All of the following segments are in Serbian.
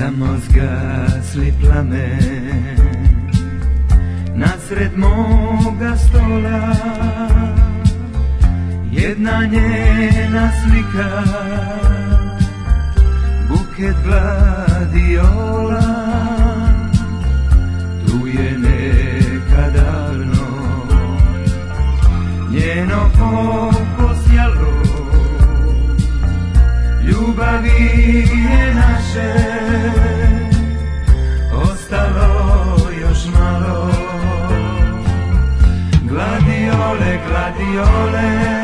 samo mozga plame Nasred moga stola Jedna njena slika Buket gladiola Tu je nekadavno Njeno oko sjalo ljubavi je naše Ostalo još malo Gladiole, gladiole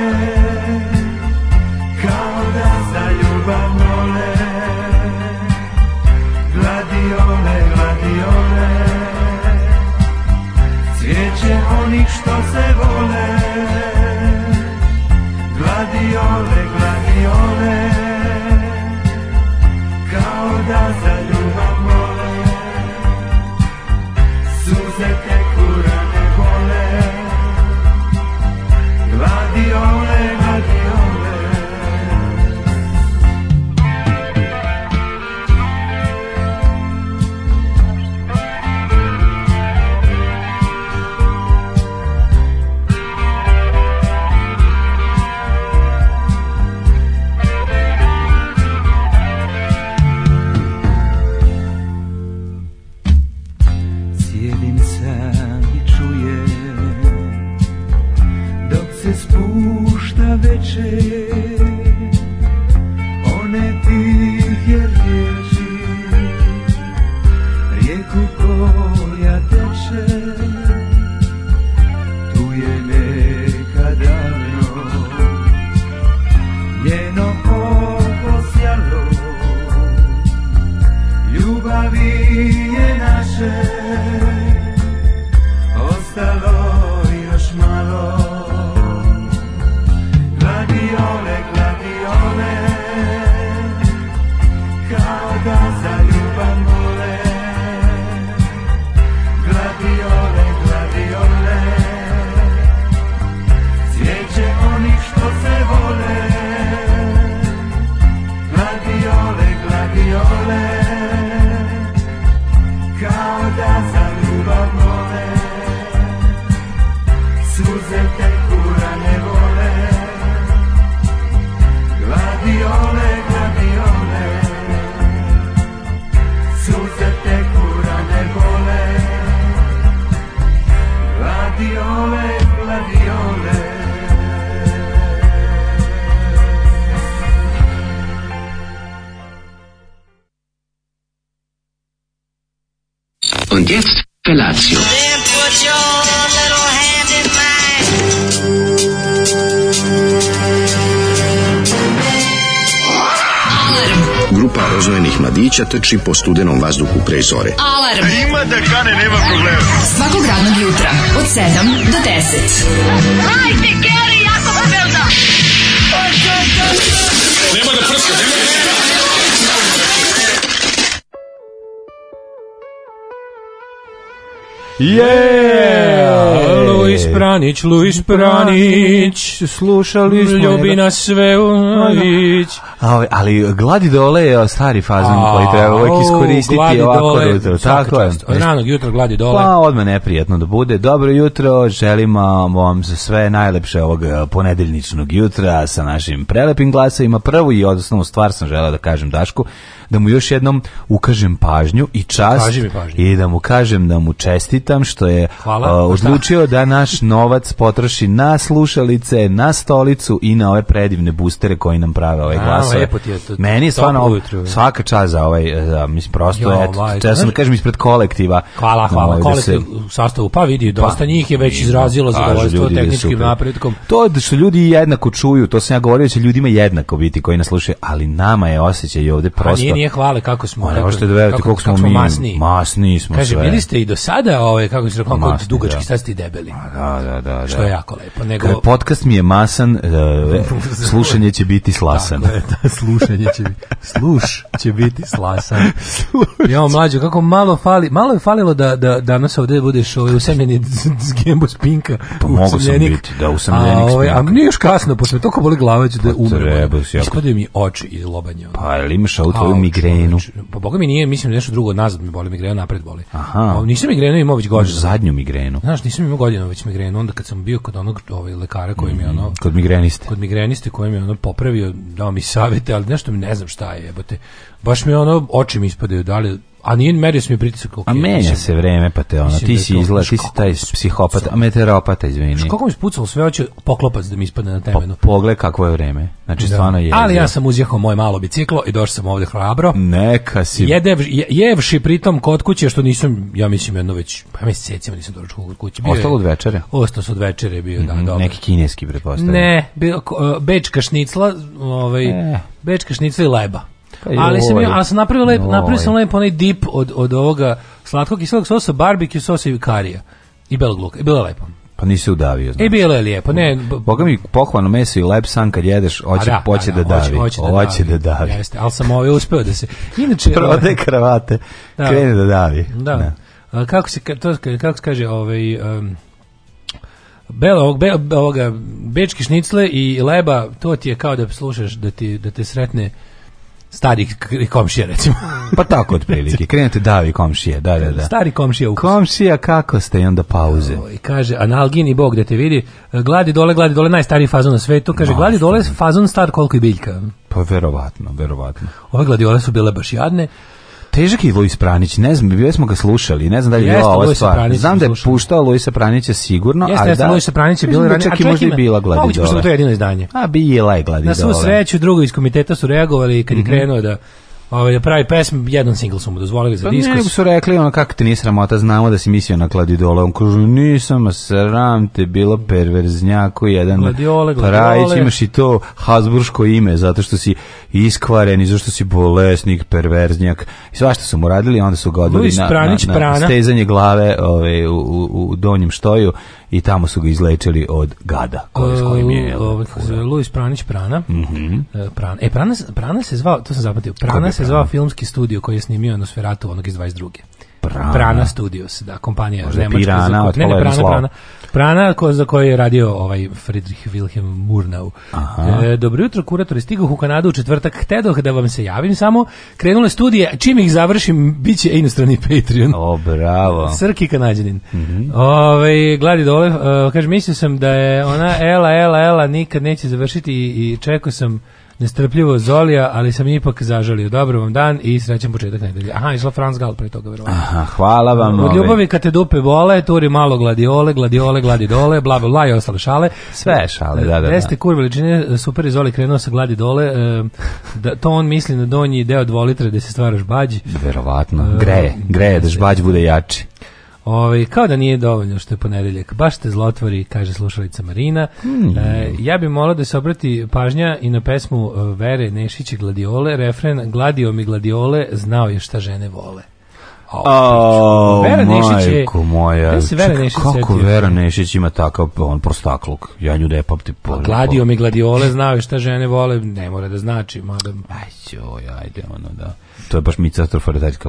proteči po studenom vazduhu pre zore. Alarm! A ima da kane, nema problema. Svakog radnog jutra, od 7 do 10. Hajde, Keri, jako se velda! Nema da prska, nema Yeah! Luis Pranić, Luis Pranić, slušali smo. Ljubi nas sve u Ali, ovaj, ali gladi dole je stari fazan koji treba uvijek iskoristiti ovako jutro. Tako je. ranog jutra gladi dole. Pa odmah neprijetno da bude. Dobro jutro, želimo vam za sve najlepše ovog e, ponedeljničnog jutra sa našim prelepim glasovima. Prvu i odnosno stvar sam želeo da kažem Dašku da mu još jednom ukažem pažnju i čast i da mu kažem da mu čestitam što je pa odlučio da naš novac potroši na slušalice, na stolicu i na ove predivne bustere koji nam prave ove glasove. Meni je stvarno svaka čast za ovaj, e, za, mislim, prosto, eto, da kažem ispred kolektiva. Hvala, ovaj, hvala, ovaj, u sastavu, pa vidi, pa, dosta njih je već izrazilo zadovoljstvo tehničkim napretkom. To da što ljudi jednako čuju, to sam ja govorio, će ljudima jednako biti koji nas slušaju, ali nama je osjećaj ovdje prosto nije hvale kako smo. Ne možete da verujete koliko smo mi masni. Masni smo Kaže, sve. bili ste i do sada, ovaj kako se reklo, kod dugački sad ste debeli. Da, da, da, da. Što je jako lepo. Nego Kada podcast mi je masan, e, slušanje će biti slasan. Tako je, da, slušanje će biti sluš će biti slasan. ja, mlađi, kako malo fali, malo je falilo da da danas ovde budeš ovaj usamljeni Gembo Spinka. Pa mogu sam biti, da usamljenik. A, ovaj, a nije još kasno, posle toliko boli glava da pa umrem. Ovaj. Ispadaju mi oči i lobanje. Ovaj. Pa, ali imaš auto, ovaj migrenu. Pa, pa boga mi nije, mislim da nešto drugo nazad mi boli migrena, napred boli. Aha. nisam migrenu imao već godinu. Zadnju migrenu. Znaš, nisam imao godinu već migrenu, onda kad sam bio kod onog ovaj, lekara koji mi je mm, ono... Kod migreniste. Kod migreniste koji mi je ono popravio, dao mi savjete, ali nešto mi ne znam šta je, jebote. Baš mi ono, oči mi ispadaju, da li a nije merio sam pritisak. a menja se vreme, pa te ono, ti si izgled, ti si taj psihopat, a meteoropata, izvini. kako mi spucalo sve, hoće poklopac da mi ispadne na pa temenu. Ono. pogled kakvo je vreme, znači stvarno je. Ali ja sam uzjehao moje malo biciklo i došao sam ovdje hrabro. Neka si. je, jevši pritom kod kuće, što nisam, ja mislim jedno već, pa mesecima nisam došao kod kuće. ostalo od večere? Ostalo su od večere bio, da, mhm, dobro. Neki kineski, Ne, bio, bečka šnicla, ovaj, e. bečka šnicla i leba ali sam, ali sam napravio, lep, napravio sam lep onaj dip od, od ovoga slatkog i slatkog sosa, barbecue sosa i karija. I belog luka. I bilo je lepo. Pa nisi udavio, znači. E, bilo je lijepo, ne... Boga mi pohvano meso i lep san kad jedeš, hoće, da, poće pa da, da, da, davi. Hoće, hoće da, davi. Jeste, ali sam ovaj uspeo da se... Inače... Prode ovaj- kravate, da, krene da davi. Da. A, kako se, to, kako se kaže, ovaj... Um, Bela, ovog, be, ovoga, bečki šnicle i leba, to ti je kao da slušaš, da, ti, da te sretne starih komšija recimo. pa tako otprilike. Krenete davi komšije, da, da, da. Stari komšija u Komšija kako ste i onda pauze. I kaže analgin i bog da te vidi, gladi dole, gladi dole najstariji fazon na svetu, kaže gladi dole fazon star koliko i biljka. Pa verovatno, verovatno. Ove gladiole su bile baš jadne težak je Luis Pranić, ne znam, bio smo ga slušali, ne znam da li je bila ova stvar. Znam da je puštao Luisa Pranića sigurno, jeste, a jeste, da... Luisa Pranić je ranije, a možda je bila gladidova. Moguće, pošto to jedino izdanje. A, bila je gladidova. Na svu sreću, drugovi iz komiteta su reagovali kad je mhm. krenuo da Ovaj da pravi pesmu, jedan single su mu dozvolili za pa diskus. Pa ne, su rekli ono kako ti nije sramota, znamo da si mislio na Gladiola. On kaže nisam, a sram te bilo perverznjako jedan. Gladiole, Prajić pa imaš i to hazburško ime zato što si iskvaren i zato što si bolesnik, perverznjak. I svašta su mu radili, onda su ga na, na, na, stezanje glave, ovaj u, u, u donjem štoju i tamo su ga izlečili od gada koji, kojim je... E, Luis Pranić Prana. Mhm. E, Prana. E, Prana, Prana se zvao, to sam zapamtio Prana se zvao filmski studio koji je snimio Anosferatu onog iz 22. Prana. Prana Studios, da, kompanija Možda Nemačka. Pirana, za, ne, ne, Prana, Prana. Šprana ko, za koju je radio ovaj Friedrich Wilhelm Murnau. E, dobro jutro, kuratori, stigoh u Kanadu u četvrtak, htedoh da vam se javim samo, krenule studije, čim ih završim, bit će inostrani Patreon. O, bravo. Srki kanadjanin. Mm -hmm. Ovaj, gladi dole, e, kaže, mislio sam da je ona Ela, Ela, Ela nikad neće završiti i čekao sam nestrpljivo Zolija, ali sam ipak zažalio. Dobar vam dan i srećan početak nedelje. Aha, išla Franz Gal pre toga, verovatno. Aha, hvala vam. Od ljubavi kad te dupe vole, turi malo gladiole, gladiole, gladi dole, bla bla bla i ostale šale. Sve šale, da, da. da. Jeste kur veličine, super Zoli krenuo sa gladi dole. E, da, to on misli na donji deo dvolitre da se stvaraš bađi. Verovatno. E, greje, greje da žbađ bude jači. Ovaj kao da nije dovoljno što je ponedeljak. Baš te zlotvori, kaže slušalica Marina. Hmm. E, ja bih molao da se obrati pažnja i na pesmu e, Vere Nešić Gladiole, refren Gladio mi gladiole, znao je šta žene vole. Oh, Vera Nešić je... moja. Vera Nešić kako Vera Nešić ima takav on prostakluk? Ja nju pa gladio mi gladiole, znao je šta žene vole, ne mora da znači. Mada... ajde, ono da. To je baš mi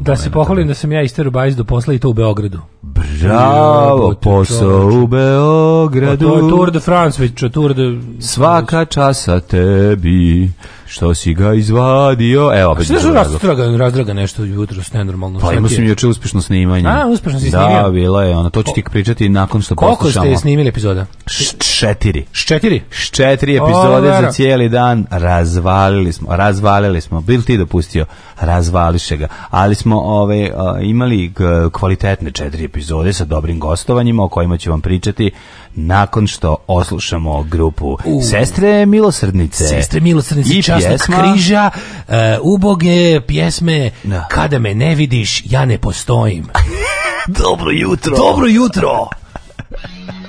Da se pohvalim da sam ja isteru bajs do posla i to u Beogradu. Bravo, posao u Beogradu. A pa to je Tour de France, već Tour Svaka časa tebi. Što si ga izvadio? Evo, pa Što razdraga, razdraga nešto jutro, sve normalno. Pa imao sam juče uspješno snimanje. A, uspješno si snimio? je, ono, to ću ti pričati nakon što Koliko Koliko ste snimili epizoda? Četiri. epizode za cijeli dan. Razvalili smo, razvalili smo. Bil ti dopustio, razvališe ga. Ali smo ove, ovaj, imali kvalitetne četiri epizode sa dobrim gostovanjima o kojima ću vam pričati nakon što oslušamo grupu U. Sestre Milosrdnice. Sestre Milosrdnice, I križa, e, uboge pjesme Kada me ne vidiš, ja ne postojim. Dobro jutro. Dobro jutro.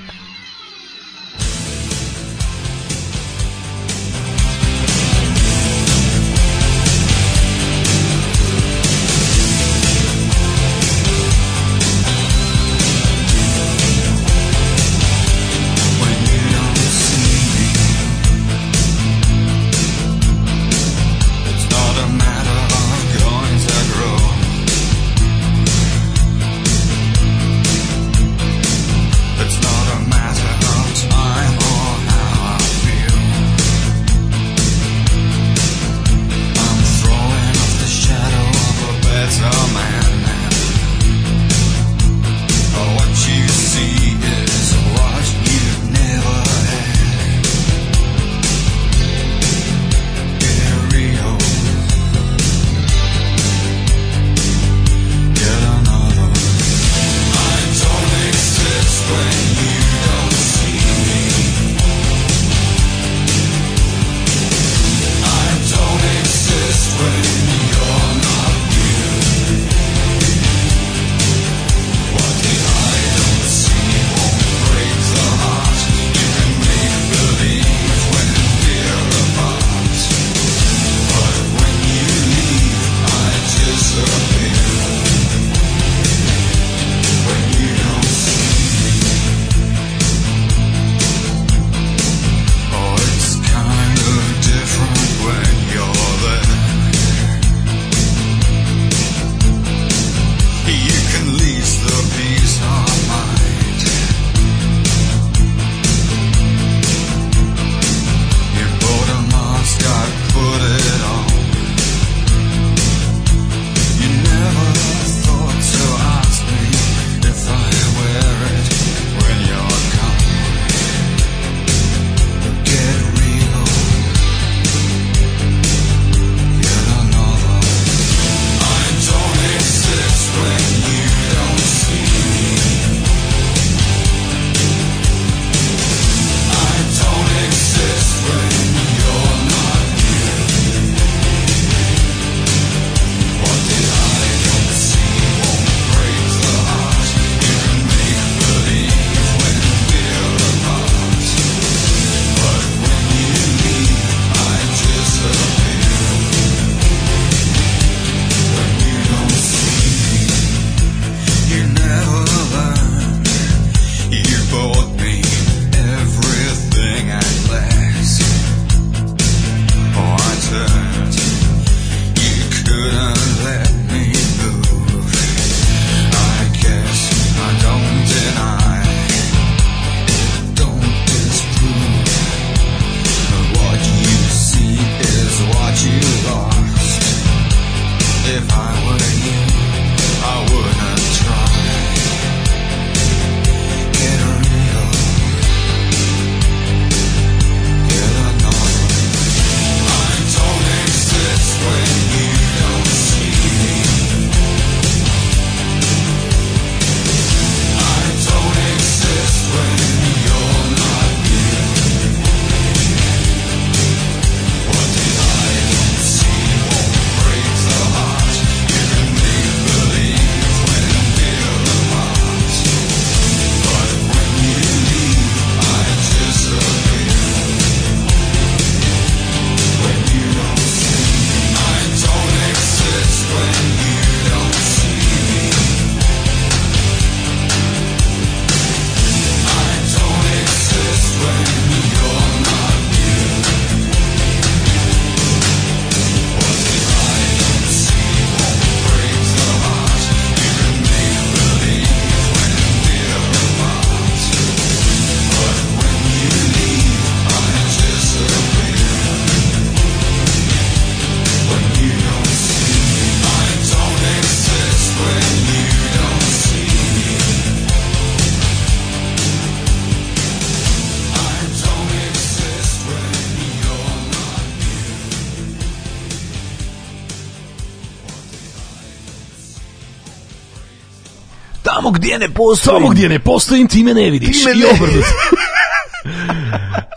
gdje ne postoji Tamo gdje ne postojim, ti me ne vidiš. Ti me ne... I obrnuto.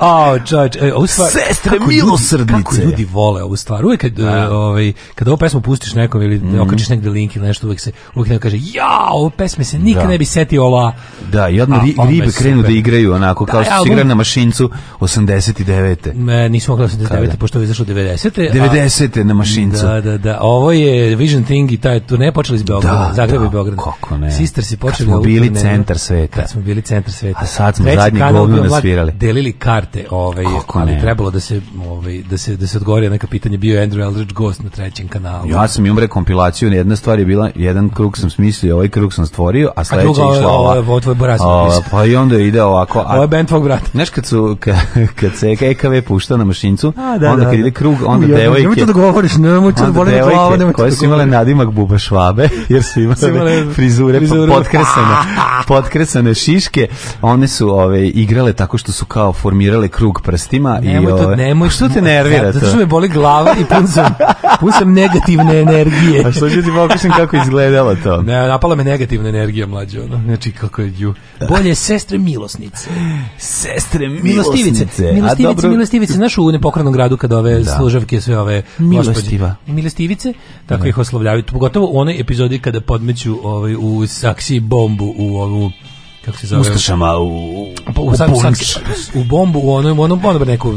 A, e, ovu stvar, Sestre kako Ljudi, kako ljudi vole ovu stvar. Uvijek kad, ja. E, ovaj, kad ovu pesmu pustiš nekom ili mm -hmm. okačiš negdje link ili nešto, uvijek se uvijek kaže, ja, ovo pesmu se nikad da. ne bi setio ova da, i odmah ri, ribe krenu da igraju onako, da, kao što album... se igra na mašincu 89. Ne, nismo mogli 89. Kada? pošto je izašlo 90. 90. A, na mašincu. Da, da, da. Ovo je Vision Thing i taj turne počeli iz Beograda, da, da, i Beograd. Kako ne? Sister si počeli smo bili centar sveta. Kad smo bili centar sveta. A sad smo Treći zadnji govno nasvirali. Delili karte, ovaj, kako ne? trebalo da se, ovaj, da se, da se odgovori neka pitanja. Bio je Andrew Eldridge gost na trećem kanalu. Ja sam imam rekompilaciju, jedna stvar je bila, jedan krug sam smislio, ovaj krug sam stvorio, a sledeća je išla ova. Borasin. Pa i onda ide ovako. A, Ovo je band tvog brata. Znaš kad su, kad, kad se EKV pušta na mašincu, a, da, onda kad ide krug, onda Uj, devojke... Nemoj to da govoriš, nemoj to da boli glava, nemoj to da koje su imale nadimak buba švabe, jer su imale, imale frizure, pa frizure potkresane, potkresane šiške, one su ove, igrale tako što su kao formirale krug prstima. Nemoj i, ove, to, nemoj. Što te nervira to? Zato što me boli glava i pun sam, pun sam negativne energije. A što ću ti pokušati kako izgledalo to? Ne, napala me negativna energija, mlađe. Ono. Znači, kako je, ju, bolje sestre milosnice. Sestre milosnice. Milostivice, milostivice, dobro... Znaš u nepokranom gradu kad ove da. služavke sve ove milostiva. Milostivice, tako ne. ih oslovljavaju. Pogotovo u onoj epizodi kada podmeću ovaj, u saksiji bombu u ovu kako se zove ustašama u pa u, u, sad, sad, u bombu u onom onom ono neku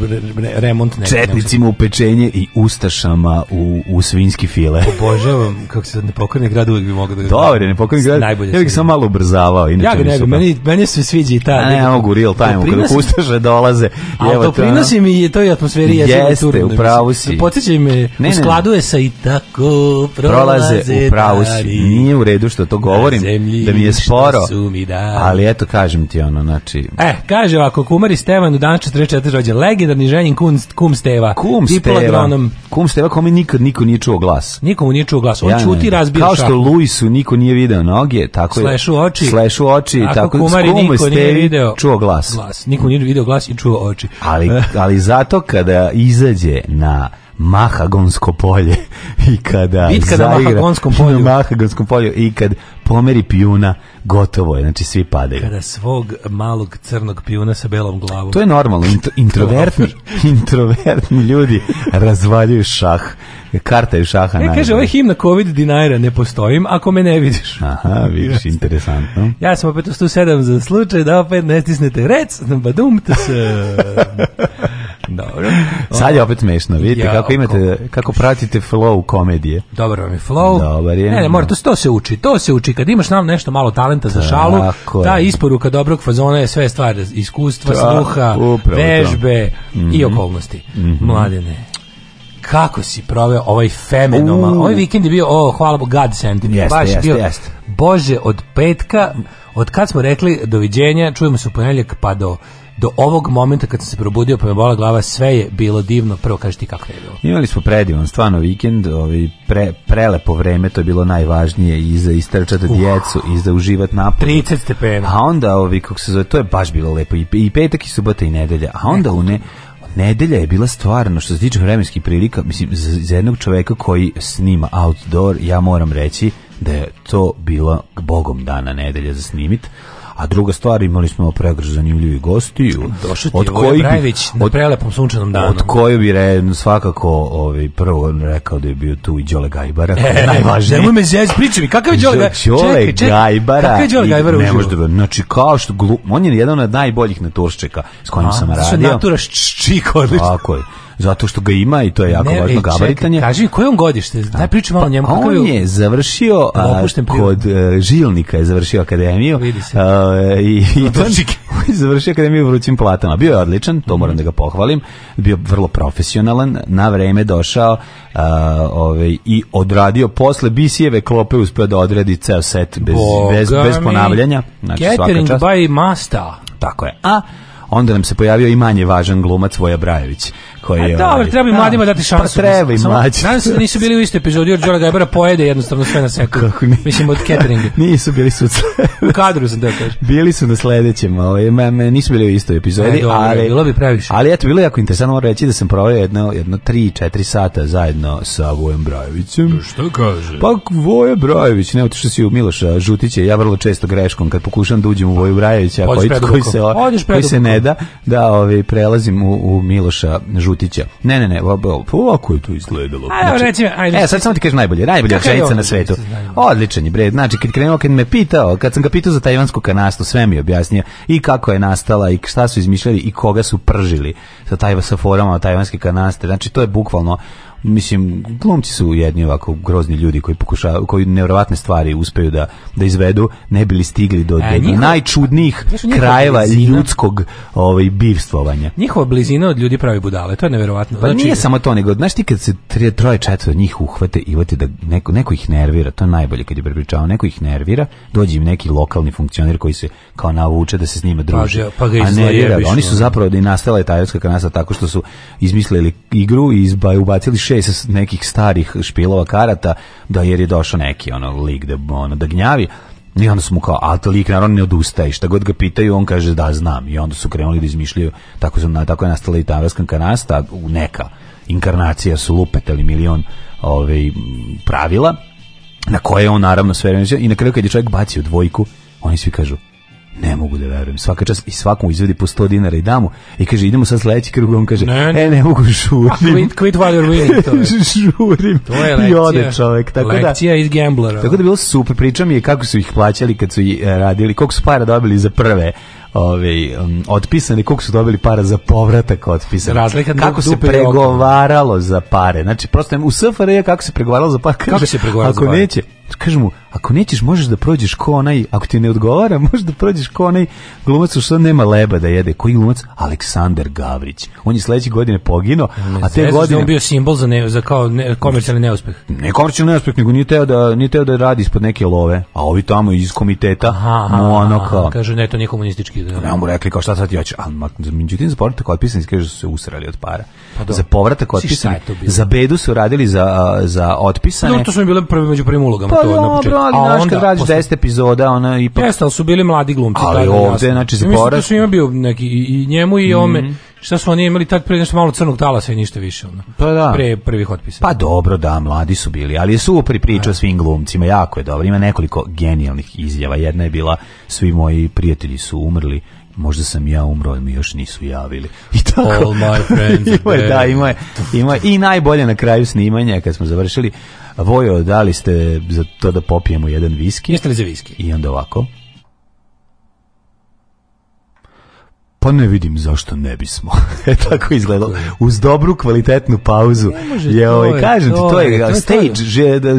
remont ne, četnicima u pečenje i ustašama u u svinjski file obožavam kako se nepokorni grad uvek bi mogao da dobro je nepokorni grad najbolje ja bih samo malo ubrzavao inače ja ga nego meni meni se sviđa i ta ne, ne mogu real time kada ustaše dolaze a evo to prinosi mi to i atmosferi jeste jeste u pravu si podseća me u skladu sa i tako prolaze u pravu si nije u redu što to govorim da mi je sporo ali ali eto kažem ti ono, znači... E, kaže ovako, kumar Stevan u dan 44 rođe, legendarni ženjin kum, kum Steva. Kum Steva, kum Steva kome nikad niko nije čuo glas. Nikomu nije čuo glas, on ja, čuti razbio Kao što Luisu niko nije video noge, tako je... Slešu oči. Slešu oči, tako, tako kumari niko nije video čuo glas. glas. Niko nije video glas i čuo oči. Ali, ali zato kada izađe na Mahagonsko polje i kada Bitka na Mahagonskom polju. Mahagonskom polju i kad pomeri pijuna, gotovo je, znači svi padaju. Kada svog malog crnog pijuna sa belom glavom. To je normalno, Int introvertni, ljudi razvaljuju šah. Karta je šaha. ne kaže, je ovaj himna COVID dinajra ne postojim ako me ne vidiš. Aha, vidiš, interesantno. Ja sam opet u 107 za slučaj da opet ne stisnete rec, badumte se. Dobro. Sad je opet smešno, vidite kako imate, kako pratite flow komedije. Dobro vam je flow. Dobar je. Ne, ne, mora, to, se uči, to se uči. Kad imaš nam nešto malo talenta za šalu, Tako ta isporuka dobrog fazona je sve stvar iskustva, Tako, sluha, vežbe i mhm. okolnosti. Mm Mladene, kako si proveo ovaj fenomenalan ovaj vikend je bio, oh, hvala Bogu, God sent. Baš bio, Bože, od petka, od kad smo rekli doviđenja, čujemo se u ponedjeljak pa do do ovog momenta kad sam se probudio pa me bola glava, sve je bilo divno. Prvo kaži ti kako je bilo. Imali smo predivan, stvarno vikend, ovaj, pre, prelepo vreme, to je bilo najvažnije i za istrčati djecu i za uživati na 30 stepena. A onda, ovi, ovaj, kako se zove, to je baš bilo lepo i, i petak i subota i nedelja. A onda Nekom. u ne, nedelja je bila stvarno što se tiče vremenskih prilika, mislim za, jednog čoveka koji snima outdoor, ja moram reći da je to bila bogom dana nedelja za snimit. A druga stvar, imali smo pregrž zanimljivih gostiju. Došao od koji bi, na prelepom sunčanom danu. Od koje bi re, svakako ovaj, prvo rekao da je bio tu i Đole Gajbara. E, najvažnije. Nemoj me zez, pričaj mi, kakav je Đole Gajbara? Đole Gajbara. Kakav je Đole Gajbara Ne može da znači kao što, glup, on je jedan od najboljih naturščeka s kojim sam radio. Znači, naturaš čiko, odlično. Tako je zato što ga ima i to je jako ne, važno gabaritanje. Kaži mi, koje on godište? Pa, malo pa njemu. On je, je završio kod e, Žilnika, je završio akademiju. i, i to, završio akademiju vrućim platama. Bio je odličan, to moram mhm. da ga pohvalim. Bio vrlo profesionalan, na vreme došao ove, ovaj, i odradio posle bisijeve klope uspio da odredi ceo set bez, bez, bez ponavljanja. Znači, Catering by Tako je. A onda nam se pojavio i manje važan glumac Voja Brajević koji e, je. Dobro, ovaj, treba i mladima pa dati šansu. Pa treba i mlađi. Nadam se da nisu bili u istoj epizodi, jer Đora Gajbera pojede jednostavno sve na seku. Kako Mislim od cateringa. nisu bili su u kadru sam da Bili su na sledećem, ovaj, nisu bili u istoj epizodi, e, ali bilo bi previše. Ali eto, bilo je jako interesantno reći da sam proveo jedno jedno 3-4 sata zajedno sa Vojem Brajevićem pa Šta kaže? Pa Voje Brajević ne otišao si u Miloša Žutića, ja vrlo često greškom kad pokušam da uđem u Voju Brajevića koji, koji se koji se ne da, da ovaj prelazim u, u Miloša Žutića. Ne, ne, ne, ovako je to izgledalo. ajde, znači, e, sad samo ti kažeš najbolje, najbolja čajica na svetu. Odličan je bre. Znači kad krenuo kad me pitao, kad sam ga pitao za tajvansku kanastu, sve mi je objasnio i kako je nastala i šta su izmišljali i koga su pržili sa tajva sa forama tajvanske kanaste. Znači to je bukvalno mislim, glumci su jedni ovako grozni ljudi koji pokušavaju, koji nevjerovatne stvari uspeju da, da izvedu, ne bili stigli do, e, najčudnijih krajeva ljudskog ovaj, bivstvovanja. Njihova blizina od ljudi pravi budale, to je nevjerovatno. Pa znači, nije samo to, nego, znaš ti kad se tri, troje četvr njih uhvate i da neko, neko ih nervira, to je najbolje kad je prepričao, neko ih nervira, dođe im neki lokalni funkcioner koji se kao navuče da se s njima druži. Pa, pa a ne, oni su zapravo da i nastala je kanasa tako što su izmislili igru i izba, ubacili te sa nekih starih špilova karata, da jer je došao neki ono lik da, ono, da gnjavi. I onda su mu kao, a to lik naravno ne odustaje, šta god ga pitaju, on kaže da znam. I onda su krenuli da izmišljaju, tako, su, tako je nastala i Tavraska kanasta, neka inkarnacija su lupetali milion ovaj, pravila, na koje on naravno sve i na kraju kad je čovjek bacio dvojku, oni svi kažu, ne mogu da verujem. Svaka čas i svakom izvedi po 100 dinara i damu i kaže idemo sad sledeći krug, on kaže ne, ne. e ne mogu žurim. Quit, quit while you're winning, to je. žurim. To je lekcija. I ode čovek. Tako lekcija da, iz gamblera. Tako da bilo super, priča mi je kako su ih plaćali kad su ih e, radili, koliko su para dobili za prve ove, um, otpisani, koliko su dobili para za povratak otpisane. Razlika kako se pregovaralo za pare. Znači, prosto u SFRJ kako se pregovaralo za pare. Kako, se pregovaralo za pare? Ako neće, kažem mu, ako nećeš možeš da prođeš ko onaj, ako ti ne odgovara, možeš da prođeš ko onaj glumac u što nema leba da jede. Koji glumac? Aleksandar Gavrić. On je sledeće godine poginuo, a te godine on bio simbol za za kao ne, komercijalni neuspeh. Ne komercijalni neuspeh, nego nije teo da nije teo da radi ispod neke love, a ovi tamo iz komiteta, aha, ono kao kaže ne to nije komunistički. Da. Ne, mu rekli kao šta sad ću al međutim za povratak otpisani kaže su se usrali od para. Pa za povratak otpisani. Za bedu su radili za za otpisane. Dobro, to su bile među prvim ulogama pa to ono, kad radiš 10 epizoda, ona ipak... Jeste, su bili mladi glumci. Ali tada, znači, za su bio neki, i njemu i ome, mhm. Šta su oni imali tad pre nešto malo crnog tala i ništa više ono. Pa da. Pre prvih otpisa. Pa dobro, da, mladi su bili, ali je super priča o svim glumcima, jako je dobro. Ima nekoliko genijalnih izjava. Jedna je bila svi moji prijatelji su umrli možda sam ja umro, ali mi još nisu javili. I tako. All my friends. da, ima ima I najbolje na kraju snimanja, kad smo završili, Vojo, da li ste za to da popijemo jedan viski? Jeste za viski? I onda ovako. pa ne vidim zašto ne bismo. E, tako izgledalo. Uz dobru kvalitetnu pauzu. Je ovaj kažem ti to je, stage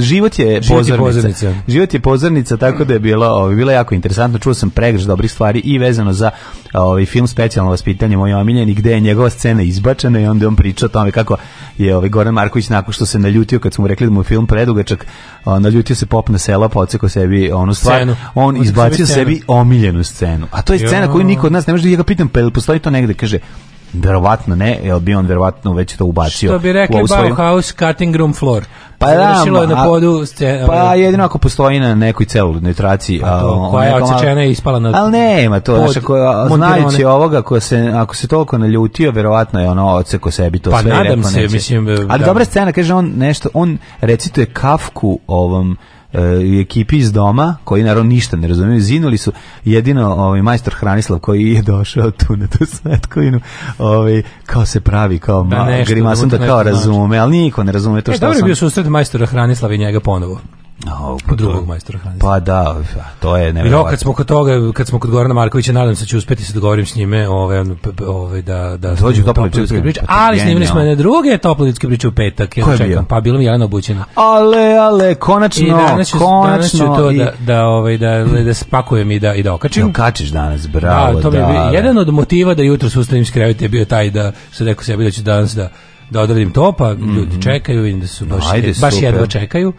život je pozornica. Život je pozornica tako da je bilo, ovaj jako interesantno. Čuo sam pregrž dobrih stvari i vezano za ovaj film specijalno vaspitanje moj omiljeni gdje je njegova scena izbačena i onda on priča o tome kako je ovaj Goran Marković nakon što se naljutio kad smo mu rekli da mu je film predugačak naljutio se pop na sela odsekao sebi onu stvar scenu. on, izbacio sebi, sebi omiljenu scenu a to je scena koju niko od nas ne može da ja ga pitam pa postoji to negde kaže Verovatno ne, jer bi on verovatno već to ubacio. Što bi rekli Bauhaus cutting room floor. Pa da, je na podu. ste pa jedino ako postoji na nekoj celudnoj traci, pa to, a koja je ocečena i ispala na. Al nema to, znači ako znajući ovoga ko se ako se toliko naljutio, verovatno je ono odseko sebi to pa sve nadam se, neće. mislim. Ali da. dobra scena, kaže on nešto, on recituje Kafku ovom E, u ekipi iz doma, koji naravno ništa ne razumiju, zinuli su jedino ovaj, majstor Hranislav koji je došao tu na tu svetkovinu, ovaj, kao se pravi, kao ma, da nešto, grimasom da, kao razume, ali niko ne razume to e, što sam... Dobro je bio susret majstora Hranislava i njega ponovo. Oh, drugog majstora Pa da, to je nevjerovatno. kad smo kod toga, kad smo kod Gorana Markovića, nadam se da ću uspeti se dogovorim s njime, ove, ono, da da dođu tople ljudske priče, pa ali snimili smo na druge tople ljudske priče u petak, ja čekam, bio? pa bilo mi Jelena obućeno Ale, ale, konačno, I danas ću, konačno danas to i... da da ovaj da da spakujem i da i da okačim. Okačiš danas, bravo. Da, to mi je jedan od motiva da jutro sustavim s krevet je bio taj da se neko sebi da ću danas da da odradim to, pa mhm. ljudi čekaju, vidim da su baš, no, ajde, baš jedva čekaju.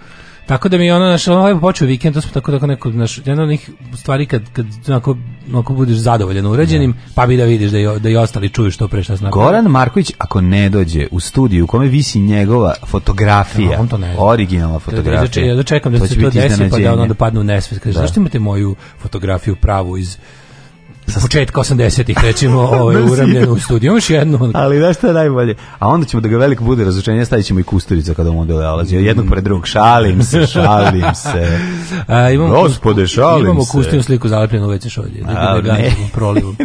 Tako da mi ono naš ono lepo počeo vikend, to smo tako da neko naš jedna od njih stvari kad kad onako, onako budeš zadovoljan uređenim, pa bi da vidiš da i, da i ostali čuju što pre šta znači. Goran Marković ako ne dođe u studiju u kome visi njegova fotografija, on to originalna fotografija. Da, da, da, čekam da se to desi pa da ono padne u nesvest. Kaže, zašto imate moju fotografiju pravu iz sa početka 80-ih recimo ovaj uramljen u studiju još jednu ali da je najbolje a onda ćemo da ga velik bude razočarenje stavićemo i Kusturica kada on alazi. Mm. jednog pored drugog šalim se šalim se a, imamo gospode šalim imamo Kusturicu sliku zalepljenu u veće šolje da ga prolivom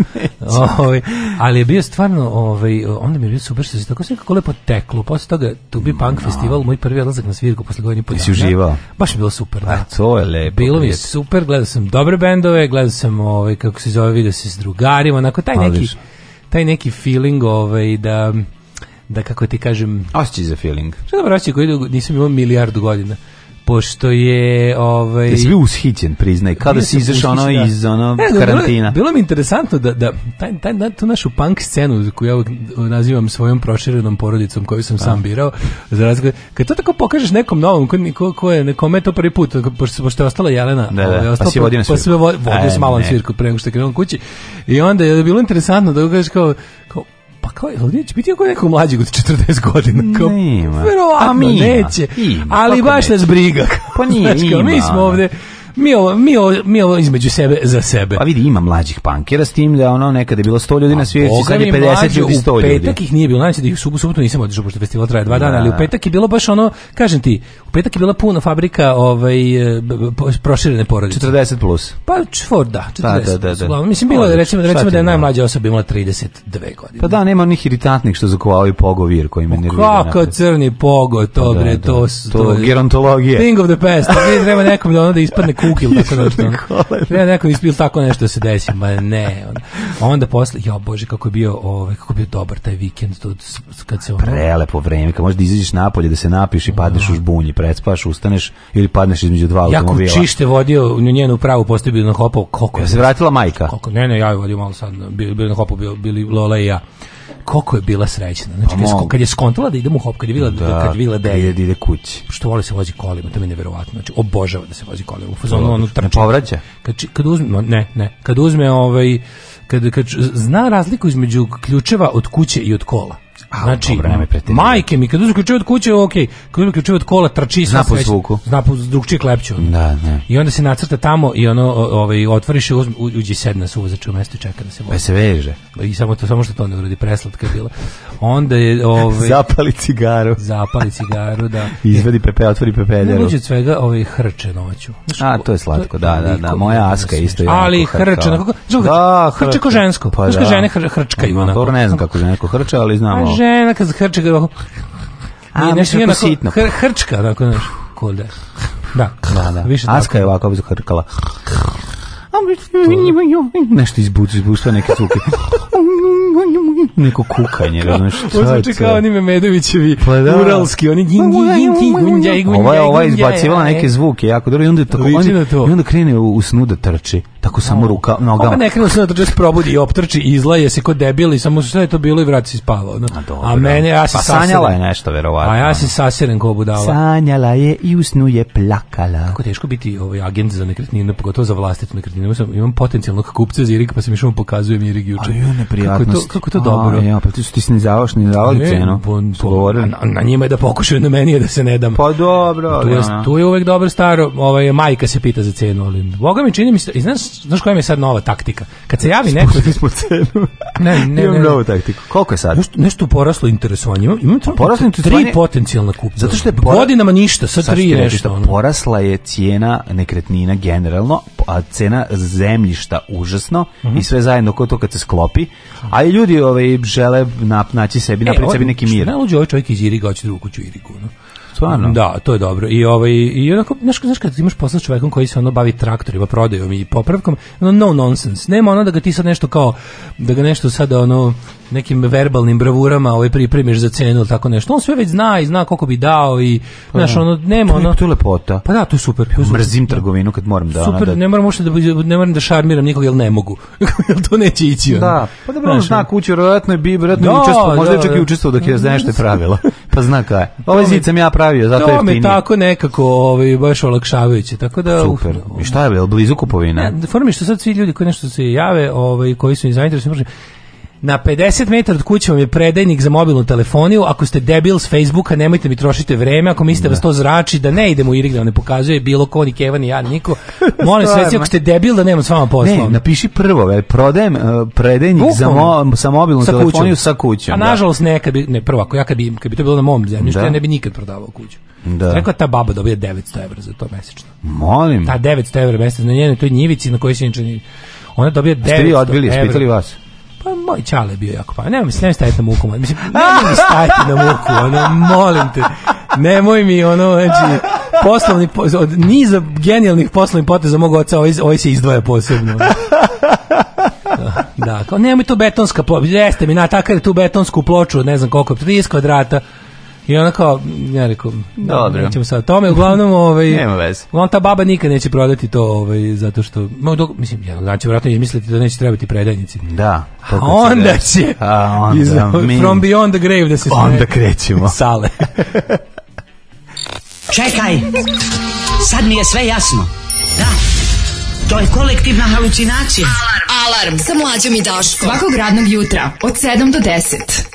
ovaj ali je bio stvarno ovaj onda mi je bilo super što se tako sve kako lepo teklo posle toga tu bi punk no. festival moj prvi odlazak na svirku posle godine po uživao baš je bilo super pa, da. a to je lepo bilo mi super gledao sam dobre bendove gledao sam ovaj kako se zove video se s drugarima, onako taj pa, neki, taj neki feeling ovaj, da da kako ti kažem... Osjećaj za feeling. Što dobro osjećaj koji nisam imao milijardu godina pošto je ovaj Jesi bio ushićen, priznaj, kada si izašao ono iz ono karantina. Bilo, bilo, mi interesantno da da taj taj tu našu punk scenu koju ja nazivam svojom proširenom porodicom koju sam sam birao, za razliku kad to tako pokažeš nekom novom ko ko, ko je nekome to prvi put pošto pošto je ostala Jelena, da, ovaj, pa ostala, pa si pa, vodio, e, malo svirku pre nego što je krenuo kući. I onda je bilo interesantno da kažeš kao pa kao, ovdje će biti ako neko mlađi od 40 godina. Kao, Nema. Verovatno, pa neće. Ima, ali baš nas briga. Pa nije, znači, kao, ima. Mi smo ovdje mi ovo, mi ovo, mi ovo između sebe za sebe. Pa vidi, ima mlađih pankera s tim da ono nekada je bilo 100 ljudi na svijetu, sad je 50 ljudi, 100 ljudi. U petak ih nije bilo, znači da ih u subotu nisam odišao pošto festival traje dva dana, ali u petak je bilo baš ono, kažem ti, u petak je bila puna fabrika ovaj e, proširene porodice. 40 plus. Pa čvor, da, 40. Pa, da, mislim bilo je recimo, recimo da je najmlađa osoba imala 32 godine. Pa da, nema onih iritantnih što pogo pogovir koji me nervira. Kako crni pogo, to pa bre, to, to, to gerontologije. Thing of the past, ali pa treba nekom da ono da ispadne kuk ili tako nešto. Ono. Ne, neko ispil tako nešto se desi, ma ne. on onda posle, ja bože, kako je bio, ovaj, kako je bio dobar taj vikend tu, kad se ono... Prelepo vreme, kad možeš da izađeš napolje, da se napiš i padneš u žbunji, prespaš, ustaneš ili padneš između dva jako automobila. Jako čište vodio u njenu pravu postoju na kako koliko je. se vratila majka. Koliko, ne, ne, ja je vodio malo sad, bili na hopu, bili Lola i ja koliko je bila srećna. Znači, pa kad, je skontala da idem u hop, kad je bila da, da kad da ide, ide kući. Što voli se vozi kolima, to mi je neverovatno. Znači, obožava da se vozi kolima. U fazonu ono trči. Kad kad uzme, ne, ne, kad uzme ovaj kad, kad zna razliku između ključeva od kuće i od kola. Znači, majke mi, kad ključe od kuće, ok, kad ključe od kola, trči zna po zvuku. Zna po drugčije klepću. Da, da. I onda se nacrta tamo i ono, ovaj, otvoriš i uzme, uđi sed na znači u mesto i čeka da se vozi. Pa se veže. I samo, to, samo što to ne uradi, preslatka je bila. Onda je... Ovaj, zapali cigaru. Zapali cigaru, da. Izvedi pepe, otvori pepe. Ne uđe od svega ovaj, hrče noću. A, to je slatko, da, da, da. Moja aska isto je Ali hrče, kako, da, hrče. žensko. Pa, da. žene hrčkaju. Ne znam kako žensko hrče, ali znamo pa žena kad hrče ga... A, nešto je sitno. hrčka, tako znaš, Kolde. Da, da, da. Aska je ovako hrkala Nešto izbuci, izbuci, neke zvuke. Neko kukanje, razumiješ? Ovo oni Medovićevi pa da. uralski, oni gin, gin, gin, gin, gin, gin, je gin, neke gin, e. jako onda, tako, onda krene u, u snu da trči tako samo ruka noga. Ovo ne se natrče, probudi i optrči, izlaje se kod debil i samo sve je to bilo i vrati se spava. No. A, a mene, ja se pa sanjala je nešto, verovatno. A pa ja ono. si saseren ko budala. Sanjala je i usnu je plakala. Kako teško biti ovaj agent za nekretnine, pogotovo za vlastitu nekretninu. Imam potencijalnog kupca za Irig, pa se mi mu pokazujem Irig juče. A Kako to, kako to dobro? ja, pa ti su ti se ne Na, na njima je da pokušaju, na meni da se ne dam. Pa dobro. Tu je, ono. tu uvek dobro staro, ovaj, majka se pita za cenu, ali Boga mi čini mi se, i znaš koja mi je sad nova taktika? Kad se javi neko... Spustili smo cenu. ne, ne, ne. Imam novu taktiku. Koliko je sad? Nešto, poraslo interesovanje. Imam, imam poraslo Tri potencijalna kupca. Zato što je Godinama ništa, sad, tri je nešto. Ono. Porasla je cijena nekretnina generalno, a cena zemljišta užasno i mhm. sve zajedno kod to kad se sklopi. A i ljudi ovaj, žele naći sebi, e, napraviti sebi neki mir. Što luđe ovaj čovjek iz Iriga, hoće drugu kuću Irigu. No? Stvarno? Da, to je dobro. I ovaj i onako znaš, znaš kad imaš posla s čovjekom koji se ono bavi traktorima, prodajom i popravkom, no no nonsense. Nema ono da ga ti sad nešto kao da ga nešto sad ono nekim verbalnim bravurama ovaj pripremiš za cenu ili tako nešto. On sve već zna i zna koliko bi dao i pa, znaš ono nema ono tu lepota. Pa da, to je super. Ja, Mrzim trgovinu kad moram da Super, da... ne moram uopšte da ne moram da šarmiram nikog jer ne mogu. jer to neće ići. Ono. Da, pa dobro, zna ono. kuću, verovatno je bi verovatno možda čak i učestvovao dok je nešto pravila. Pa zna kaj. Pa ovaj zid sam ja pravio, zato je To mi tako nekako ovaj, baš olakšavajuće. Tako da, Super. I šta je, blizu kupovina? Ne, formi što sad svi ljudi koji nešto se jave, ovaj, koji su i zainteresovani, na 50 metara od kuće vam je predajnik za mobilnu telefoniju. Ako ste debil s Facebooka, nemojte mi trošiti vreme. Ako mislite da vas to zrači, da ne idemo u IRIG, da ne pokazuje bilo ko, ni Kevan, ni ja, niko. Molim sve ako ste debil, da nemam s vama posla. Ne, napiši prvo, ve, prodajem e, predajnik za, sa mobilnu telefoniju sa kućom. A nažalost, ne, kad bi, ne, prvo, ako ja kad bi, kad bi to bilo na mom zemljištu, ja ne bi nikad prodavao kuću. Rekla ta baba dobija 900 evra za to mjesečno. Molim. Ta 900 evra mesečno na njenoj toj njivici na kojoj se inače ona dobija 900 odbili, vas? Pa moj čale bio jako pa. Nemoj mi se, staviti na muku. Mislim, nemoj mi staviti na muku, ono, molim te. Nemoj mi, ono, znači, poslovni, od niza genijalnih poslovnih poteza mogu oca, ovaj, ovaj se izdvaja posebno. Da, kao nemoj tu betonska, jeste mi na je tu betonsku ploču, ne znam koliko, 30 kvadrata, i ona kao, ja rekao, Dobro. nećemo sad tome, uglavnom, ovaj, Nema veze. uglavnom ta baba nikad neće prodati to, ovaj, zato što, dok, mislim, ja dana znači, će vjerojatno izmisliti da neće trebati predajnici. Da. A onda će, će, A onda iz, mi- from beyond the grave da se smije. Onda krećemo. Sale. Čekaj, sad mi je sve jasno. Da, to je kolektivna halucinacija. Alarm sa mlađom i daško. Svakog radnog jutra od 7 do 10.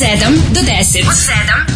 7 do 10. Od 7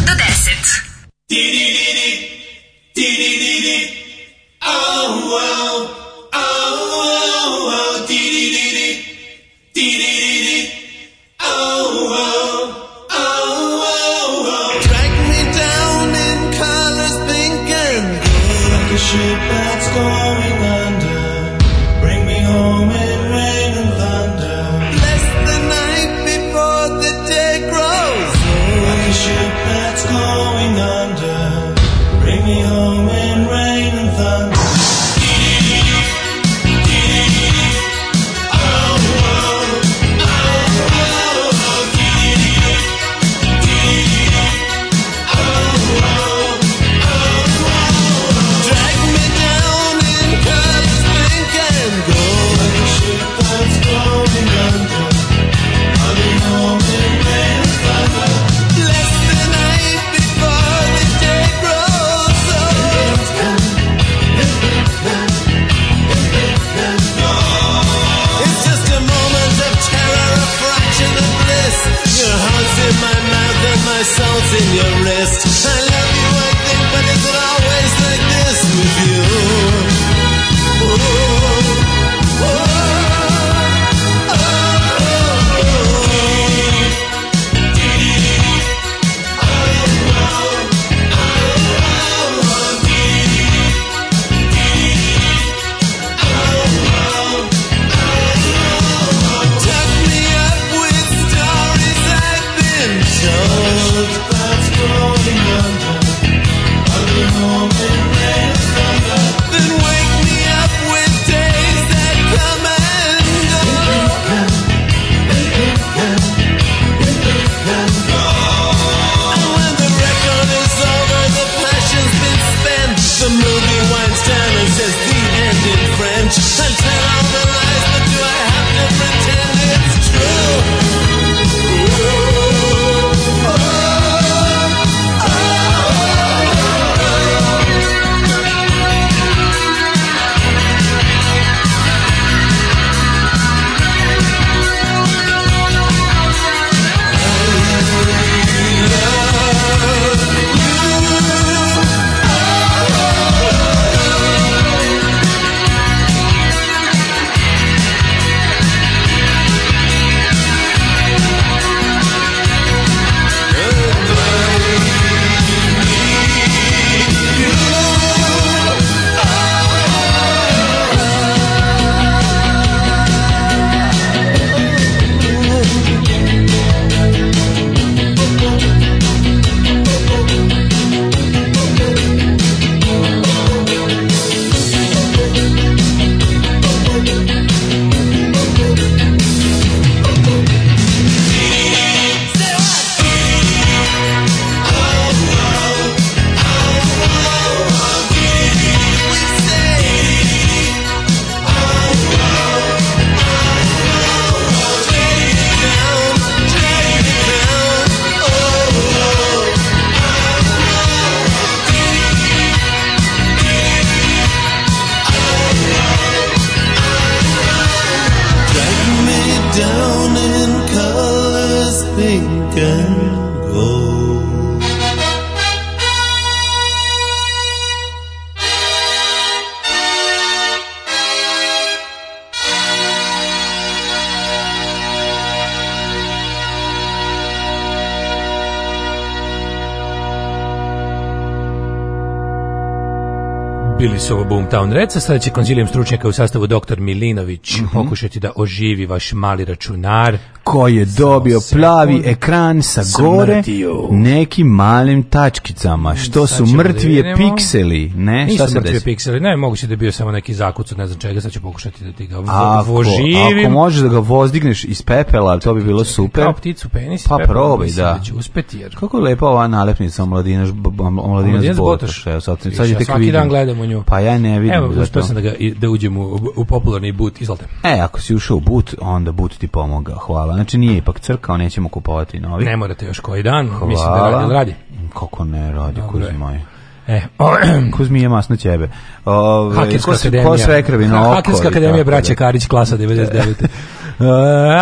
Bili su ovo Boomtown Reca, sada će stručnjaka u sastavu dr. Milinović mhm. pokušati da oživi vaš mali računar koji je dobio plavi ekran sa gore nekim malim tačkicama, mm, što su mrtvije pikseli, ne? šta se mrtvije pikseli, ne, moguće da je bio samo neki zakuc od ne znam čega, sad ću pokušati da ti ga ako, voživim. Ako možeš da ga vozdigneš iz pepela, to bi bilo super. Kao pticu penis, pa probaj, da. uspeti, jer... Kako je lepa ova nalepnica, mladina mladinaš, botoš. Evo, sad, ja svaki dan gledam u nju. Pa ja ne vidim. Evo, sam da, uđem u, popularni but izvolite. E, ako si ušao u but, onda but ti pomoga hvala. Znači nije ipak crkao, nećemo kupovati novi. Ne morate još koji dan, Hvala. mislim da radi. radi. Kako ne radi, kuzmi moj. E, Kuzmi je masno ćebe. Ove, Hakerska ko, akademija. Ko sve na oko. Hakerska akademija braće Karić klasa 99. E,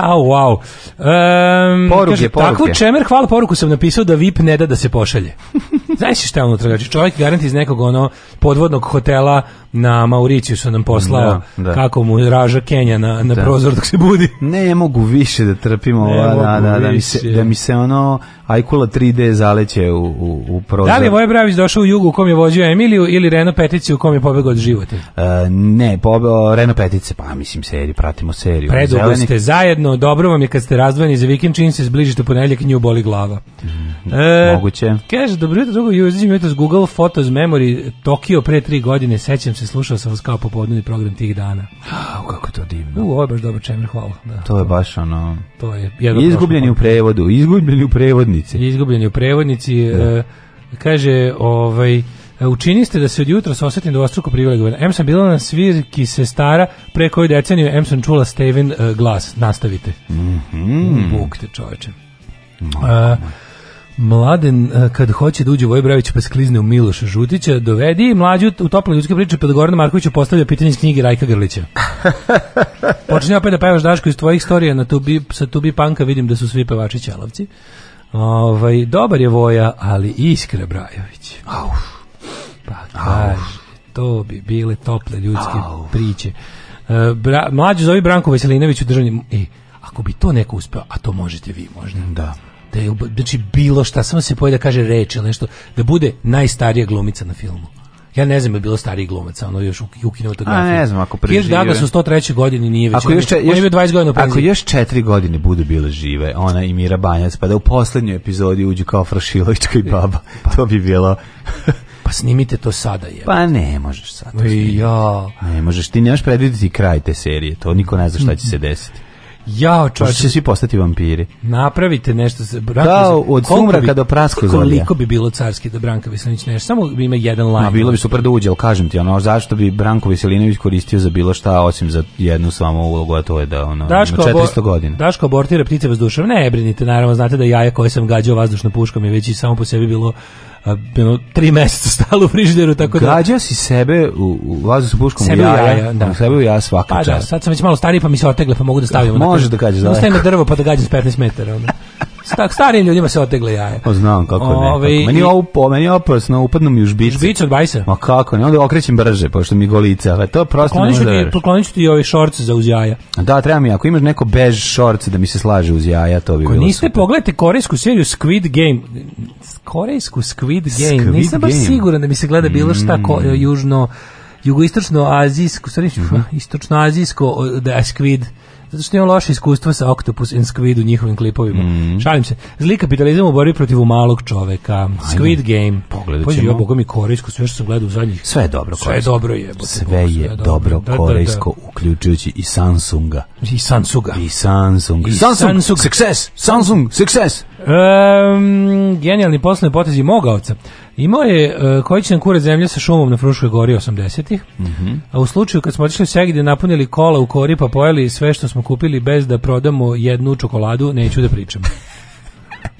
au, au. Um, poruke, poruke. čemer, hvala poruku sam napisao da VIP ne da da se pošalje. Znaš šta je unutra, ono čovjek garanti iz nekog ono podvodnog hotela na Mauriciju su nam poslao kako mu raža Kenja na, na prozor dok se budi. Ne mogu više da trpimo, da, da, da, da mi se ono Ajkula 3D zaleće u, u, u prozor. Da li je Voje Bravić došao u jugu u kom je vođio Emiliju ili Reno Petici u kom je pobegao od života? E, ne, pobe, Reno Petice, pa mislim seriju, pratimo seriju. Predugo ste zajedno, dobro vam je kad ste razdvojeni za vikend, čim se zbližite ponedjeljak i nju boli glava. Mm, e, moguće. Kaže, dobro jutro, drugo jutro s Google Photos Memory Tokio pre tri godine, sećam se, slušao sam vas kao popodnevni program tih dana. kako to divno. U, je baš dobro čemer, hvala. Da, to je baš ono... To je Izgubljeni u prevodu, izgubljeni u prevodu prevodnici. izgubljeni u prevodnici. E, kaže, ovaj, učini da se od jutra osetim dvostruko privilegovan. Em sam bila na svirki stara pre koju deceniju, em sam čula Steven e, glas. Nastavite. Mm -hmm. Bog te čoveče. E, mladen, kad hoće da uđe Vojbravić pa sklizne u Miloša Žutića, dovedi i mlađu u tople ljudske priče, pa da Gorana Markovića postavlja pitanje iz knjige Rajka Grlića. Počinje opet da pevaš Daško iz tvojih storija na tubi, sa tubi panka, vidim da su svi pevači čelovci Ovaj, dobar je Voja, ali Iskra Brajović. Pa to bi bile tople ljudske priče. Mlađi e, bra, mlađi zove Branko Veselinović u e, ako bi to neko uspio a to možete vi možda. Da. Da je, znači bilo šta, samo se pojede da kaže reč ili nešto, da bude najstarija glumica na filmu. Ja ne znam je bilo stari glumaca, ono još u A ne znam ako prežive. Kirk Douglas su 103. godine nije već. Ako još, četiri još, 20 godina Ako još 4 godine budu bile žive, ona i Mira Banjac, pa da u posljednjoj epizodi uđu kao Frašilovićka i baba. Pa. To bi bilo... pa snimite to sada je. Pa ne možeš sad. ja. Ne možeš, ti nemaš predvidjeti kraj te serije, to niko ne zna šta će se desiti. Jao, čovječe. će svi postati vampiri. Napravite nešto. Kao od sumraka do praskozorja. Koliko bi bilo carski da Branka Veselinović nešto? Samo ima jedan line. bilo bi super da uđe, kažem ti, ono, zašto bi Branko Veselinović koristio za bilo šta, osim za jednu samo ulogu, a to je da ono, Daško, ima 400 godina. Daško abortira ptice vazdušom. Ne, brinite, naravno, znate da jaja koje sam gađao vazdušnom puškom je već i samo po sebi bilo bilo tri mjeseca stalo u frižideru, tako da... Gađao si sebe u, u vazu sa puškom sebe u jaja, jaja da. sebe u jaja svaka pa, čast. Da, sad sam već malo stariji, pa mi se otegle, pa mogu da stavim. Može da gađaš. Da stavim na drvo, pa da gađam s 15 metara. Onda. Stak, starim ljudima se otegle jaje. Pa znam kako Ove, ne. Kako. Ovaj, meni je ovo po, meni opasno, upadnu mi u od bajsa? Ma kako ne, onda okrećem brže, pošto mi golica. A to prosto ne ću poklonit ću ti ovi šorce za uz jaja. Da, treba mi, ako imaš neko bež šorce da mi se slaže uz jaja, to bi Ko bilo niste, super. pogledajte korejsku seriju Squid Game. Korejsku Squid Game. Nisam baš siguran da mi se gleda bilo šta ko, mm. južno jugoistočno azijsko, istočno azijsko da je Squid zato što imam loše iskustva sa Octopus and Squid u njihovim klipovima. Mm. Šalim se. Zli kapitalizam u borbi protiv malog čoveka. Squid Game. Pogledat ćemo. Ja, boga mi, korejsko, sve što sam gledao u zadnjih. Sve je dobro korejsko. Sve je dobro jebote. Sve je sve dobro korejsko, uključujući i Samsunga. I Samsunga. I Samsung. I Samsung. Success. Samsung. Success. Um, genijalni poslovni potezi mogaoca. Imao je uh, e, koji će nam kure zemlje sa šumom na Fruškoj gori 80-ih. Mhm. A u slučaju kad smo otišli segde napunili kola u kori pa pojeli sve što smo kupili bez da prodamo jednu čokoladu, neću da pričam.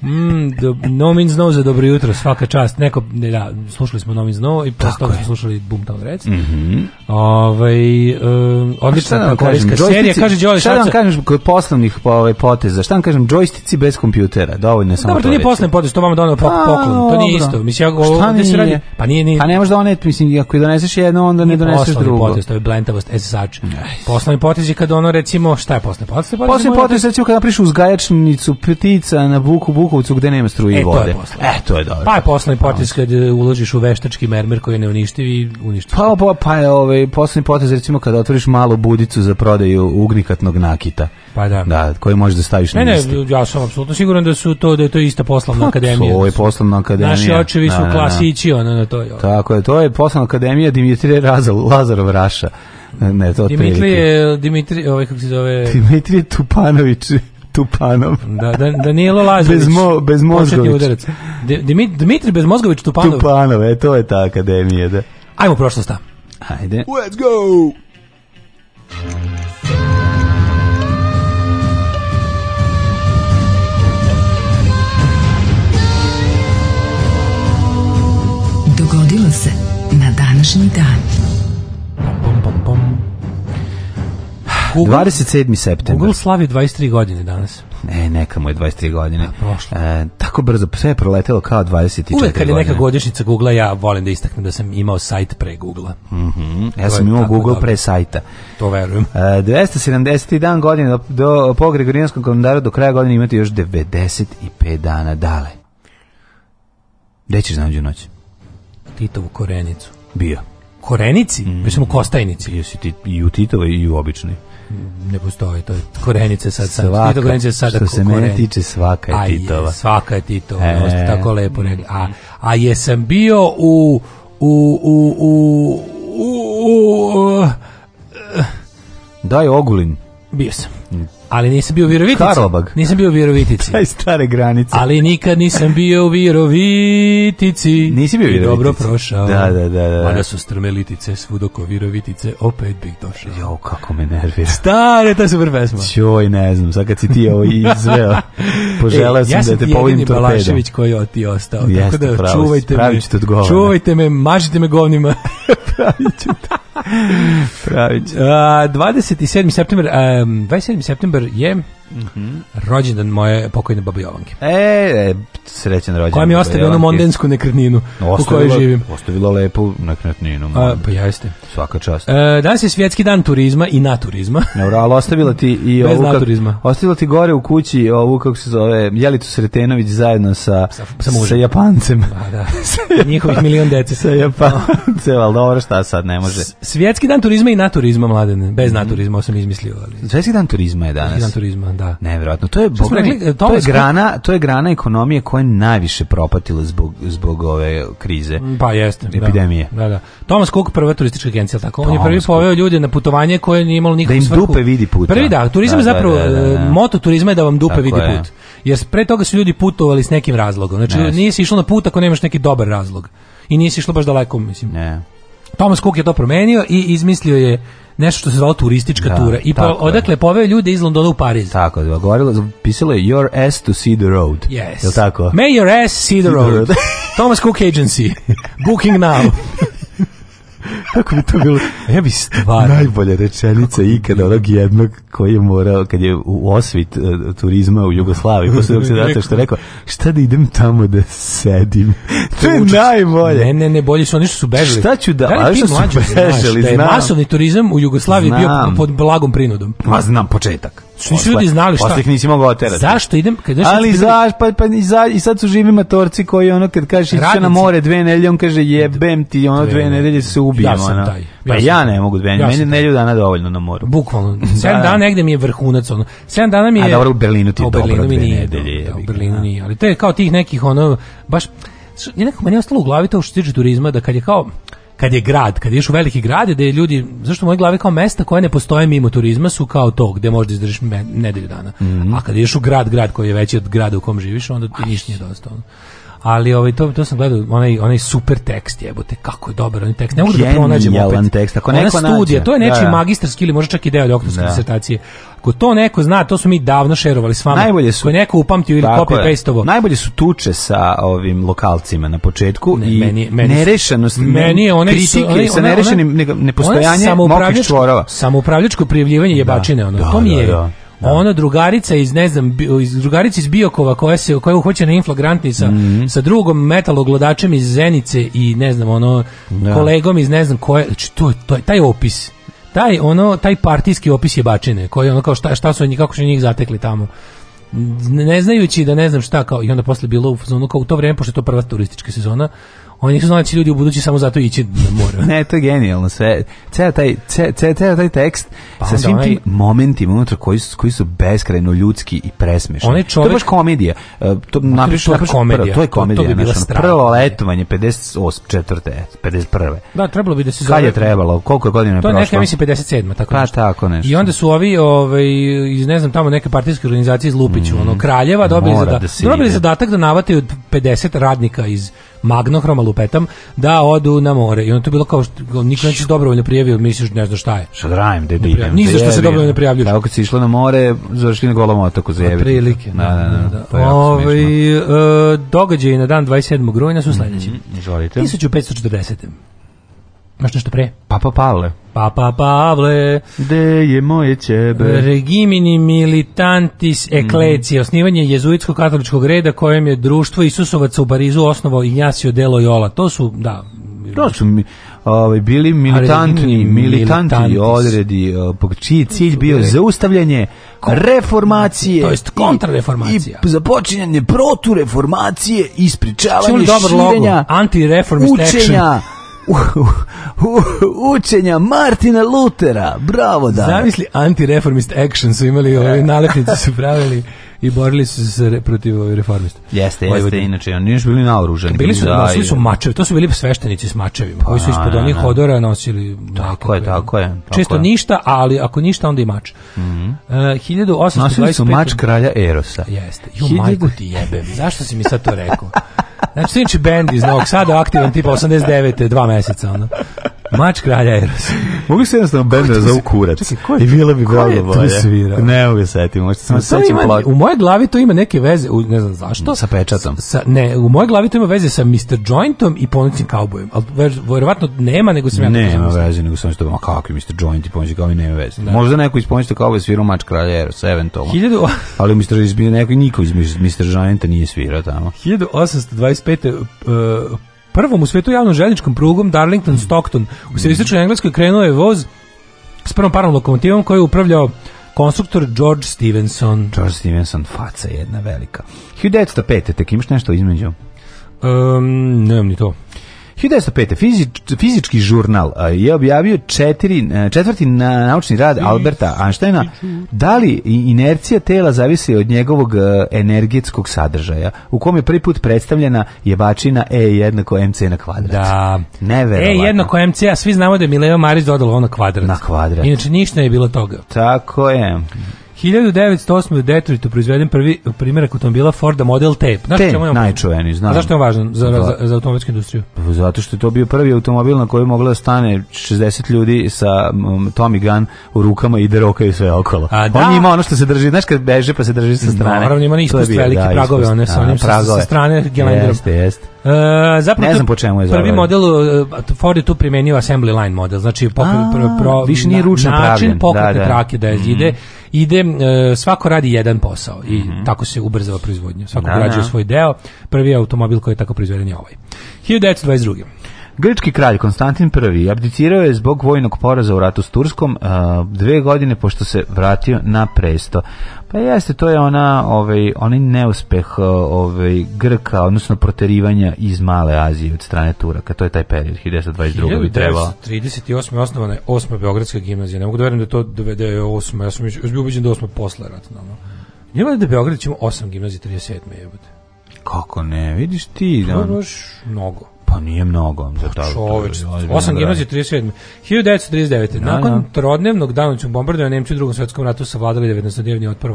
Mm, do, no Means No za dobro jutro, svaka čast. Neko, ne, da, slušali smo No Means No i posle toga smo slušali Boomtown Reds. Mm -hmm. Ove, ovaj, um, odlična ta serija, kaže Đole. Šta vam kažem kod poslovnih po, ove, ovaj, poteza? Šta vam kažem, džojstici bez kompjutera, dovoljno je samo Dobro, to nije poslovni potez, to vama doneo pa, poklon. To nije isto. Mislim, ja ovo se radi? Pa nije, nije. Pa ne možeš onet, mislim, ako je doneseš jedno, onda ne doneseš drugo. Poslovni potez, to je blentavost, SSH. Poslovni potez je kad ono, recimo, šta je poslovni potez? Poslovni potez, recimo, kad napriš uzgajačnicu ptica na buku, buku Vukovcu gde nema struje i e, vode. e, to je dobro. Pa je poslednji potez kad e, uložiš u veštački mermer koji ne uništi i uništiv. Pa, pa, pa je ovaj, poslednji potez recimo kad otvoriš malu budicu za prodaju ugnikatnog nakita. Pa da. Da, koji možeš da staviš na Ne, ja sam apsolutno siguran da su to da je to ista poslovna pa, akademija. To je poslovna akademija. Naši očevi su klasiči ono, na to. Ovaj. Ono. Tako je, to je poslovna akademija Dimitrije Lazarov Raša. Ne, to Dimitrije, Dimitri, ovaj kako se zove? Dimitri Tupanović. Tupanov. da, da, Danilo Lazović. Bez, mo, bez Mozgović. Dimitri Bezmozgović Tupanov. Tupanov, e, to je ta akademija, da. Ajmo prošlosta. Ajde. Let's go! Dogodilo se na današnji dan. Google, 27. septembra. Google slavi 23 godine danas. Ne, neka mu je 23 godine. A, e, tako brzo, sve je proletelo kao 24 godine. Uvijek kad je neka godišnica Google, ja volim da istaknem da sam imao sajt pre mhm, Google. Mm -hmm. Ja sam imao Google pre sajta. To verujem. E, 270. dan godine do, do, po Gregorijanskom kalendaru do kraja godine imate još 95 dana dale. Gde ćeš znađu noć? Titovu korenicu. Bio. Korenici? Mm. Već u Kostajnici. Bio si ti i u Titovoj i u običnoj ne postoji to je korenice sad, svaka, sad, korenice sad što se mene tiče svaka je Titova. Je, svaka je Titova, tako lepo Ne, A, a jesam bio u u u u u, Daj Ogulin. Bio sam ali nisam bio u Virovitici. Karlobag. Nisam bio u Virovitici. Taj stare granice. Ali nikad nisam bio u Virovitici. Nisi bio u Virovitici. Dobro prošao. Da, da, da. da. Mada su strmelitice oko Virovitice, opet bih došao. Jo, kako me nervira. Stare, ta super pesma. Joj, ne znam, sad kad si ti ovo izveo, e, poželeo e, sam ja da te povim torpedom. Ja sam koji je ti ostao. Jeste, tako da čuvajte me, čuvajte me, mažite me govnima. pravit ću Pravić. Uh, 27. september, um, 27. september je Mhm. Rođendan moje pokojne babi Jovanke. E, e srećan rođendan. Koja mi je ostavila onu mondensku nekretninu u kojoj živim. Ostavila lepu nekretninu. A, pa jeste. Svaka čast. E, danas je svjetski dan turizma i naturizma. Dobro, ali ostavila ti i Bez turizma. Naturizma. Ostavila ti gore u kući ovu, kako se zove, Jelicu Sretenović zajedno sa, sa, sa, sa Japancem. A, pa da. Njihovih milion dece. Sa Japancem, ali dobro, šta sad, ne može. svjetski dan turizma i naturizma, mladene. Bez mm -hmm. naturizma, sam izmislio. Ali... Svjetski dan turizma je danas. dan turizma, da. Nevjerojatno. To je, to, je grana, to je grana ekonomije koja je najviše propatila zbog, zbog ove krize. Mm, pa jeste. Epidemije. Da, da. da. Thomas Cook, prva turistička agencija, tako. on je prvi poveo ljude na putovanje koje nije imalo nikakvu svrhu. Da im dupe vidi put Prvi da, turizam je zapravo, e, moto turizma je da vam dupe vidi put. Jer pre toga su ljudi putovali s nekim razlogom. Znači, ne, nisi išlo na put ako nemaš neki dobar razlog. I nisi išlo baš daleko, mislim. Ne. Thomas Cook je to promenio i izmislio je nešto što se zvalo turistička da, tura. I po, odakle poveo ljude iz Londona u Pariz. Tako, da, govorilo, pisalo je Your ass to see the road. Yes. Je tako? May your ass see the road. Thomas Cook Agency. Booking now. Kako bi to bilo? Ja bi stvarno... Najbolja rečenica ikada onog jednog koji je morao, kad je u osvit e, turizma u Jugoslaviji, posle dok se date što rekao, šta da idem tamo da sedim? to je najbolje. Ne, ne, ne, bolje su oni što su bežali. Šta ću da, da što su je masovni turizam u Jugoslaviji bio pod blagom prinudom. Ma znam, početak. Svi su ljudi znali šta? Posle ih nisi mogao Zašto idem? Kad Ali za, pa, pa, i, za, i sad su živi matorci koji ono kad kažeš ići na more dve nedelje, on kaže jebem ti, ono dve nedelje se ubijemo. Ja sam ono. taj. Pa ja ne mogu dve nedelje, meni nedelju dana dovoljno na moru. Bukvalno. sedam dana negde mi je vrhunac. Ono. sedam dana mi je... A dobro, u Berlinu ti je dobro dve U Berlinu nije, ali to je kao tih nekih ono, baš... Nekako meni je ostalo u glavi to što se tiče turizma, da kad je kao kad je grad, kad ješ u veliki grad, da je ljudi, zašto u mojoj glavi kao mesta koje ne postoje mimo turizma su kao to, gde možda izdržiš nedelju dana. Mm A kad ješ u grad, grad koji je veći od grada u kom živiš, onda ti ništa nije dosta. Ono ali ovaj to sam gledao onaj onaj super tekst jebote kako je dobar onaj tekst ne mogu da pronađem opet tekst ako neko studija to je nečiji da, magistarski ili možda čak i deo doktorske da. disertacije ako to neko zna to su mi davno šerovali s vama najbolje su ko je neko upamtio ili copy pasteovo najbolje su tuče sa ovim lokalcima na početku i meni, meni nerešenost je one kritike sa nerešenim nepostojanje mokih čvorova samoupravljačko prijavljivanje jebačine ono to mi je ono drugarica iz ne znam iz drugarice iz Biokova koja se koja je na inflagrantni sa, mhm. sa drugom metaloglodačem iz Zenice i ne znam ono kolegom iz ne znam koje znači to, to je taj opis taj ono taj partijski opis je bačene, koji ono kao šta, šta su oni kako su njih zatekli tamo ne znajući da ne znam šta kao i onda posle bilo u fazonu kao u to vrijeme pošto je to prva turistička sezona oni su znači ljudi u budući samo zato ići na more. ne, to je genijalno sve. Ceo taj, ce, ceo taj tekst pa sa svim onaj... tim momentima unutra koji su, koji su beskrajno ljudski i presmešni. Onaj čovjek... To je baš komedija. E, to, napiš, to je komedija. To je komedija. To, to bi naš, ono, prvo letovanje, četvrte, 51. Da, trebalo bi da se zove. Kad je trebalo? Koliko je godina je prošlo? To je neka, mislim, 57. Tako pa, nešto. tako nešto. I onda su ovi, ovaj, iz, ne znam, tamo neke partijske organizacije iz Lupiću, mm. ono, Kraljeva, dobili, zada, da dobili zadatak da navate od 50 radnika iz magnohroma lupetam, da odu na more. I onda to je bilo kao, što, niko neće dobrovoljno prijavio, misliš ne znam šta je. Šta da radim, da idem. Ni za se dobrovoljno prijavljuš. Evo kad si išla na more, završili na golom otoku pa za jebi. Prilike. Da, da, da. da. Ovi, ovaj, e, događaj na dan 27. rujna su mhm, sledeći. Mm -hmm, izvolite. 1540. Još nešto pre? Papa Pavle. Papa Pavle. De je moje ćebe. Regimini militantis eklecije, mm. osnivanje jezuitskog katoličkog reda kojem je društvo Isusovaca u Barizu osnovao Ignacio de Loyola. To su, da... To su mi, ovaj, bili militantni, militanti odredi, e, čiji cilj bio zaustavljanje reformacije. To jest kontrareformacija. I, i započinjanje protureformacije, ispričavanje širenja, antireformist učenja, učenja Martina Lutera. Bravo da. Zamisli antireformist action su imali, ovi e. nalepnice su pravili. i borili su se protiv ovaj, reformista. Jeste, ovaj jeste, inače oni nisu bili naoružani. Bili su nosili su mačevi, to su bili sveštenici s mačevima, koji pa, su ispod onih odora nosili. Tako je, tako je. Često ništa, ali ako ništa onda i mač. Mhm. 1825. E, nosili su mač kralja Erosa. Jeste. Jo, majku ti jebem. Zašto si mi sad to rekao? Znači, sinči bend iz Novog Sada aktivan tipa 89. dva meseca, ono. Mač kralja Eros. Mogu se jednostavno bend za ukurat. I bilo bi bravo bolje. Ne mogu se moje glavi to ima neke veze, u, ne znam zašto. Sa pečatom. Sa, ne, u moje glavi to ima veze sa Mr. Jointom i ponoćnim kaubojem. Ali verovatno nema, nego sam ja... Nema veze, nego sam što... kako je Mr. Joint i ponoćni kaubojem? nema veze. Možda neko iz ponoćnog svira svirao Mač Kralja sa eventualno. Hiljadu... ali Mr. neko, niko iz Mr. Jointa nije svirao tamo. 1825. Uh, e, prvom u svetu javnom željezničkom prugom Darlington Stockton u sredistočnoj Engleskoj krenuo je voz s prvom parom lokomotivom koji je upravljao Konstruktor George Stevenson. George Stevenson, faca jedna velika. 1905. Tek imaš nešto između? Um, nemam ni to. 1905. Fizič, fizički žurnal je objavio četiri, e, četvrti na, naučni rad Alberta Einsteina. Da li inercija tela zavisi od njegovog e, energetskog sadržaja, u kom je prvi put predstavljena jebačina E jednako MC na kvadrat. Da. Neverovatno. E jednako MC, a svi znamo da je Mileo Marić dodalo ono kvadrat. Na kvadrat. Inače, ništa je bilo toga. Tako je. 1908. u Detroitu proizveden prvi primjerak automobila Forda Model T. Znaš T, čemu najčuveni, znam. A zašto je on važan za, za, za, automobilsku industriju? Pa zato što je to bio prvi automobil na koji mogla da stane 60 ljudi sa um, Tommy Gun u rukama i da i sve okolo. A, da. On ima ono što se drži, znaš kad beže pa se drži sa strane. Naravno, ima ispust velike da, pragove, one sa onim sa, sa strane gelenderom. Jeste, jeste. Uh, zapravo ne znam po čemu je prvi model uh, Ford je tu primenio assembly line model znači pokret, A, pro, pro, više nije ručan način pokretne da, da. trake da je mhm. ide ide, e, svako radi jedan posao i mhm. tako se ubrzava proizvodnja. Svako da, svoj deo. Prvi automobil koji je tako proizveden je ovaj. 1922. Grčki kralj Konstantin I abdicirao je zbog vojnog poraza u ratu s Turskom dve godine pošto se vratio na presto. Pa jeste, to je ona, ovaj, onaj neuspeh ovaj, Grka, odnosno proterivanja iz Male Azije od strane Turaka. To je taj period, 1922. bi trebalo. 38. osnovana je 8. Beogradska gimnazija. Ne mogu da verujem da to dovede 8. Ja sam još bio ubiđen da 8. posle ratno. Nije li da Beograd ćemo 8 gimnazije 37. bude? Kako ne, vidiš ti. To je baš mnogo. Pa nije mnogo. Pa to, čoveč, 8 gimnazije 37. 1939. Na, Nakon na. trodnevnog danoćnog bombardovanja Nemci u drugom svjetskom ratu savladali 19-dnevni otpor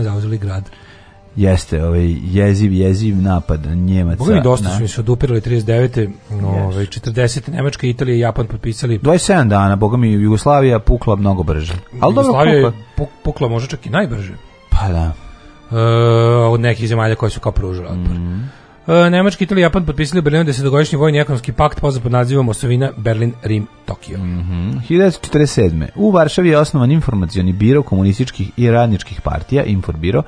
i zauzeli grad. Jeste, ovaj jeziv, jeziv napad Njemaca. Boga mi dosta su mi se odupirali 39. Ovaj, 40. Nemačka, Italija i Japan potpisali. 27 dana, boga mi Jugoslavija pukla mnogo brže. Ali Jugoslavija je pukla. pukla možda čak i najbrže. Pa da. E, od nekih zemalja koje su kao pružile otpor. Mm -hmm. E, Nemački, Italija i Japan potpisali u Berlinu desetogodišnji vojni ekonomski pakt poza pod nazivom Osovina Berlin, Rim, Tokio. Mm -hmm. 1947. U Varšavi je osnovan informacijani biro komunističkih i radničkih partija, Inforbiro,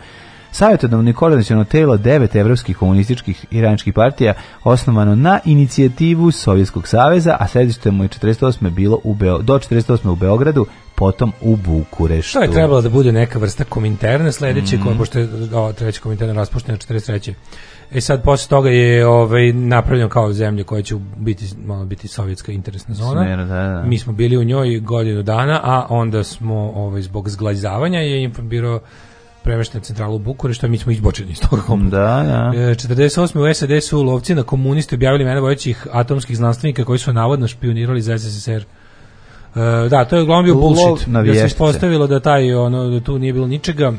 Savjetodavno koordinaciono telo devet evropskih komunističkih i radničkih partija osnovano na inicijativu Sovjetskog saveza, a središte mu je 48. bilo u Beo, do 48. u Beogradu, potom u Bukureštu. To je trebalo da bude neka vrsta kominterne sledeće, mm koja, mhm. pošto je o, treći kominterna raspuštena 43. E sad posle toga je ovaj napravljeno kao zemlje koja će biti malo ono, biti sovjetska interesna zona. Mi smo bili u njoj godinu dana, a onda smo ovaj zbog zglazavanja je informirao premešten centralu što mi smo izbočeni iz toga. Mm, da, da. 48. E, u SAD su lovci na komunisti objavili mene atomskih znanstvenika koji su navodno špionirali za SSSR. E, da, to je uglavnom bio bullshit. Da se ispostavilo da taj ono da tu nije bilo ničega.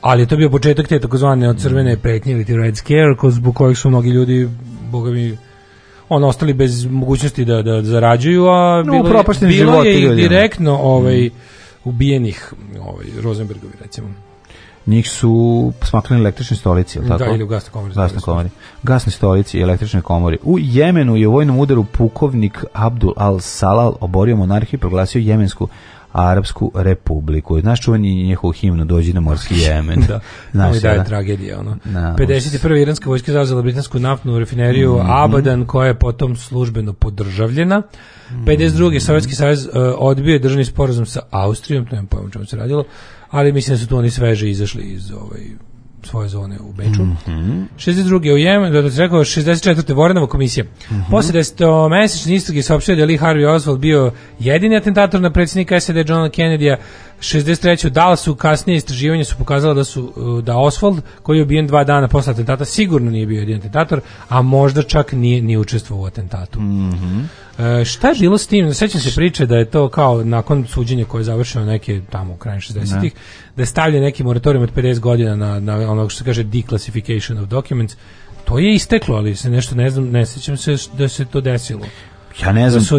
Ali je to bio početak te takozvane od crvene pretnje ili red scare, ko zbog kojih su mnogi ljudi, boga mi, on ostali bez mogućnosti da, da zarađuju, a no, bilo, je, i ono. direktno mm. ovaj, ubijenih ovaj, Rosenbergovi, recimo. Njih su smaknuli električne stolici, ili tako? Da, ili u gasnoj komori. Gasne komori. stolici i električne komori. U Jemenu je u vojnom udaru pukovnik Abdul al-Salal oborio monarhiju i proglasio jemensku Arapsku republiku. Znaš čuvanje njehovu himnu dođi na morski Jemen. da, ali da je tragedija. Ono. Na, 51. iranska vojska zauzela britansku naftnu rafineriju mm -hmm. Abadan koja je potom službeno podržavljena. 52. Mhm. Sovjetski savez uh, odbio je državni sporazum sa Austrijom, to je pojma čemu se radilo, ali mislim da su tu oni sveže izašli iz ovaj svoje zone u Beču. Mm -hmm. 62. u Jemen, da se rekao 64. Vorenova komisija. Mm -hmm. Posle 10 mesečne istrage saopštio da Lee Harvey Oswald bio jedini atentator na predsjednika SED Johna Kennedy-a 63. su, kasnije istraživanje su pokazala da su uh, da Oswald koji je ubijen dva dana posle atentata sigurno nije bio jedin atentator, a možda čak nije ni učestvovao u atentatu. Mm šta je bilo s tim? Sećam se priče da je to kao nakon suđenja koje je završeno neke tamo u kraju 60-ih, da je stavljen neki moratorijum od 50 godina na, na ono što se kaže declassification of documents, to je isteklo, ali se nešto ne znam, ne sjećam se da se to desilo ja ne znam da su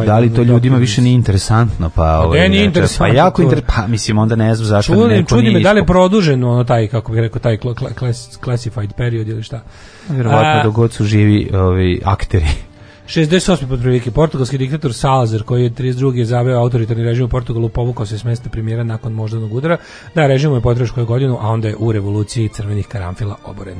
li ono, to ljudima više nije interesantno, pa, pa ovaj. interesantno. Pa jako inter, pa mislim onda ne znam zašto čudim, neko čudim nije. Čudi me da li je produžen ono taj kako bih rekao taj classified period ili šta. Verovatno dok god su živi ovi akteri. 68. potprilike portugalski diktator Salazar koji je 32. zaveo autoritarni režim u Portugalu povukao se s mesta premijera nakon moždanog udara. Da, režim je potrešao godinu, a onda je u revoluciji crvenih karamfila oboren.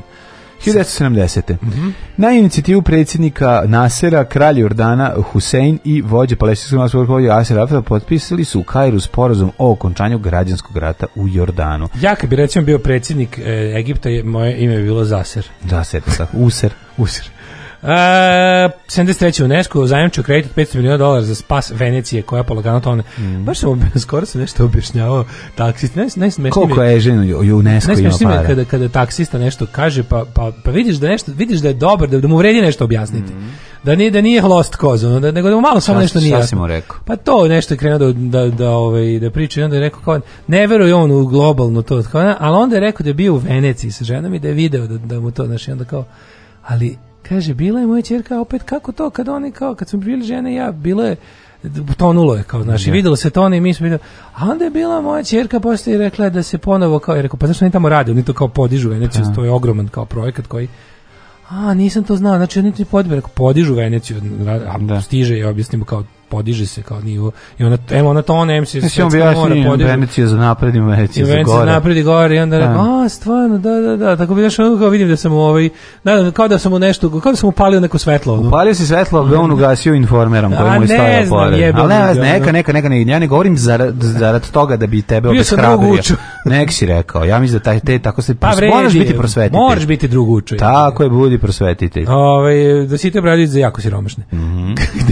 1970. Mm -hmm. Na inicijativu predsjednika Nasera, kralj Jordana Hussein i vođe palestinskog nacionalnog Aser Afra potpisali su u Kairu sporazum o okončanju građanskog rata u Jordanu. Ja kad bi recimo bio predsjednik e, Egipta, je, moje ime je bilo Zaser. Zaser, tako, User. User. E, uh, 73. UNESCO zajamčio kredit od 500 milijuna dolara za spas Venecije koja je polagana tone. Mm. Baš sam skoro sam nešto objašnjavao taksisti ne najsmešnije Koliko je ženu UNESCO ima para? Kada, kada taksista nešto kaže pa, pa, pa, vidiš, da nešto, vidiš da je dobar, da, da mu vredi nešto objasniti. Mm. Da nije, da nije lost cause, ono, da, nego da mu malo samo nešto nije. Šta si mu rekao? Pa to nešto je krenuo da, da, da, ovaj, da priča i onda je rekao kao, ne veruje on u globalno to, kao, ali onda je rekao da je bio u Veneciji sa ženom i da je video da, mu to, znači onda kao, ali Kaže, bila je moja čerka, opet kako to, kad oni kao, kad smo bili žene ja, bilo je, tonulo je kao, znaš, i videlo se to i mi smo vidjeli. A onda je bila moja čerka poslije i rekla da se ponovo kao, je rekao, pa zašto oni tamo rade, oni to kao podižu Veneciju, to je ogroman kao projekat koji a nisam to znao, znači oni ti podižu Veneciju, a stiže i objasnimo kao podiže se kao nivo. I onda, ona to ona, MC se sve mora Venecija za napred i Venecija za gore. napred i gore i onda rekao, a, stvarno, da, da, da. Tako bi došao, kao vidim da sam u ovaj, da, kao da sam u nešto, kao da sam upalio neko svetlo. Ono. Upalio si svetlo, da on mm. ugasio informerom koji mu je stavio pored. ne, znam, ono. neka, neka, neka, ne, ja ne govorim zarad, zarad toga da bi tebe obeshrabrio. Nek si rekao, ja mislim da taj, te, tako se, pa, vredi, pa moraš biti prosvetitelj. Možeš biti drugučaj. Tako je, budi prosvetitelj. Ovaj da si te bradić za jako siromašne. Mm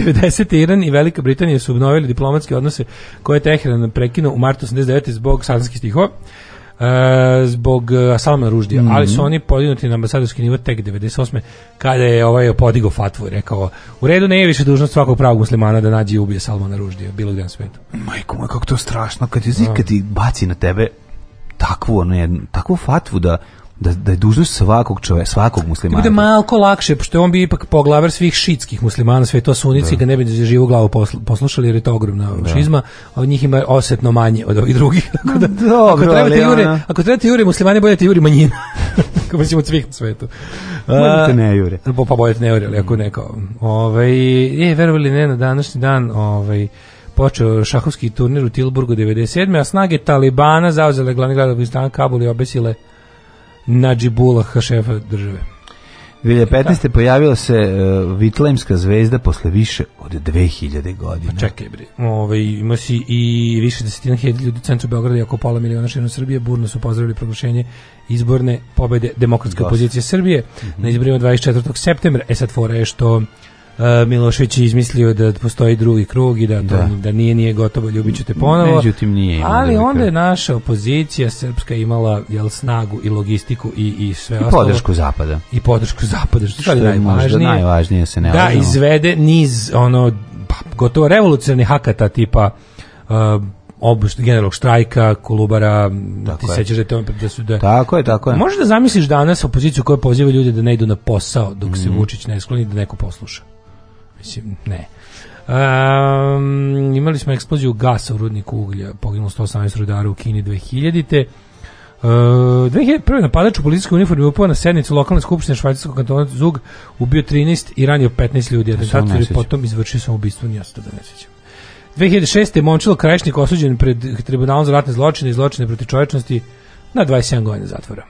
91 i Velika Britanija su obnovili diplomatske odnose koje je Teheran prekinuo u martu 89. zbog sadanskih stihova. E, zbog e, Salmana Ruždija, mhm. ali su oni podinuti na ambasadorski nivo tek 98. kada je ovaj podigo fatvu i rekao u redu ne je više dužnost svakog pravog muslimana da nađe i ubije Salmana Ruždija, bilo gdje na svetu. Majko, moj, kako to strašno, kad, je, kad ti baci na tebe takvu, ono, takvu fatvu da da, da je dužnost svakog čovjeka, svakog muslimana. Bude malko lakše, pošto on bi ipak poglavar svih šitskih muslimana, sve to sunici, ga ne bi živu glavu poslušali, jer je to ogromna da. šizma, njih ima osetno manje od ovih drugih. Tako da, Dobro, ako, trebate jure, ono- ako trebate jure muslimane, boljete jure manjina. ako mislim od svih na svetu. Bojete ne jure. Pa, pa boljete ne jure, ali ako mm. neko. Ove, ovaj, je, verovali ne, na današnji dan, ovaj, počeo šahovski turnir u Tilburgu 97. a snage Talibana zauzele glavni grad Afganistan Kabul i obesile Nadžibulaha, šefa države. 2015. pojavila se uh, Vitlemska zvezda posle više od 2000 godina. Pa čekaj bre. Ove, ima si i više desetina hiljada ljudi u centru Beograda i oko pola miliona širom Srbije burno su pozdravili proglašenje izborne pobede demokratske opozicije Srbije mm -hmm. na izborima 24. septembra. E sad fora je što E, Milošević je izmislio da postoji drugi krug i da, da nije nije gotovo, ljubit ćete ponovo. Međutim, nije Ali onda je naša opozicija srpska imala jel, snagu i logistiku i, i sve I ostalo. podršku zapada. I podršku zapada, što, je najvažnije. najvažnije se ne Da, izvede niz ono, pa, gotovo revolucionih hakata tipa uh, generalnog štrajka, kolubara, ti sećaš da te da su da Tako je, tako je. Možeš da zamisliš danas opoziciju koja poziva ljude da ne idu na posao dok se mhm. Vučić ne skloni da neko posluša mislim, ne. imali smo eksploziju gasa u rudniku uglja, poginulo 118 rudara u Kini 2000-te. Uh, 2001. napadač u policijskoj uniformi upao na sednicu lokalne skupštine švajcarskog kantona Zug, ubio 13 i ranio 15 ljudi, atentator i potom izvršio sam ubistvo, nije se da ne sjećam. 2006. je Momčilo Krajišnik osuđen pred tribunalom za ratne zločine i zločine protiv čovečnosti na 27 godina zatvora.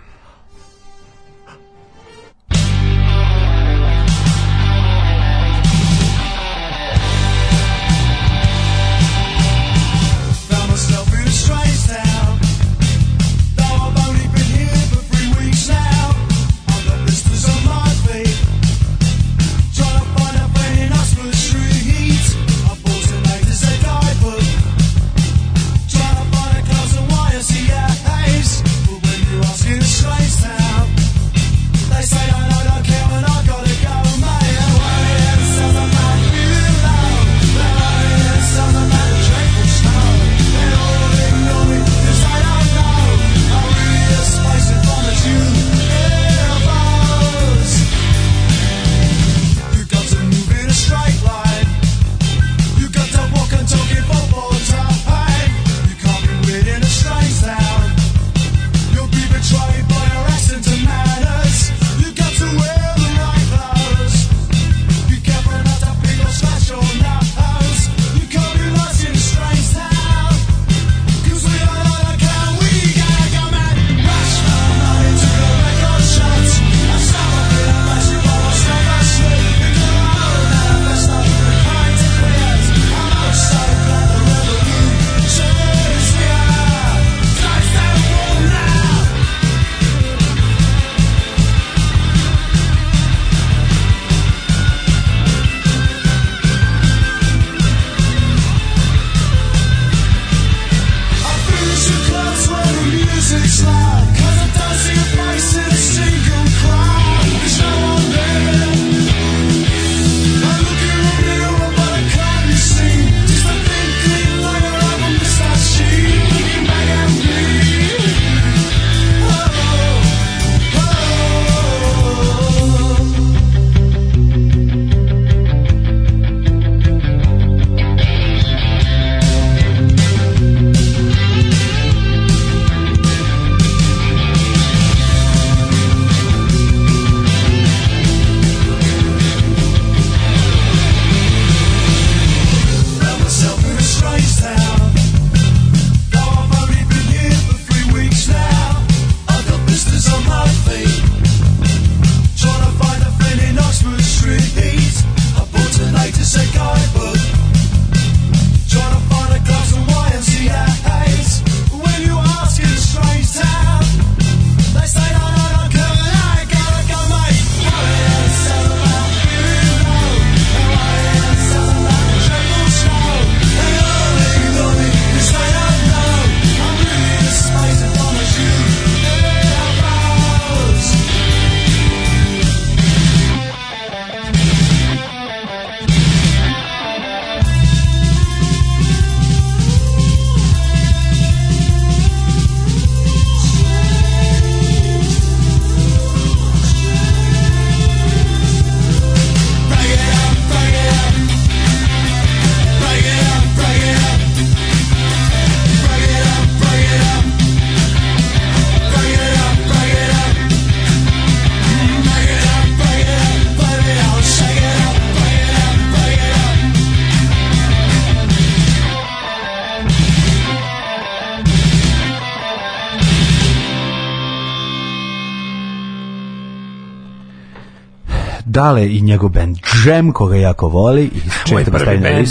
Dale i njegov band Džem, koga jako voli. I moj prvi band.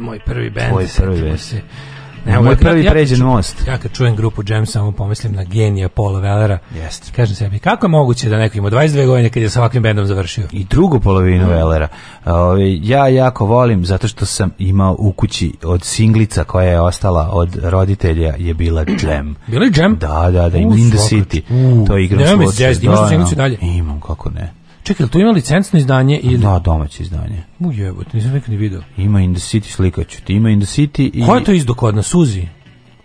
Moj prvi band. Tvoj prvi band. Moj prvi ja, pređen ja, most. Ja kad čujem grupu Jam samo pomislim na genija Paula Velera. Jeste. Kažem sebi, kako je moguće da neko ima 22 godine kad je sa ovakvim bendom završio? I drugu polovinu mm. Velera. ja jako volim zato što sam imao u kući od singlica koja je ostala od roditelja je bila Jam. bila je Jam? Da, da, da, u, in, the City. U, to igram svoj. Imaš dalje? Imam, kako ne. Čekaj, tu ima licencno izdanje ili... Da, domaće izdanje. U jebot, nisam nikad ni video. Ima In the City, slikaću ti. Ima In the City i... Ko je to izdo kod nas? Suzi?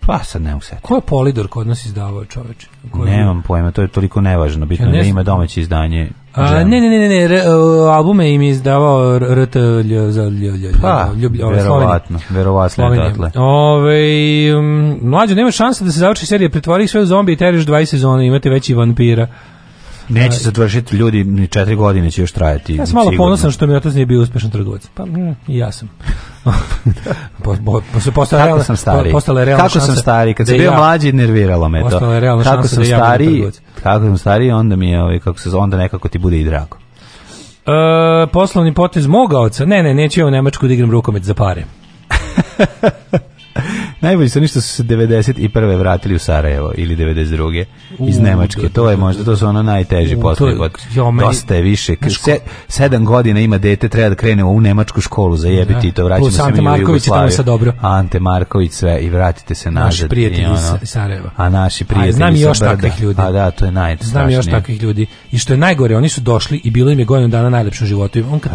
Pa sad ne Ko je Polidor kod nas izdavao čoveče? Nemam pojma, to je toliko nevažno. Bitno ja ne da ima domaće izdanje. A, ne, ne, ne, ne, re, albume im je izdavao RT Pa, verovatno, verovatno mlađi Ove, mlađo, nema šanse da se završi serija pretvori sve u zombi i teriš 20 sezona, imate veći vampira. Neće se završiti ljudi, ni četiri godine će još trajati. Ja sam malo ponosan što mi otac nije bio uspešan trgovac. Pa mm, i ja sam. po, sam stari. kako sam stari, kad sam bio ja, mlađi nerviralo me to. Realna kako sam stari, kako sam stari, onda mi je ovaj kako se onda nekako ti bude i drago. E, poslovni potez moga oca. Ne, ne, neću ja u Nemačku da igram rukomet za pare. Najbolji su ništa što su se 91. vratili u Sarajevo ili 92. iz Nemačke. To je možda, to su ono najteži posle god. Dosta je više. sedam godina ima dete, treba da krene u Nemačku školu, za jebiti i to vraćamo se mi u Jugoslaviju. Sa dobro. Ante Marković sve i vratite se nazad. Naši prijatelji iz ono. Sarajeva. A naši prijatelji Znam još takvih ljudi. A da, to je najstrašnije. Znam još takvih ljudi. I što je najgore, oni su došli i bilo im je godinu dana najlepšu životu. On kad,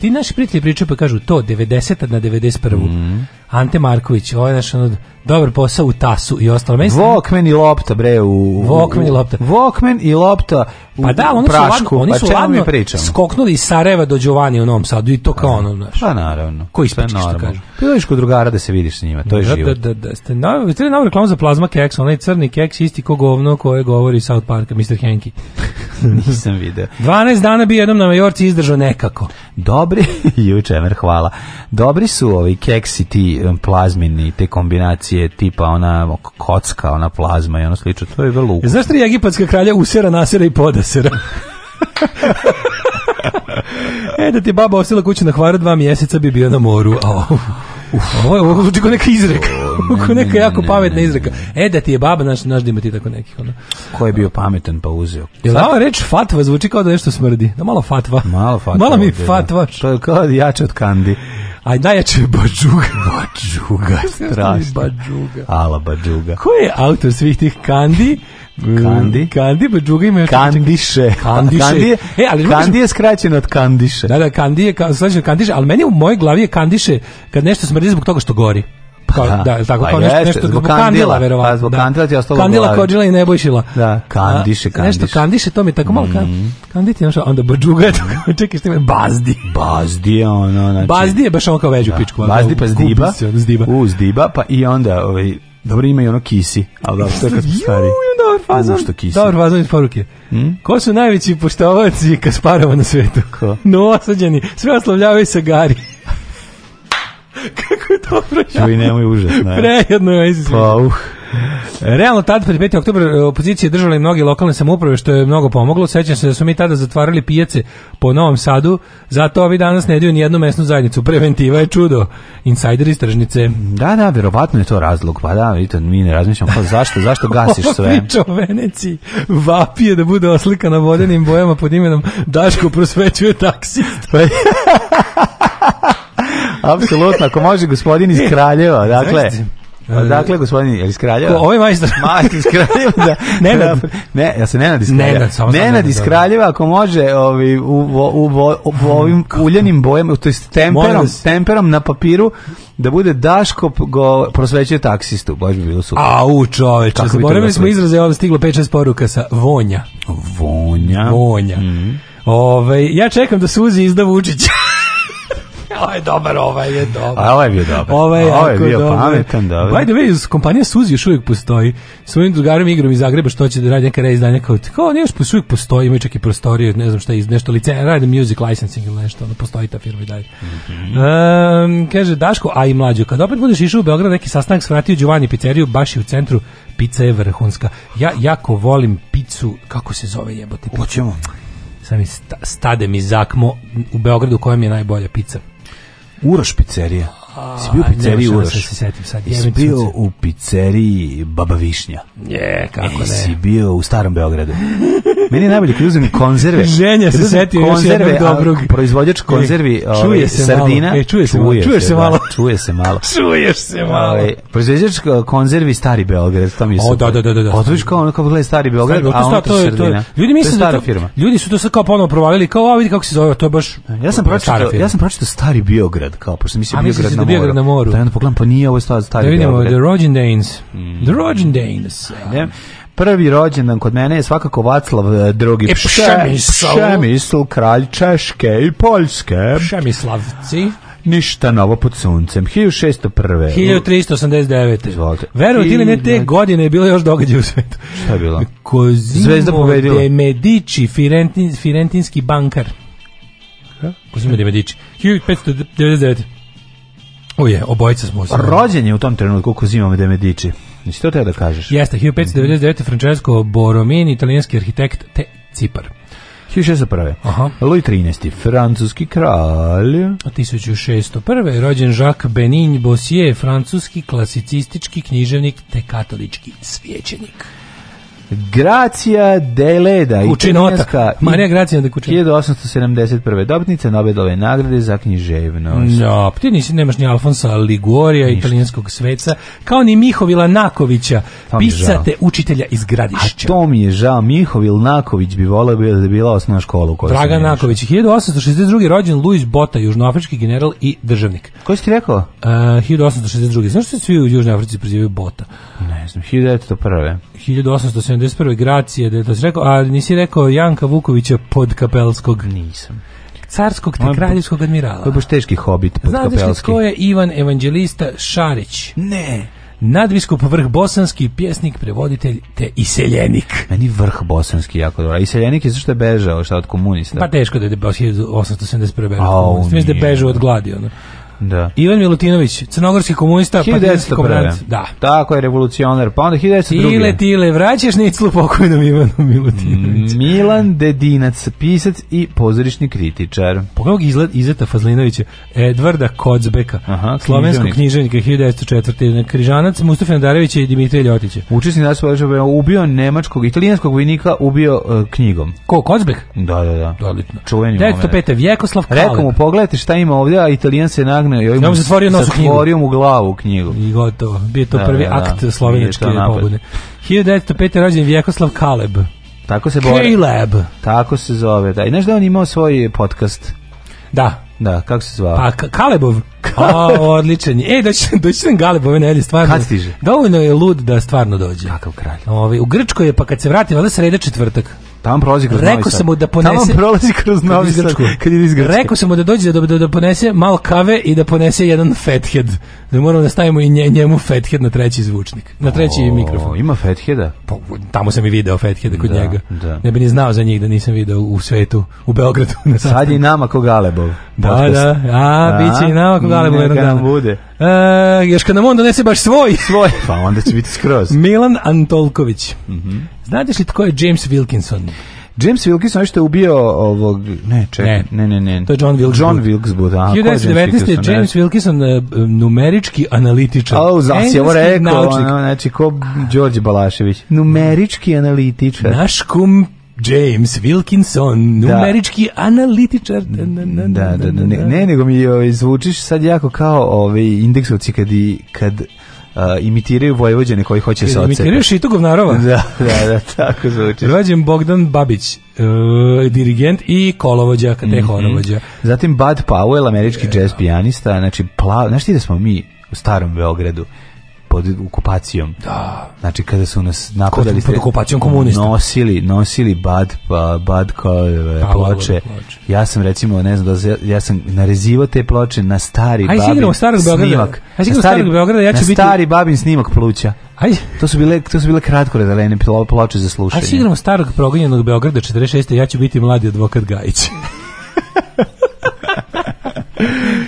ti naši prijatelji pričaju pa kažu to 90 na 91. Ante Marković, ovo ovaj je naš od ono dobar posao u tasu i ostalo. Meni Walkman i lopta, bre. U, Walkman i lopta. Walkman i lopta u Pa da, oni prašku, su ladno, oni pa su pa ladno skoknuli iz Sarajeva do Giovanni u Novom Sadu i to kao pa, ono, znaš. Pa naravno. Ko ispačiš, što kažu Pidoviš pa kod drugara da se vidiš s njima, to je da, život. Da, da, da. Ste na, ste na reklamu za plazma keks, onaj crni keks, isti ko govno koje govori South Park, Mr. Henke Nisam video. 12 dana bi jednom na Majorci izdržao nekako. Dobri, jučemer, hvala. Dobri su ovi keksi ti um, plazmini, te kombinacije je tipa ona kocka, ona plazma i ono slično. To je vrlo ukusno. Znaš tri egipatska kralja usera, nasera i podasera? e, da ti baba osila kući na hvaru dva mjeseca bi bio na moru. ovo je ovo neka izreka, neka jako pametna izreka. E, da ti je baba, naš, naš dima ti tako nekih. Ono. Ko je bio pametan pa uzeo? Je li ova reč fatva zvuči kao da nešto smrdi? Da malo fatva. Malo fatva. Malo mi fatva. To je kao jače od kandi. A najjače je Bađuga. Bađuga, strašno. Bađuga. Ala Bađuga. Ko je autor svih tih kandi? Kandi. Mm, kandi, Bađuga ima... Kandiše. Pa Kandiše. Kandije, e, ali kandi je skraćen od Kandiše. Da, da, Kandi je Kandiše, ali meni u mojoj glavi je Kandiše kad nešto smrdi zbog toga što gori kao, da, da tako, pa kao nešto, nešto zbog kandila, verovatno. Pa zbog kandila ti ostalo Kandila i nebojšila. Da, kandiše, kandiše. Nešto kandiše, to mi tako malo, mm. -hmm. kanditi, ono što, onda bađuga, čekaj što ima, bazdi. Bazdi je ono, znači... Bazdi je baš ono kao veđu da. pičku. Ono, bazdi pa zdiba, ono, zdiba. U, zdiba, pa i onda, ovaj, dobro ima i ono kisi, Al da, to je kad stari. Dobar fazon, što kisi. dobar fazon iz poruke. Hmm? Ko su najveći poštovaci Kasparova na svetu? Ko? Novosadjani, sve oslovljavaju se Gari. Kako je dobro. Čuj, nemoj užasno. Ne. Prejedno je. Pa, uh. Realno tada, pred 5. oktober e, opozicije držale i mnoge lokalne samouprave što je mnogo pomoglo. Sećam se da su mi tada zatvarali pijace po Novom Sadu, zato ovi danas ne idu ni mesnu zajednicu. Preventiva je čudo. Insajderi iz tržnice. Da, da, vjerovatno je to razlog. Pa da, vidite, mi ne razmišljamo pa zašto, zašto gasiš sve. o Veneci vapije da bude oslikana vodenim bojama pod imenom Daško prosvećuje taksist. Pa, Apsolutno, ako može gospodin iz Kraljeva, dakle. Dakle, gospodin, je iz Kraljeva? Ovo ovaj je majstor. Majstor iz Kraljeva, da. Nenad. Ne, ja se Nenad iz Kraljeva. Nenad, samo iz Kraljeva, ako može ovi, u, u, u, u ovim uljenim bojama, to jest temperom, temperom na papiru, da bude Daško go prosvećuje taksistu, baš bi bilo super. A u čoveče, zaboravili smo izraze, ovdje stiglo 5-6 poruka sa vonja. Vonja. Vonja. Mm Ove, ja čekam da Suzi izda Vučića. Ovo dobar, ovaj je dobar. A ovaj je dobar. Ovaj je, ovaj bio pametan, dobar. By the way, kompanija Suzi još uvijek postoji. Svojim drugarima igram iz Zagreba što će da radi neka reizdanja kao, kao ne, još uvijek postoji, imaju čak i prostorije, ne znam šta, iz nešto lice, radi music licensing ili nešto, ono, postoji ta firma i dalje. Mm kaže Daško, a i mlađo, kad opet budeš išao u Beograd, neki sastanak svratio Giovanni pizzeriju, baš i u centru, pizza je vrhunska. Ja jako volim picu, kako se zove jebote? Hoćemo. Sam stade mi zakmo u Beogradu kojem je najbolja pizza. Uroš pizzerija. Pa, si bio u pizzeriji Uroš? Si bio u pizzeriji Baba Višnja? Je, kako ne. Si bio u starom Beogradu? Meni je najbolje kad konzerve. Ženja se setio još jednog dobrog. Proizvođač konzervi, e, čuje se sardina. Malo. čuje se, čuje se malo. Čuje se malo. Čuješ se malo. Ove, ovaj, konzervi Stari Beograd, to mi O, da, da, da. da. kao ono kako gleda Stari Beograd, a ono to, to, je, to je, Ljudi misle da to, firma. ljudi su to sad kao ponovno provalili, kao, a vidi kako se zove, to je baš Ja sam pročitao, ja sam pročitao Stari Beograd, kao, pošto mislim Biograd na Biograd na moru. Da, pogledam, pa nije ovo stvar stari Da vidimo, The Rođendanes. Mm. The Rođendanes. Ajde. Prvi rođendan kod mene je svakako Vaclav e, drugi. Pšemisl. Pšemisl, kralj Češke i Poljske. Pšemislavci. Ništa novo pod suncem. 1601. 1389. Izvolite. Verovati ili ne, te godine je bilo još događaj u svetu. Šta je bilo? Kozimo Zvezda povedila. de Medici, Firentin, Firentinski bankar. Kozimo de Medici. 1599. Uje, obojica smo osim. Rođen je u tom trenutku Kozimo me demediči Nisi to teo da kažeš? Jeste, 1599. Mhm. Francesco Borromini, italijanski arhitekt te Cipar. 1601. Aha. Louis XIII, francuski kralj. 1601. Rođen Jacques Benin Bossier, francuski klasicistički književnik te katolički svećenik. Gracija Deleda ma Marija Gracija de Kučinota. 1871. Dobitnica Nobelove nagrade za književnost. No, pa ti nisi, nemaš ni Alfonsa Ligorija, i italijanskog sveca, kao ni Mihovila Nakovića, pisate učitelja iz Gradišća. A to mi je žao, Mihovil Naković bi volao da je bila osnovna škola u kojoj Dragan Naković, 1862. rođen Luis Bota, južnoafrički general i državnik. Koji si ti rekao? E, uh, 1862. Znaš što se svi u Južnoj Africi prezivaju Bota? Ne znam, 1901. 1800 71. Gracije, da je to si rekao, a nisi rekao Janka Vukovića kapelskog Nisam carskog te kraljevskog admirala. To je teški hobit podkapelski. Znaš je Ivan Evanđelista Šarić? Ne. Nadbiskup vrh bosanski, pjesnik, prevoditelj te iseljenik. Meni vrh bosanski jako dobro. A iseljenik je zašto je bežao, šta od komunista? Pa teško da je 1871. bežao. Mislim da je bežao od gladi. Ono. Da. Ivan Milutinović, crnogorski komunista, 1901. Pa da. Tako je revolucionar. Pa onda 1902. Ile, tile, vraćaš niclu pokojnom Ivanu Milutinoviću. Mm, Milan Dedinac, pisac i pozorišni kritičar. Pogledaj izlet Izeta Fazlinovića, Edvarda Kocbeka, Aha, slovenskog književnika 1904. Križanac, Mustafa Nadarević i Dimitrije ljotiće Učesnik nas je ubio nemačkog, italijanskog vojnika, ubio uh, knjigom. Ko, Kocbek? Da, da, da. Odlično. Čuveni 1905. Vjekoslav Kaleb. Rekom, pogledajte šta ima ovdje, a italijan se nag nagne i ovaj mu zatvorio, nos zatvorio mu glavu u knjigu. I gotovo. Bio to prvi da, akt da, slovenečke to 1905. rođen Vjekoslav Kaleb. Tako se bore. Kaleb. Tako se zove. Da. I nešto da on imao svoj podcast? Da. Da, kako se zvao? Pa Kalebov. A, odličan je. E, doći, doći sam Galeb ove nedelje, stvarno. Kad stiže? Dovoljno je lud da stvarno dođe. Kakav kralj. Ovi, u Grčkoj je, pa kad se vrati, valjda sreda četvrtak. Tamo prolazi kroz Rekao sam mu da ponese... Tamo prolazi kroz Novi Sad, kad iz Grčke. Rekao sam mu da dođe da, da, da ponese malo kave i da ponese jedan fethed. Da moramo da stavimo i nje, njemu fathead na treći zvučnik, na treći o, mikrofon. Ima fatheada? Pa, tamo sam i video fatheada kod njega. Ne bi ni znao za njih da nisam video u svetu, u Beogradu. Na Sad je i nama ko Galebov. Da, da, a, da, će i nama kog Galebov jednog dana. Bude. E, još kad nam on donese baš svoj. Svoj, pa onda će biti skroz. Milan Antolković. Mhm. Znate li tko je James Wilkinson? James Wilkinson je što je ubio ovog ne čekaj ne ne ne, ne. to je John Wilkes John Wilkes Booth a 1919 je James Wilkinson e, numerički analitičar Au za je ovo rekao ono, ono, znači ko Đorđe Balašević numerički analitičar naš kum James Wilkinson, numerički da. analitičar. Da, da, da, da, Ne, nego mi ovaj, zvučiš sad jako kao ovi ovaj, indeksovci kad kad imitiraju Vojvođane koji hoće se odcepati. Imitiraju Šitu Govnarova. da, da, da, tako zvuči. Rođen Bogdan Babić, uh, dirigent i kolovođa, te mm -hmm. horovođa. Zatim Bud Powell, američki jazz pijanista, znači, pla... znaš ti da smo mi u starom Beogradu pod okupacijom. Da. Znači kada su nas napadali pod okupacijom komunista. Nosili, nosili bad pa bad kao e, ploče. ploče. Ja sam recimo ne znam da ja sam narezivao te ploče na stari Aj, babin starog snimak. Hajde stari, starog ja ću na biti stari babin snimak pluća. Aj. To su bile to su bile kratko redalene ploče za slušanje. Hajde igramo starog progonjenog Beograda 46. ja ću biti mladi advokat Gajić.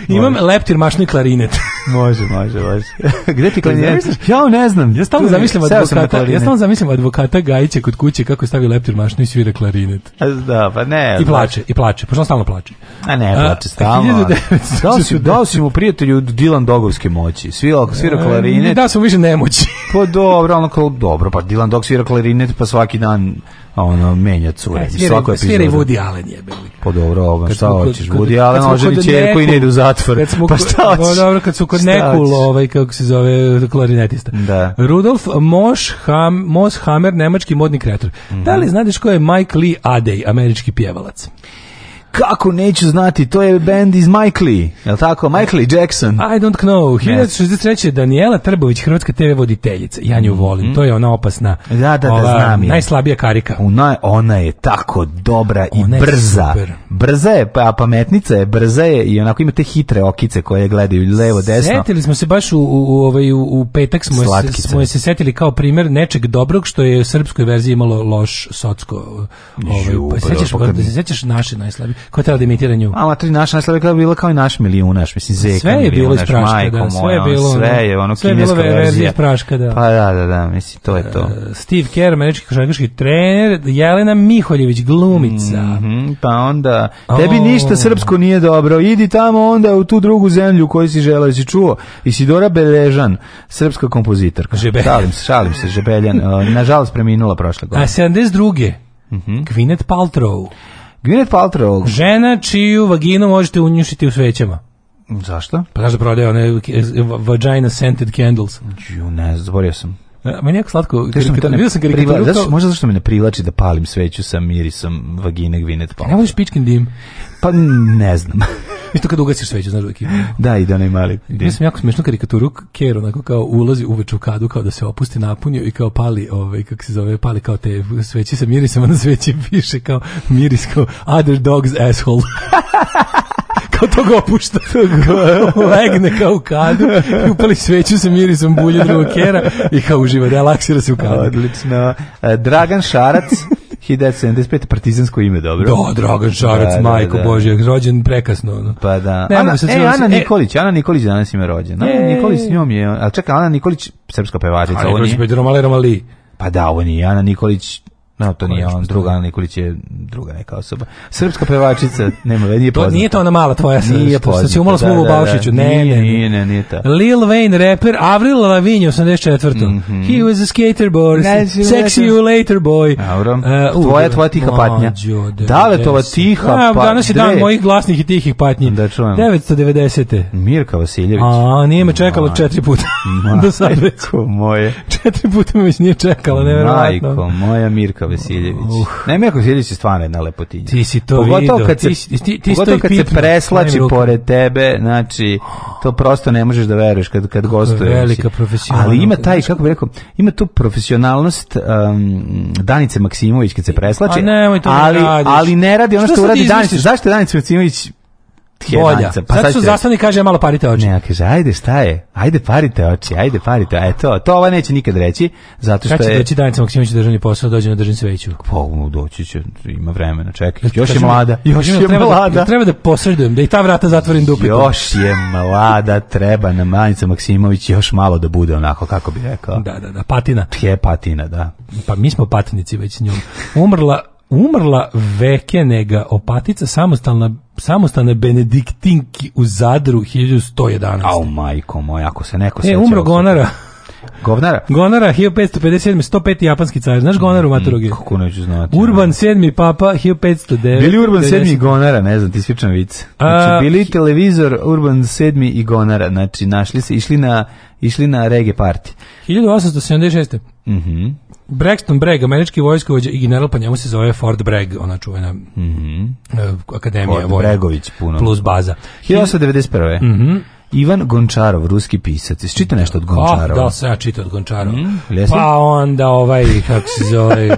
Imam leptir mašni klarinet može, može, može. Gde ti Ja ne znam. Ja stalno zamislim advokata, ja stalno zamislim advokata Gajića kod kuće kako stavi leptir mašnu i svira klarinet. Da, pa ne. I plače, i plače, pošto stalno plače. A ne, plače stalno. Dao si, mu prijatelju Dilan Dogovske moći. Svira, svira klarinet. Da, sam više nemoći. Pa dobro, ono dobro, pa Dilan Dog svira klarinet, pa svaki dan ono menja cure. Aj, svira, Svako svira i Woody Allen je Pa Po dobro, ovo šta hoćeš? Woody Allen ovo i čerku i ne ide u zatvor. Smo, pa šta pa hoćeš? Dobro, kad su kod Nekul, ovaj, kako se zove, klarinetista. Da. Rudolf Mosham, Moshammer, nemački modni kreator. Mm -hmm. Da li mhm. znaš ko je Mike Lee Adey, američki pjevalac? kako neću znati, to je band iz Michaeli, je li tako? michael Jackson. I don't know. 1963. Daniela Trbović, hrvatska TV voditeljica. Ja nju volim, mm to je ona opasna. Da, da, da, znam je. Najslabija karika. Ona, ona je tako dobra ona i brza. Super brza je, a pa pametnica je, brza je i onako ima te hitre okice koje gledaju levo, desno. Setili smo se baš u, u, u, ovaj, u petak smo smo se setili kao primjer nečeg dobrog što je u srpskoj verziji imalo loš socko. Ovaj, Ju, pa, se sjećaš pa pa naše najslabije, koja je da imitira nju? A, to naša najslabija je bila kao i naš milijunaš, mislim, zeka Sve je bilo iz praška, da, sve je bilo, sve ono- je ono sve praška, da. Pa da, da, da, mislim, to je to. Uh, Steve Kerr, američki košarkaški trener, Jelena Miholjević, glumica. Mm pa onda Tebi ništa srpsko nije dobro. Idi tamo onda u tu drugu zemlju koju si želeo, si čuo. Isidora Beležan, srpska kompozitorka. Žebeljan. Šalim se, šalim se, Žebeljan. Nažalost preminula prošle godine. A 72. Mm -hmm. Gwyneth Paltrow. Gwyneth Paltrow. Žena čiju vaginu možete unjušiti u svećama. Zašto? Pa znaš da prodaje one vagina scented candles. Ju, ne, zaborio sam. Meni je slatko. vidio možda zašto me ne privlači da palim sveću sa mirisom vagine Gvinet Paltrow. Ne voliš pičkin dim? Pa ne znam. Isto kad ugasiš sveću, znaš uvijek Da, i da onaj mali dim. Ja sam jako smiješnu karikaturu, Ker onako kao ulazi uveč u kadu, kao da se opusti napunio i kao pali, ovaj, kako se zove, pali kao te sveći sa mirisom, na sveći piše kao miris kao other dog's asshole. kao to ga opušta. E. Legne kao u kadu, upali sveću sa mirisom bulje drugog kera i kao uživa, relaksira se u kadu. Odlično. E, Dragan Šarac, 1975. partizansko ime, dobro? Da, Dragan Šarac, da, majko da, da. Božja, rođen prekasno. No. Pa da. E, Ana, e, Ana Nikolić, e, Ana Nikolić danas ima rođen. Ana e, Nikolić s njom je, ali čeka, Ana Nikolić, srpska pevačica, Ana Nikolić, Pa da, ovo nije. Ana Nikolić, no, to nije on, druga Ana Nikolić je druga neka osoba. Srpska pevačica, nema, nije poznata. nije to ona mala tvoja, nije poznata, što si umala slobu da, da, Ne, nije, ne, nije, ne, nije ta. Lil Wayne, rapper, Avril Lavigne, 84. Mhm. He was a skater boy, sexy you later boy. Dobro, uh, tvoja, tvoja tiha patnja. Da li tova tiha patnja? Danas je dan mojih glasnih i tihih patnji. Da čujem. 990. Mirka Vasiljević. A, nije me čekalo četiri puta. Do sad već. Majko moje. Četiri puta me već nije čekalo, nevjerojatno. Majko moja Mirka Vesiljević. Uh. Ne, Mirko Vesiljević je stvarno jedna lepotinja. Ti si to pogotovo kad Se, ti, ti, ti pogotovo kad se preslači pored tebe, znači, to prosto ne možeš da veruješ kad, kad gostuje. Velika profesionalnost. Ali ima taj, kako bi rekao, ima tu profesionalnost um, Danice Maksimović kad se preslači, ne, ali, ne ali ne radi ono što, što uradi Danice. Zašto je Danice Maksimović bolja. Pa sad su zastavni kaže malo parite oči. Ne, kaže ajde staje, je? Ajde parite oči, ajde parite. E to, to ova neće nikad reći, zato što je Kad će doći Danica Maksimović državni posao, dođe na državni sveću. Pa doći će, ima vremena, čekaj. Znači, još je mlada. Još, je treba mlada. Da, treba da posredujem, da i ta vrata zatvorim dupe. Još je mlada, treba na Danica Maksimović još malo da bude onako kako bi rekao. Da, da, da, patina. Je patina, da. Pa mi smo patnici već s njom. Umrla umrla Vekenega, opatica samostalna samostalne Benediktinki u Zadru 1111. Au majko moj, ako se neko sjeća... E, umro Gonara. Govnara? Gonara 1557, 105. japanski car. Znaš Gonaru mm, Maturugi? Kako neću znati. Urban 7. papa 1509. Bili Urban 7. i Gonara, ne znam, ti svičan vic. Znači, bili televizor Urban 7. i Gonara. Znači, našli se, išli na, išli na rege parti. 1876. Mhm. Mm Braxton Bragg, američki vojskovođa i general, pa njemu se zove Ford Bragg, ona čuvena mm -hmm. akademija. Fort Bregović puno. Plus baza. 1891. Mhm. Ivan Gončarov, ruski pisac. Jesi čitao nešto od pa, Gončarova? da, sam ja čitao od Gončarova. Mm, pa onda ovaj, kako se zove,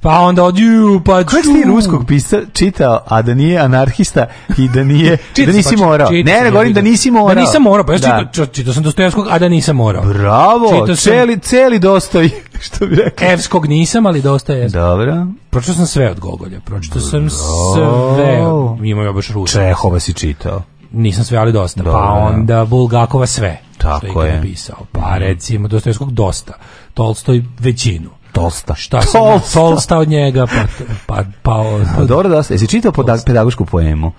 pa onda od ju, pa ču. ti ruskog pisa čitao, a da nije anarhista i da nije, da nisi pa morao? ne, ne, govorim da nisi morao. Da nisam morao, pa ja čitao, čitao sam Dostojevskog, a da nisam morao. Bravo, čita celi, celi dostoj, što bi rekao. Evskog nisam, ali Dostojevskog. Dobro. Pročitao sam sve od Gogolja, pročitao sam sve, Imao je baš rusa. Čehova si čitao nisam sve, ali dosta. pa onda Bulgakova sve. Tako što je. Napisao. Pa recimo Dostojevskog dosta. Tolstoj većinu. Tolsta. Šta Tolsta. tolsta od njega, pa... pa, pa Dobro, dosta. Jesi čitao pedagošku poemu?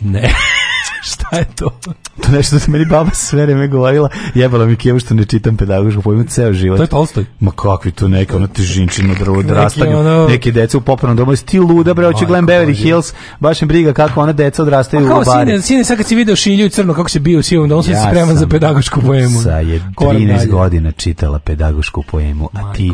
Ne. Šta je to? To nešto da meni baba sve vreme govorila, jebala mi kevu što ne čitam pedagošku pojmu ceo život. To je Tolstoj. Ma kakvi to neka, ono ti na drvo, odrastanje, ono... neki deca u popornom domu, ti luda, bre, hoće Glen Beverly Hills, baš im briga kako ona deca odrastaju u bari. A kao sine, sine, sad kad si video Šilju i Crno, kako se bio u on domu, ja si spreman za pedagošku poemu. Sa je 13 godina čitala pedagošku poemu, a ti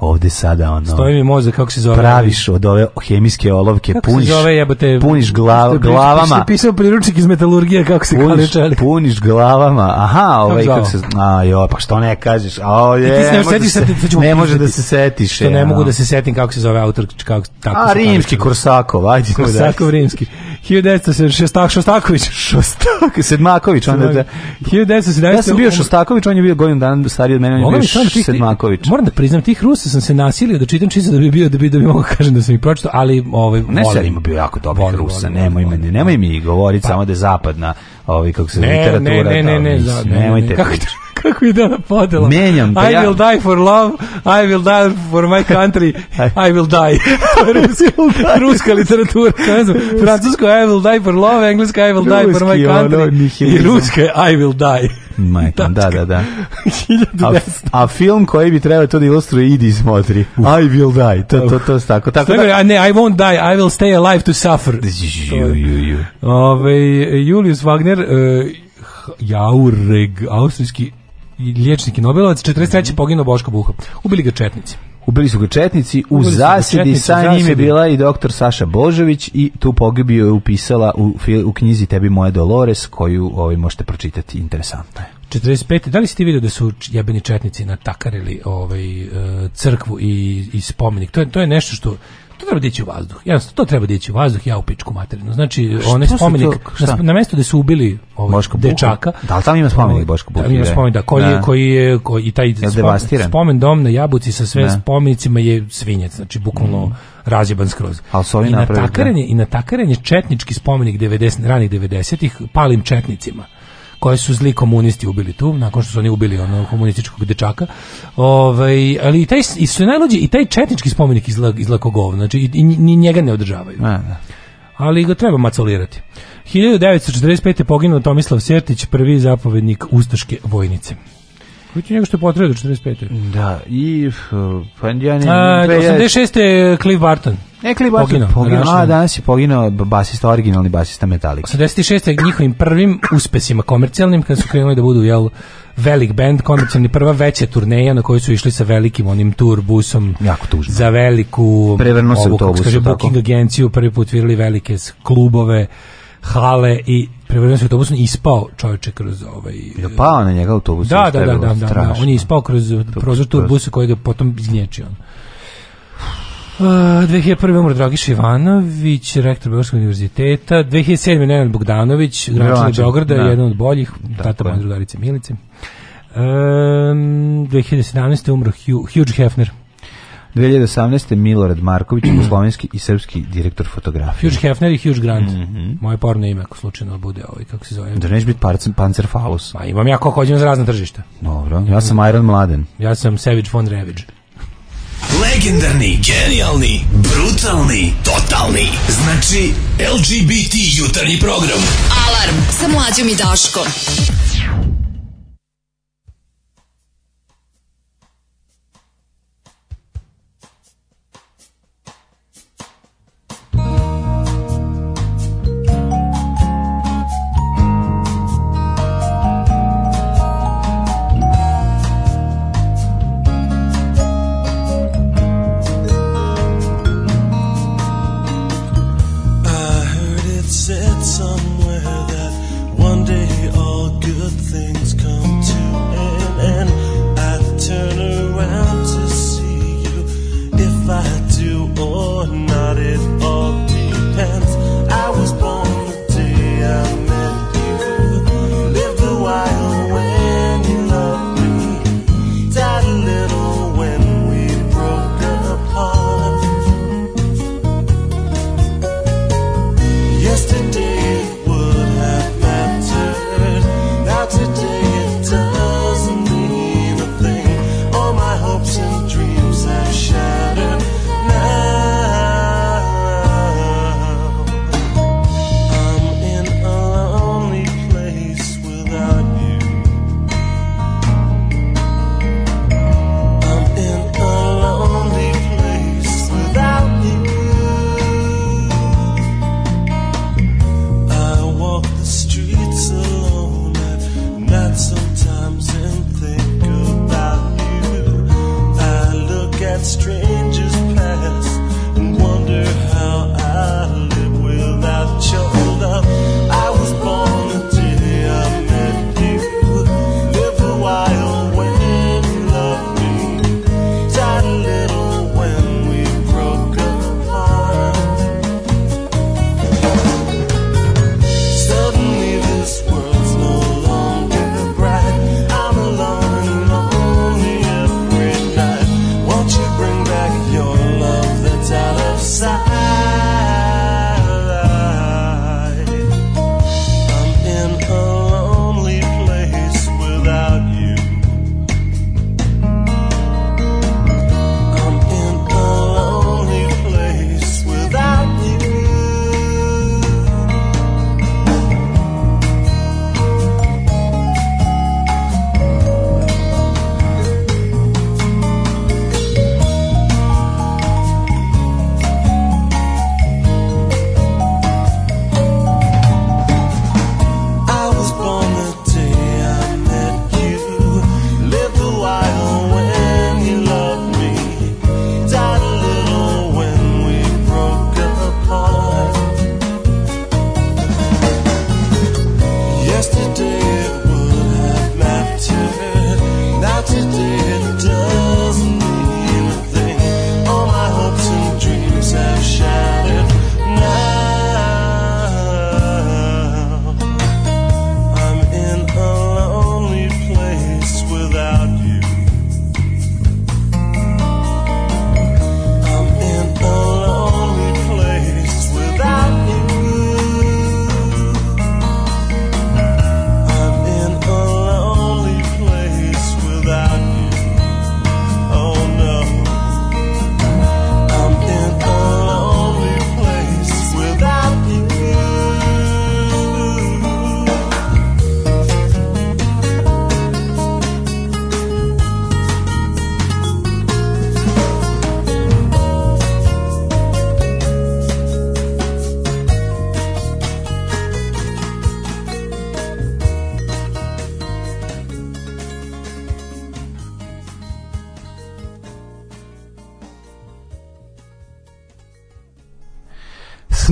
ovde sada ono... Stoji mi moze, kako se zove? Praviš od ove hemijske olovke, puniš, zove, puniš glav, glavama. Pisao priručnik iz metalurgija kako se kaže kali Puniš glavama. Aha, ovaj kako, se a jo, pa što ne kažeš? A je. Ti ne možeš se, se, ne može da se setiš. Što ne mogu da se setim kako se zove autor kako tako. A rimski Korsakov, ajde. Korsakov rimski. 1900 Šestak Šostaković. Šostak Sedmaković, onda da. 1917. Ja sam bio Šostaković, on je bio godinu dana stariji od mene, on je bio Sedmaković. Moram da priznam, tih Rusa sam se nasilio da čitam čisto da bi bio da bi da bi mogao kažem da sam ih pročitao, ali ovaj Ne, sad ima bio jako dobar Rusa, nemoj mi, nemoj pa- mi govoriti samo da napad na ovaj, kako se ne, literatura. Ne, ne, ne, ne, Kako ide ona podela? Menjam I ja. will die for love, I will die for my country, I will die. ruska, ruska literatura. francusko I will die for love, englesko I will Ruski, die for my ono, country i ruska I will die. Majka, da, da, da. a, a film koji bi trebao to da ilustruje, idi smotri. I will die. To, to, to, tako. tako Srebra, Ne, I won't die, I will stay alive to suffer. Ju, ju, ju. Ove, Julius Wagner, uh, Jaureg, austrijski liječnik i Nobelovac, 43. Mm. poginuo Boško Buha. Ubili ga četnici. Ubili su ga četnici, u zasjedi sa njim je bila i doktor Saša Božović i tu pogibio je upisala u, u knjizi Tebi moje Dolores, koju ovi ovaj, možete pročitati, interesantno je. 45. Da li ste ti vidio da su jebeni četnici natakarili ovaj, e, crkvu i, i spomenik? To je, to je nešto što to treba dići u vazduh. Jednostavno, to treba dići u vazduh, ja u pičku materinu. Znači, one spomenik, na, na mesto gde su ubili ovog ovaj, dečaka. Da li tam ima spomenik ovaj, Boško Buhi? Da, ima spomenik, da, koji, da. koji je, koji, i taj spomen, spomen dom na Jabuci sa sve da. spomenicima je svinjec, znači, bukvalno mm. razjeban skroz. Ali su I natakarenje, I na natakarenje četnički spomenik 90, ranih 90-ih palim četnicima koje su zli komunisti ubili tu, nakon što su oni ubili onog komunističkog dečaka. Ovaj, ali i taj i su najluđi i taj četnički spomenik iz iz znači i, njega ne održavaju. A, Ali ga treba macolirati. 1945. poginuo Tomislav Sertić, prvi zapovednik Ustaške vojnice. Kući nego što je potrebno 45. Da, i pa ja ne... 86. Pa je Cliff Barton. E, Cliff Barton poginuo. Poginao, a, danas je poginao basista, originalni basista Metallica. 86. njihovim prvim uspesima komercijalnim, kad su krenuli da budu, jel, velik band, komercijalni prva veća turneja na kojoj su išli sa velikim onim tur busom. Jako tužno. Za veliku... Prevrno se autobus. Kaže, booking agenciju, prvi put virali velike klubove hale i prevrnuo se autobus i ispao čovječe kroz ovaj... Je pao na njega autobus? Da, da, da, da, da, on je ispao kroz prozor turbusa koji ga potom izgnječio. Ono. Uh, 2001. umro Dragiš Ivanović, rektor Beogradskog univerziteta, 2007. Nenad Bogdanović, građan Beograda, da. jedan od boljih, da, tata moja drugarice Milice. Um, 2017. umro Hugh Hefner. 2018. Milorad Marković, jugoslovenski i srpski direktor fotografije. Huge Hefner i Hugh Grant. Mhm. Moje porno ime, ako slučajno bude ovaj, kako se zove. Da neće biti Panzerfaust. Pa imam ja kako hođem za razna tržišta. Dobro, ja sam Iron Mladen. Ja sam Savage von Ravage. Legendarni, genijalni, brutalni, totalni. Znači, LGBT jutarnji program. Alarm sa mlađom i Daškom.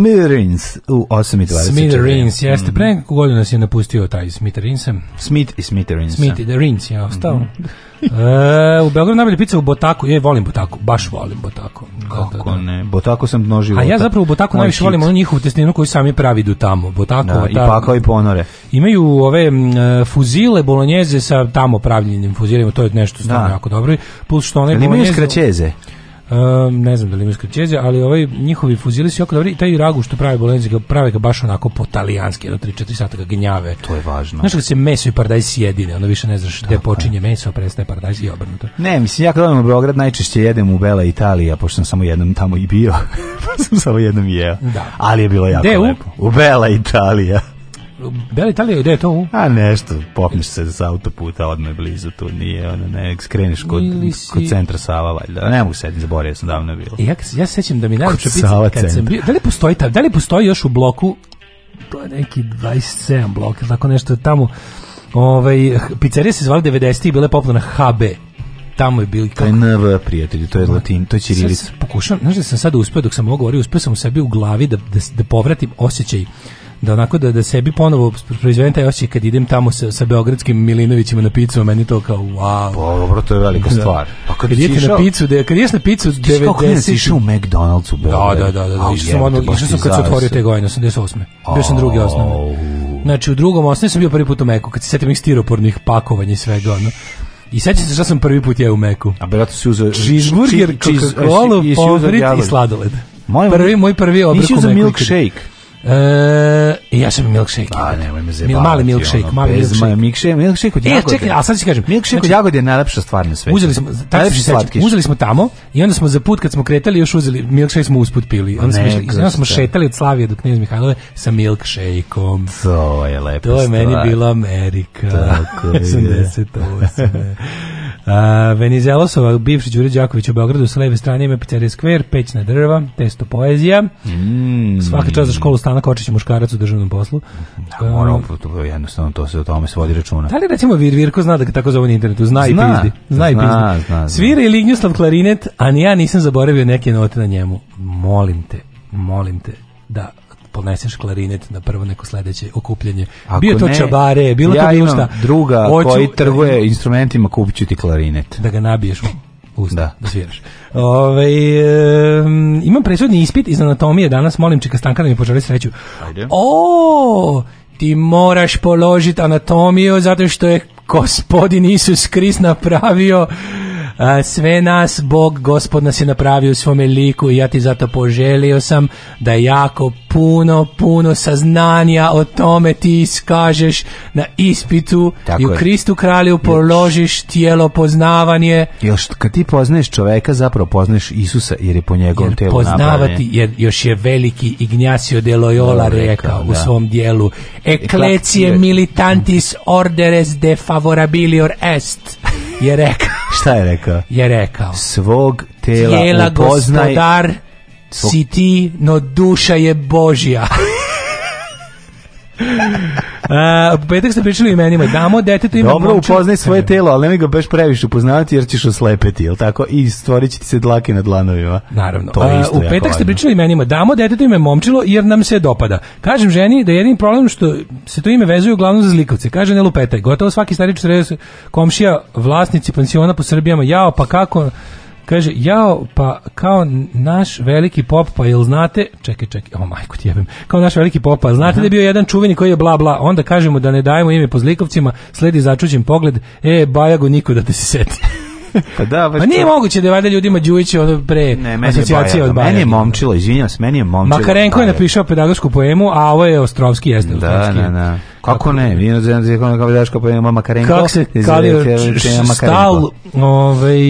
Smithereens u 8.24. Smithereens, jeste. Mm. Pre nekako godinu nas je napustio taj Smithereens. Smith i Smithereens. Smith i The Reens je mhm. ostao. Mm -hmm. e, u Beogradu najbolje pizza u Botaku. Je, volim Botaku. Baš volim Botaku. Kako ne? Botaku sam života. A ja zapravo u Botaku najviše volim onu njihovu testinu koju sami pravidu tamo. Botaku, da, I pakao i ponore. Imaju ove e, fuzile bolonjeze sa tamo pravljenim fuzilima. To je nešto stvarno jako dobro. Plus što one bolonjeze... Imaju skraćeze. Um, ne znam da li imaš Scorsese, ali ovaj njihovi fuzili su jako dobri i taj ragu što prave bolenci ga prave ga baš onako po talijanski, jedno 3-4 sata ga To je važno. Znaš kad se meso i paradajz sjedine, onda više ne znaš gde počinje meso, prestaje paradajz i obrnuto. Ne, mislim ja kad odem u Beograd najčešće jedem u Bela Italija, pošto sam samo jednom tamo i bio. Pa sam samo jednom jeo. Da. Ali je bilo jako Deu? lepo. U Bela Italija li Italija, gde je to? A nešto, popneš se sa autoputa, odmah je blizu tu, nije, ono, ne, skreniš kod, si... kod centra Sava, valjda. Ne mogu sedim, zaboravio sam davno je bilo. E, ja, ja sećam da mi najlepša pizza, kad sam bio, da li postoji, ta, da li postoji još u bloku, to je neki 27 blok, tako nešto tamo, ovaj, pizzerije se zvala 90-ih, bile je popularna HB, tamo je bili kako... NV, prijatelji, to je latin, to je ćirilica. Pokušam, znaš da sam sad uspio, dok sam ovo govorio, uspio sam u sebi u glavi da, da, da povratim osjećaj da onako da, da sebi ponovo proizvedem taj osjećaj kad idem tamo sa, sa Beogradskim Milinovićima na picu, meni to kao wow. Pa, dobro, to je velika stvar. Pa kad, kad idete na picu, da, kad idete na picu, 90... si išao u McDonald's u Beogradu. Da, da, da, da, išao sam, odmah, ono- išao sam kad se otvorio te godine, 88. Bio sam drugi osnovne. Znači, u drugom osnovne sam bio prvi put u Meku, kad se setim ih stiropornih pakovanja i svega, ono. I sećam se šta sam prvi put jeo u Meku. A to si uzeo... Cheeseburger, Coca-Cola, povrit i sladoled. Moj, prvi, moj prvi obrok u Meku. Nisi uzeo milkshake. E, ja sam milkshake. A, nemoj me zebavati. mali milkshake, ono, mali milkshake. Milkshake, milkshake od e, jagode. E, čekaj, a sad ti kažem. Milkshake od znači, jagode je najlepša stvar na svetu. Uzeli smo, najlepši slatkiš. Uzeli smo tamo i onda smo za put kad smo kretali još uzeli, milkshake smo usput pili. Onda smo, išli, onda smo šetali od Slavije do Knez Mihajlove sa milkshakeom. To je lepa stvar. To je meni bila Amerika. Tako je. 88. A, Venizelosova, bivši Đure Đaković u Beogradu, sa leve strane ima Pizzeria Square, peć na drva, testo poezija. Mm. Svaka čast za školu Milana Kočića muškarac u državnom poslu. Da, um, to, jednostavno to se o tome svodi računa. Da li recimo Vir Virko zna da ga tako zove na internetu? Zna, i pizdi. Zna, i Svira i Lignjuslav klarinet, a ni ja nisam zaboravio neke note na njemu. Molim te, molim te da poneseš klarinet na prvo neko sledeće okupljanje. Ako bio to ne, čabare, bilo ja to bilo šta. druga Oću, koji trguje instrumentima, kupit ću ti klarinet. Da ga nabiješ usta da, da sviraš. Ove, ovaj, imam presudni ispit iz anatomije danas, molim čeka Stanka da mi poželi sreću. Ajde. O, ti moraš položiti anatomiju zato što je gospodin Isus Krist napravio sve nas Bog gospod nas je napravio u svome liku i ja ti zato poželio sam da jako puno, puno saznanja o tome ti iskažeš na ispitu Tako i u Kristu kralju položiš tijelo poznavanje. Još kad ti poznaješ čoveka, zapravo poznaješ Isusa jer je po njegovom jer tijelu poznavati, nabranje. još je veliki Ignacio de Loyola rekao u svom dijelu eklecije militantis orderes de favorabilior est je rekao. Šta je rekao? Je rekao. Svog tela, tijela upoznaj... gospodar si ti, no duša je Božja. Uh, petak ste pričali i imenima. Damo detetu ima Dobro upoznaj svoje telo, ali nemoj ga baš previše upoznavati jer ćeš oslepeti, jel tako? I stvorit će ti se dlake na dlanovima. Naravno. To je isto uh, u petak ste pričali i imenima. Damo detetu ime momčilo jer nam se dopada. Kažem ženi da je jedini problem što se to ime vezuje uglavnom za zlikovce. Kaže ne lupetaj. Gotovo svaki stari 40 komšija, vlasnici pensiona po Srbijama. Jao, pa kako Kaže, jao, pa kao naš veliki pop, pa jel znate, čekaj, čekaj, o majko ti kao naš veliki pop, pa znate Aha. da je bio jedan čuveni koji je bla bla, onda kažemo da ne dajemo ime po zlikovcima, sledi začuđen pogled, e, bajago niko da te se seti pa da, baš. Pa, pa nije to... moguće da valjda ljudima Đujić ono pre ne, asocijacija od Meni je momčilo, izvinjavam se, meni je momčilo. Makarenko je napisao pedagošku poemu, a ovo je Ostrovski jeste. Da, da, da. Kako ne? Vino za jedan pedagoška poema Makarenko. Kako se kalio stal, ovaj...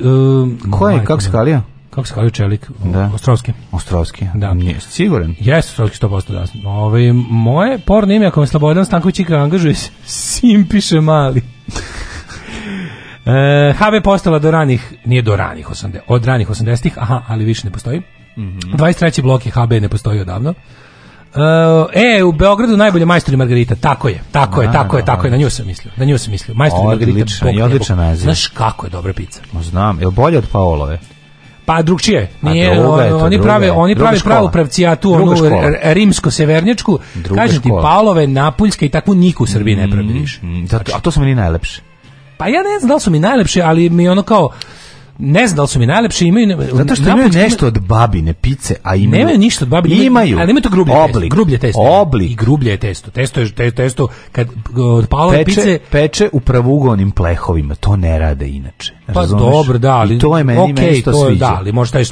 Um, Ko je, kako se kalio? kako se kalio čelik, da. Ostrovski. Ostrovski, da. Nije, siguran? Jes, Ostrovski 100% da. Ove, ovaj, moje porno ime, ako me Slobodan Stanković ikad angažuje, Simpiše mali. E, HB postala do ranih, nije do ranih 80, od ranih 80-ih, aha, ali više ne postoji. Mm -hmm. 23. blok je HB ne postoji odavno. E, e u Beogradu najbolje majstori Margarita. Tako je, tako je, tako je, tako je. Na nju sam mislio. Na nju sam mislio. Majstori Margarita. je Znaš kako je dobra pizza? Znam, je bolje od Paolove? Pa drugčije. Nije, oni prave, oni prave pravu pravcijatu, onu rimsko-severnjačku. Kažem ti, Paolove, Napuljska i takvu niku u Srbiji ne pravi mhm. A to su meni najlepše. Pa ja ne znam da li su mi najlepše, ali mi ono kao ne znam da li su mi najljepši imaju... Zato što imaju nešto od babine, pice, a imaju... Nemaju ništa od babine, imaju, ali imaju to grublje oblik, testo. Grublje testo. Oblik. I grublje je testo. Testo je testo, kad od peče, pice... Peče u pravugonim plehovima, to ne rade inače. Pa Razumeš? dobro, da, ali... I to je meni, okay, sviđa. Da, ali možeš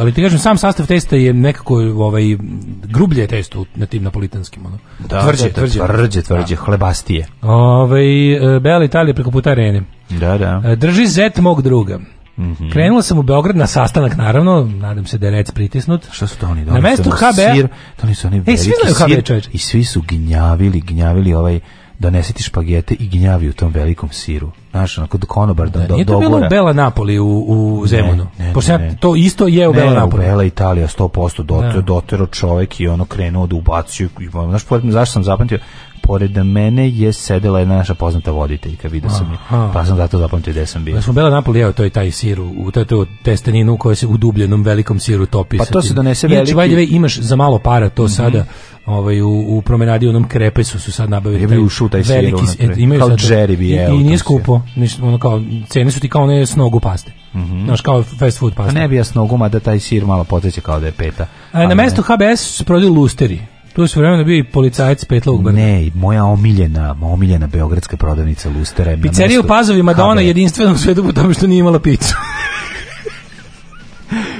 Ali ti kažem, sam sastav testa je nekako ovaj, grublje testo na tim napolitanskim, ono. Da, tvrđe, tvrđe, tvrđe, hlebastije. Ove, ovaj, Bela Italija preko puta Da, da. E, drži zet mog druga. -hmm. Krenula sam u Beograd na sastanak, naravno, nadam se da je rec pritisnut. Šta su to oni? Na mestu ono HB. Sir, to nisu oni e, svi znaju I svi su gnjavili, gnjavili ovaj donesiti špagete i gnjavi u tom velikom siru. Znaš, onako do konobar, do, Nije to bilo u Bela Napoli u, u Zemunu. Pošto to isto je u ne, Bela Napoli. Ne, u Bela Italija 100% dotero, dotero čovek i ono krenuo da ubacio. Ono, znaš, zašto sam zapamtio? pored mene je sedela jedna naša poznata voditeljka, vidio sam je, pa sam zato zapamtio gde sam bio. Da smo bela napoli, evo, to je taj sir, u, to je to testeninu koja se u dubljenom velikom siru topi. Pa to se donese veliki. Inače, imaš za malo para to mhm. sada, ovaj u, u promenadi onom krepesu su sad nabavili taj, taj veliki sir, e, imaju džeri i, i nije skupo ono kao cene su ti kao one snogu paste mm kao fast food pa pasta. a ne bi ja snoguma da taj sir malo potreće kao da je peta a, e, na mjestu HBS su prodili lusteri tu su vremena bio i policajac Petlovog brda. Ne, moja omiljena, moja omiljena beogradska prodavnica Lustera. Pizzerija u Pazovima Madonna jedinstvena u svetu po tome što nije imala picu.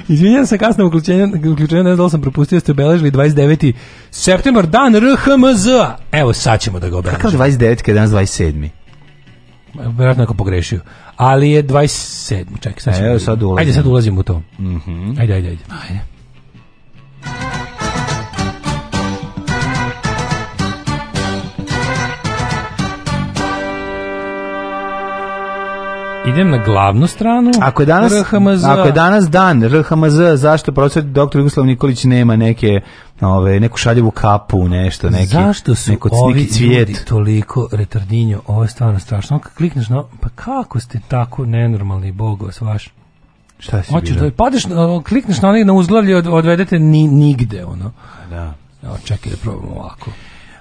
Izvinjam se kasno uključenje, uključenje ne znam da sam propustio, ste obeležili 29. septembar, dan RHMZ. Evo sad ćemo da ga obeležimo. Kako 29. kad je danas 27. Vjerojatno ako pogrešio. Ali je 27. Čekaj, sad, ćemo. Evo, sad ulazimo. Ajde, sad ulazimo u to. Mm -hmm. Ajde, ajde, ajde. Ajde. Idem na glavnu stranu. Ako je danas RHMZ. Ako je danas dan RHMZ, zašto profesor doktor Jugoslav Nikolić nema neke ove neku šaljivu kapu, nešto, neki Zašto su neko ovi ljudi toliko retardinjo? Ovo je stvarno strašno. Kad klikneš na pa kako ste tako nenormalni bogos vaš. Šta si Hoćeš da klikneš na onaj na uzglavlje, od, odvedete ni, nigde ono. Da. Evo, čekaj da probamo ovako.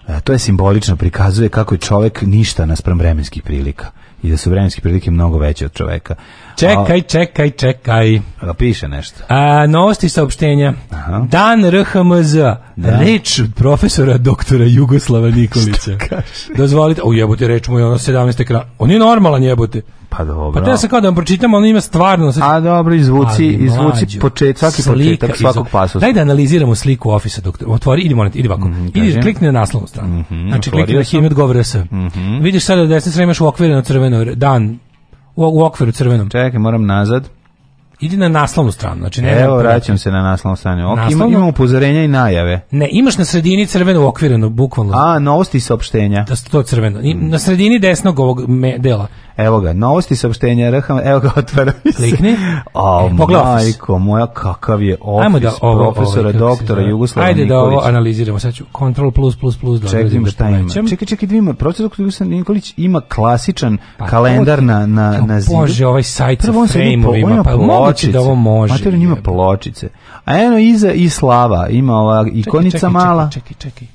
E, to je simbolično prikazuje kako je čovjek ništa naspram vremenskih prilika i da su vremenske prilike mnogo veće od čoveka. Čekaj, čekaj, čekaj. Da piše nešto. A, novosti saopštenja. Aha. Dan RHMZ. Da. Reč profesora doktora Jugoslava Nikolića. Dozvolite. O jebote, reč mu je ono 17. kraja. On je normalan jebote. Pa dobro. Pa te sam kao da vam pročitam, ali ima stvarno... Sad... A dobro, izvuci, ali, izvuci početak i početak svakog pasusa. Daj da analiziramo sliku ofisa dok otvori, molim, idi ovako. Mm, idi, klikni na naslovnu stranu. Mm -hmm, znači, klikni na himnet govore se. Mm -hmm. Vidiš sada da desne strane imaš u okviru crveno, dan, u okviru crvenom. Čekaj, moram nazad. Idi na naslovnu stranu. Znači ne Evo, vraćam se na naslovnu stranu. Ok, ima, ima upozorenja i najave. Ne, imaš na sredini crveno okvireno, bukvalno. A, novosti i saopštenja. Da, to crveno. na sredini desnog ovog me, dela. Evo ga, novosti saopštenja RH, evo ga, otvara mi se. Klikni. O, e, majko moja, kakav je ofis Ajmo da ovo, profesora, doktora Jugoslava Nikolića. Ajde da ovo analiziramo, sad ću Ctrl plus plus plus da Čekaj, ima. Čekaj, čekaj, da ima, Jugoslava Nikolić ima klasičan pa, kalendar na, na, na zidu. Bože, ovaj sajt sa frame-ovima, pa pločice. Znači da ovo može. Mater njima pločice. A eno iza i slava, ima ova ikonica čekaj, čekaj, mala. Čekaj, čekaj.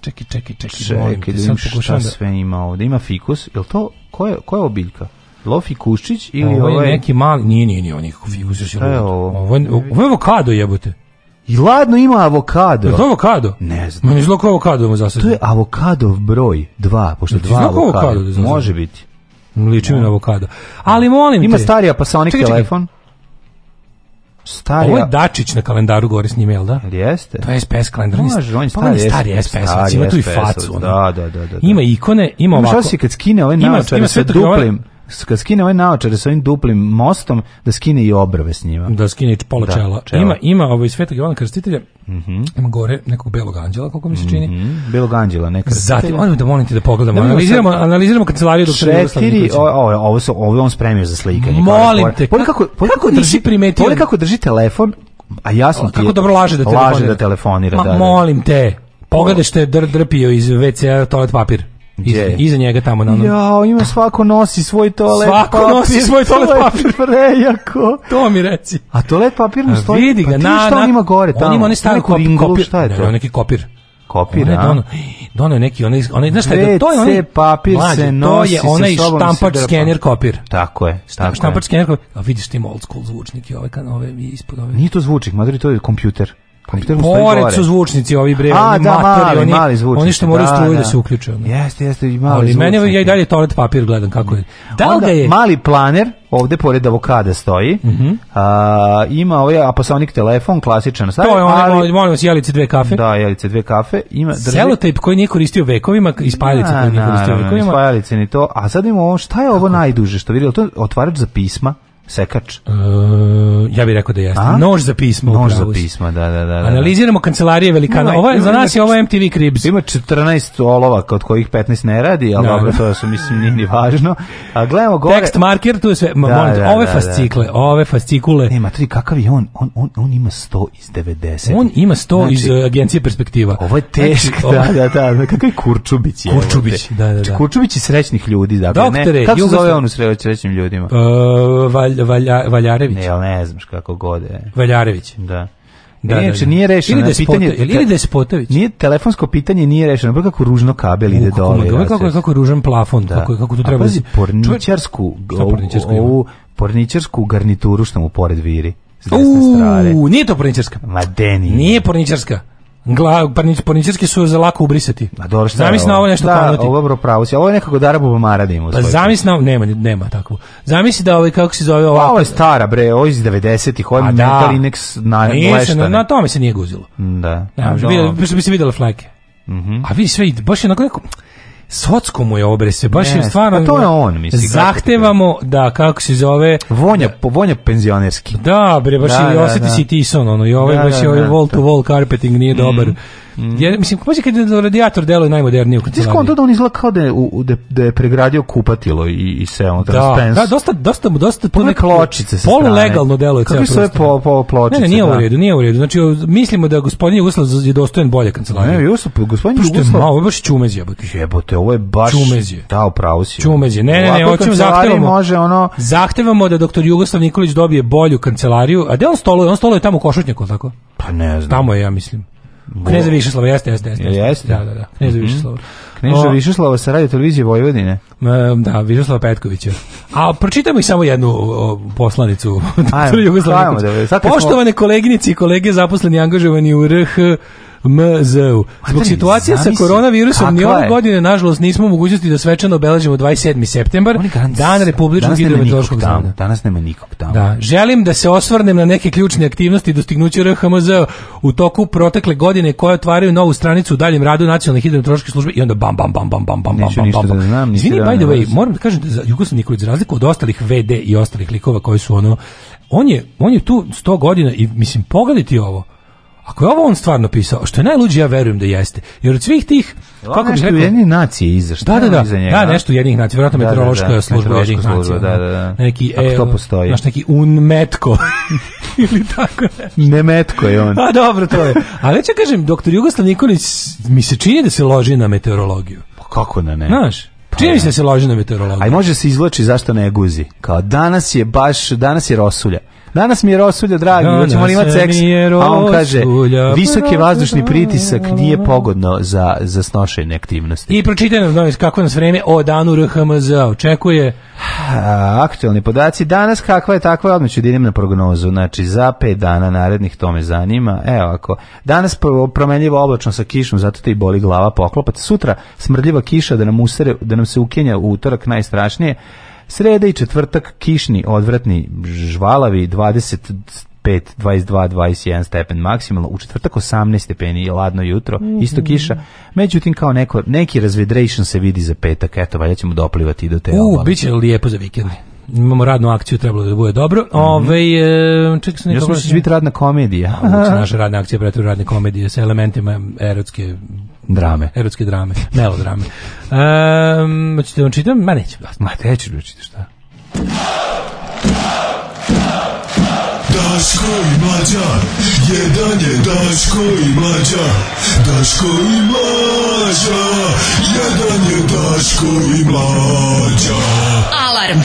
Čekaj, čekaj, čekaj. Čekaj, da vidim šta da... sve ima ovde. Ima fikus, jel to, koja je, ko je obiljka? Lofi Kuščić ili ovo je ovaj... neki mali, nije, nije, nije, on je fikus, još je ovo. Ovo je, ovo je avokado jebote. I ladno ima avokado. Je to avokado? Ne znam. Meni zlo avokado za zasad. To je avokadov broj 2, pošto dva avokado. avokado Može biti. Liči mi na avokado. Ali molim Ima te. Ima sa onih telefon. Stari. Ovo je Dačić na kalendaru gore s njim, jel da? Jeste. To je SPS kalendar. Može, on je pa stari, pa stari SPS, stari ima tu i facu. Ono. Da, da, da, da, Ima ikone, ima ovako. Ima što si kad skine ove naočare sa duplim... Ovaj kad skine ove naočare sa ovim duplim mostom, da skine i obrve s njima. Da skine i pola da, čela. čela. Ima, ima ovaj svetog Ivana Krstitelja, mm -hmm. ima gore nekog belog anđela, koliko mi se čini. Mm -hmm. Belog anđela, ne Zatim, ajmo da molim te da pogledamo. Da analiziramo, sad... analiziramo kancelariju dok Četiri, o, ovo, su, ovo on spremio za slikanje. Molim te, poli kako, poli kako, drži, nisi primetio? Poli kako drži telefon, a jasno ti je, dobro laže da telefonira. Laže da telefonira, Ma, da, da. Molim te, pogledaj što je dr, drpio iz WC-a toalet papir. Iza, iza njega tamo na onom. Ja, ima svako nosi svoj toalet svako papir. nosi svoj toalet papir. Prejako. to mi reci. A toalet papir mu stoji. Vidi ga, pa na, šta ima gore tamo? On ima onaj stari kopir. ringlu, kopir. Šta je to? Ne, neki kopir. Kopir, a? Dono, dono neki, onaj, onaj, znaš šta je, to je onaj, papir mlađe, se nosi to je onaj štampač skener kopir. Tako je, tako štampač skener kopir. A vidiš tim old school zvučnik i ovaj ove, ove, ispod ove. Nije to zvučnik, madri, to je kompjuter. Kompjuter pa mu stoji gore. Pored su zvučnici ovi bre, A, oni da, matori, mali, oni, mali zvučnici, oni što moraju da, struju da, da se uključe. Ono. Jeste, jeste, i mali Ali zvučnici. meni ja i dalje toalet papir gledam kako je. Da ga je... Mali planer, ovde pored avokada stoji, mm -hmm. a, ima ovaj apasonik telefon, klasičan. Sad, to je onaj, ali, molim vas, jelice dve kafe. Da, jelice dve kafe. Ima, drži... koji nije koristio vekovima, i koji nije koristio vekovima. ispajalice ni to. A sad imamo ovo, šta je ovo najduže što vidio? To je otvarač za pisma. Sekač? E, ja bih rekao da jeste. Nož za pismo. Nož za pismo, da, da, da. Analiziramo kancelarije velikana. ovo je, za nas je ovo MTV Cribs. Ima 14 olovaka, od kojih 15 ne radi, ali dobro, to su, mislim, nije ni važno. A gledamo gore... Tekst marker, tu je sve. Da, da, ove da, fascikle, ove fascikule. Nema, tri, kakav je on? On, on, on ima 100 iz 90. On ima 100 znači, iz e, agencije perspektiva. Ovo je znači, teško, znači, da, da, da. Kakav je Kurčubić? Je, Kurčubić, da, da, da. Kurčubić je srećnih ljudi, dakle, Doktore, ne? Kako se zove on u srećnim ljudima? Uh, e, valj, Valja, Valjarević. Ne, ne znam kako god je. Valjarević. Da. Da, Inače, da, da. nije rešeno ili pitanje. Ili Despotović. Nije telefonsko pitanje nije rešeno, pa kako ružno kabel ide dole. Kako kako kako ružan plafon, da. kako kako tu treba. Pazi, porničarsku, porničarsku ovu porničarsku garnituru što mu pored viri. Uuu, Nije to porničarska. Ma deni. Nije porničarska. Gla, su su za lako ubrisati. A dobro, šta Zamisli na ovo nešto da, dobro pravo si. Ovo je nekako darabu Bubamara da Pa zamisli na, nema, nema takvu. Zamisli da ovaj, kako se zove ovaj je stara, bre, ovo iz 90-ih, ovo Metal na Na, tome se nije guzilo. Da. Ja, bi se vidjelo flake. Mm A vidi sve, baš je onako Socko mu je obrese, baš yes. je stvarno... A pa to je on, misli. Zahtevamo da, kako se zove... Vonja, da, vonja penzionerski. Da, bre, baš da, je, da, osjeti da. si Tison, ono, i ovaj, baš je ovaj wall to carpeting nije mhm. dobar Mm. mislim, kako kad radijator deluje najmodernije u kancelariji? Ti skonto da on izgleda kao da je, u, da, je pregradio kupatilo i, i se on transpens. Da, da, dosta, dosta, dosta, pune pločice sa legalno delo deluje ceo. Kako su po, po pločice? Ne, ne, nije da. u redu, nije u redu. Znači, mislimo da gospodin Jugoslav je dostojen bolje kancelarije. Ne, Jugoslav, gospodin pa Jugoslav. Pošto je malo, baš čumez jebote Jebote, ovo je baš... Čumez je. Da, upravo si. Čumez je. Ne, ne, ne, hoćemo zahtevamo. Može ono... Zahtevamo da doktor Jugoslav Nikolić dobije bolju kancelariju. A gde on stoluje? On stoluje tamo u tako? Pa ne znam. Tamo je, ja mislim. Kneza Višeslava, jeste, jeste, jeste. Jeste? Da, da, da. Mhm. Kneza Višeslava. Kneza Višeslava sa radio televizije Vojvodine. Da, Višeslava Petkovića. A pročitajmo ih samo jednu poslanicu. Ajmo, ajmo Poštovane koleginici i kolege zaposleni angažovani u RH MZU. Zbog situacije sa koronavirusom ni ove godine, nažalost, nismo mogućnosti da svečano obeležimo 27. septembar, dan republičkog hidrometeorološkog zavoda. Danas nema nikog tamo. Da. Želim da se osvrnem na neke ključne aktivnosti dostignuća RHMZ u toku protekle godine koje otvaraju novu stranicu u daljem radu Nacionalne hidrometeorološke službe i onda bam, bam, bam, bam, bam, bam, bam, bam, Izvini, by the way, moram da kažem da Jugoslav Nikolić, za razliku od ostalih VD i ostalih likova koji su ono, on je, on je tu 100 godina i, mislim, pogledajte ovo, ako je ovo on stvarno pisao, što je najluđi ja verujem da jeste. Jer od svih tih... kako nešto rekao, jednih nacije izašta. Da, da, da, da, nešto jednih nacije. vjerojatno meteorološka da, da, služba jednih nacija. Da, da, da. Neki, e, to postoji. Znaš, neki unmetko. ili tako nešto. Nemetko je on. A dobro, to je. Ali ja kažem, doktor Jugoslav Nikolić mi se čini da se loži na meteorologiju. Pa kako da ne? Znaš, pa Čini mi se da se loži na meteorologiju. Aj može se izvlači zašto ne guzi. Kao danas je baš, danas je rosulja. Danas mi je rosulja, dragi, hoćemo imati seks. A on kaže, visoki vazdušni pritisak nije pogodno za, za snošenje aktivnosti. I pročitaj nam znači, kako nas vreme o danu RHMZ očekuje. Aktualni podaci danas, kakva je takva, odmah ću na prognozu. Znači, za pet dana narednih to me zanima. Evo ako, danas promenljivo oblačno sa kišom, zato te i boli glava poklopac. Sutra smrdljiva kiša da nam, usere, da nam se ukenja u utorak najstrašnije. Sreda i četvrtak kišni, odvratni, žvalavi 20 5, 22, 21 stepen maksimalno, u četvrtak 18 stepeni je ladno jutro, mhm. isto kiša, međutim kao neko, neki razvedration se vidi za petak, eto, valjda ćemo doplivati do te U, bit će lijepo za vikend. Imamo radnu akciju, trebalo da bude dobro. Mm -hmm. Ove, ovaj, čekaj se biti radna komedija. Ovo naša radna akcija pretvori radne komedije sa elementima erotske Drame. Erotske drame, melodrame. Um, hoćete vam čitam? Ma neću. Ma teći da čitaš, šta? Daško i Mađa, jedan je Daško i Mađa, Daško i Mađa, jedan je Daško i Mađa. Alarm!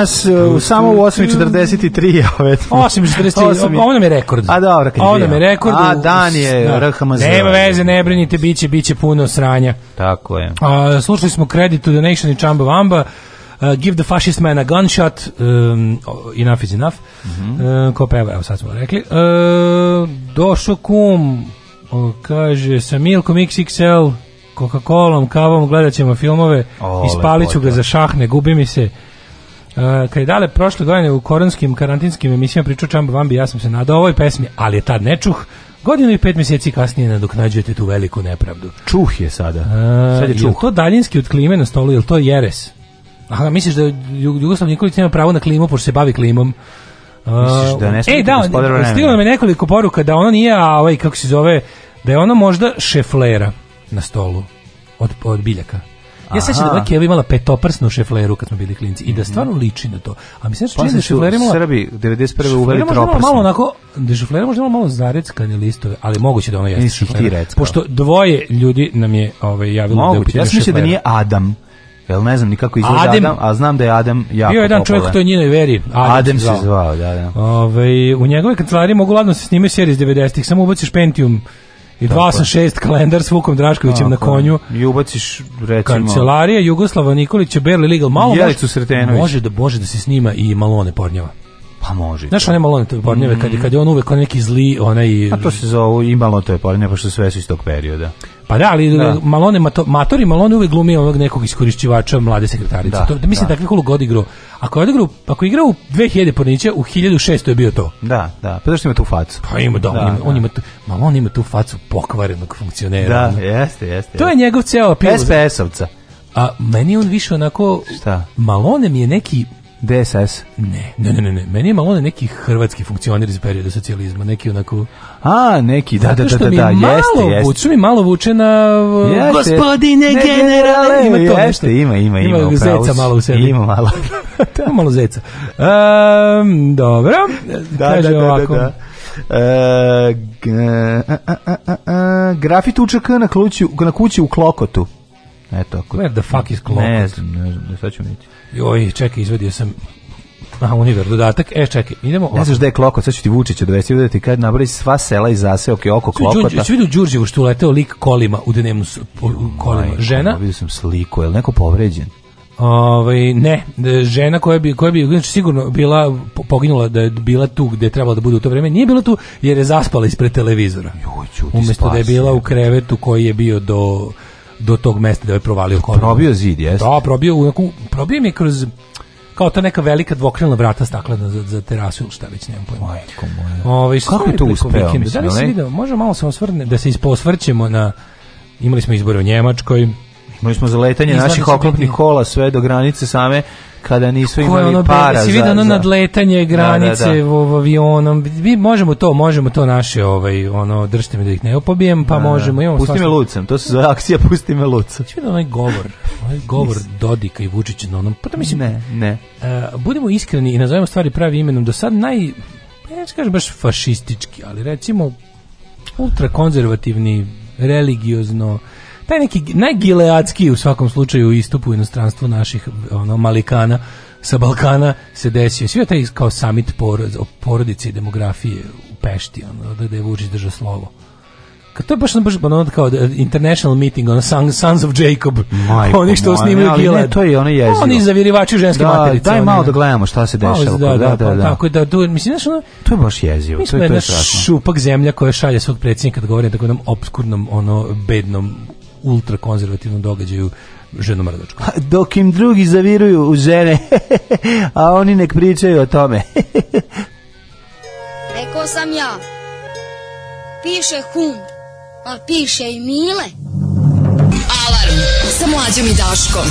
danas e, u, samo u 8.43. Ove, 43, ovo nam je rekord. A dobro, kad je Ovo nam je rekord. A dan je da. RHMZ. Nema veze, ne brinite, bit će, bit će puno sranja. Tako je. A, slušali smo Credit to the Nation i Chamba Wamba. E, uh, give the fascist man a gunshot um, enough is enough Uh, ko peva, evo sad smo rekli uh, došo kum uh, kaže sa Milkom XXL Coca-Colom, kavom, gledat ćemo filmove O, ispalit ću ga za šah, ne gubi mi se Uh, je dale prošle godine u koronskim karantinskim emisijama pričao Čamba Vambi, ja sam se nadao ovoj pesmi, ali je tad ne čuh. Godinu i pet mjeseci kasnije nadoknađujete tu veliku nepravdu. Čuh je sada. E, sad je čuh. to daljinski od klime na stolu, je to jeres? Aha, misliš da Jugoslav Nikolic nema pravo na klimu, pošto se bavi klimom? Uh, misliš da ne e, da, stiglo nekoliko poruka da ono nije, a ovaj, kako se zove, da je ono možda šeflera na stolu od, od biljaka. Ja sećam da Keva imala petoprsnu šefleru kad smo bili klinci i da stvarno liči na to. A mislim se čini da šeflera imala... Srbi 91. uveli troprsnu. Malo onako, da šeflera možda imala malo zareckane listove, ali moguće da ona jeste šeflera. Pošto dvoje ljudi nam je ovaj, javilo da je ja sam mislim da nije Adam. Jel ne znam nikako kako izgleda Adam, a znam da je Adam jako Bio jedan čovjek koji je njinoj veri. Adam, se zvao, da, da. Ove, ovaj, u njegove kancelarije mogu ladno se snimaju serije iz 90-ih, samo ubaciš Pentium i dva šest kalendar s Vukom Draškovićem na konju. I ubaciš, recimo... Kancelarija Jugoslava Nikolića, Berli Legal. Malo Jelicu Sretenović. Može da, bože, da se snima i Malone Pornjava. Pa može. Znaš one malo te pornjeve, mm. kad, je, mhm. kad je on uvek on neki zli, onaj... A to se zove i malo te pornjeve, pošto sve su iz tog perioda. Pa da, ali da. Malone, mato, Matori Malone uvek glumi onog nekog iskorišćivača mlade sekretarice. Da, to, da mislim da. takvih ulog igrao. Ako je odigrao, ako je igrao u 2000 Pornića, u 1600 je bio to. Da, da. Pa zašto ima tu facu? Pa ima, da, da, on, ima, da. on ima tu, Malone ima tu facu pokvarenog funkcionera. Da, ono. jeste, jeste. To je njegov ceo apel. SPS-ovca. A meni on više onako... Šta? Malone mi je neki DSS? Ne, ne, ne, ne, ne. meni je malo neki hrvatski funkcioner iz perioda socijalizma, neki onako... A, neki, da, da, da, da, da, jeste, jeste. Vuču mi malo vuče na... Jeste, gospodine ne, generale, ima to jeste, Ima, ima, ima. Ima zeca malo u sebi. Ima malo. da. malo zeca. Um, dobro, da, da, da, ovako. Da, da, da. E, grafit UČK na, klući, na kući u Klokotu. Eto, ako... Where the fuck is Klokot? Ne znam, ne znam, sad ću vidjeti. Joj, čekaj, izvadio sam Aha, univer, dodatak. E, čekaj, idemo Ne znaš gde je Klokot, sad ću ti Vučića dovesti, da ti kad nabravi sva sela i zaseoke oko Klokota. Ču vidu Đurđevu što uleteo lik kolima u dnevnu kolima. žena? Vidio sam sliku, je neko povređen? Ovaj, ne, e, žena koja bi koja bi znači sigurno bila poginula da je bila tu gdje je trebala da bude u to vrijeme, nije bila tu jer je zaspala ispred televizora. Joj, Umjesto da je bila u krevetu koji je bio do do tog mesta da je provalio kod. Probio zid, jes? Da, probio, unaku, probio mi kroz kao ta neka velika dvokrilna vrata staklena za, za terasu ili šta već, nemam pojma. Majko moja. Ove, ovaj, Kako je to uspeo? da li si malo se osvrne, da se isposvrćemo na, imali smo izbore u Njemačkoj, mi smo za letanje naših oklopnih kola sve do granice same kada nisu imali ono, para. Si vidio ono nadletanje granice da, avionom. Mi možemo to, možemo to naše, ovaj, ono, držite mi da ih ne opobijem, pa da, možemo. Imamo pusti me lucem, to se zove akcija pusti me lucem. Si vidio onaj govor, onaj govor Dodika i Vučića na onom, pa mislim, ne, ne. Uh, e, budemo iskreni i nazovemo stvari pravi imenom, do sad naj, neću kažem baš fašistički, ali recimo ultrakonzervativni, religiozno, taj neki najgileadski u svakom slučaju istup u inostranstvu naših ono, malikana sa Balkana se desio. Svi taj kao summit porod, o porodici i demografije u Pešti, ono, da je Vučić držao slovo. Kad to je baš, ono, baš ono, kao e, international meeting, ono, on Sons of Jacob, Majko, oni što snimaju gilead to je ono jezio. Oni zavirivači ženske da, materice. Daj malo ono. da gledamo šta se dešava. Da, da, da, da. Pa tako da, tu, mislim, znaš, ono, to je baš jezio. Mi to to je jedna šupak zemlja koja šalje svog predsjednika da govori na takvom obskurnom, ono, bednom ultrakonzervativnom događaju ženu ženomrdačkom. Dok im drugi zaviruju u žene, a oni nek pričaju o tome. Eko sam ja, piše hum, a piše i mile. Alarm sa mlađom i daškom.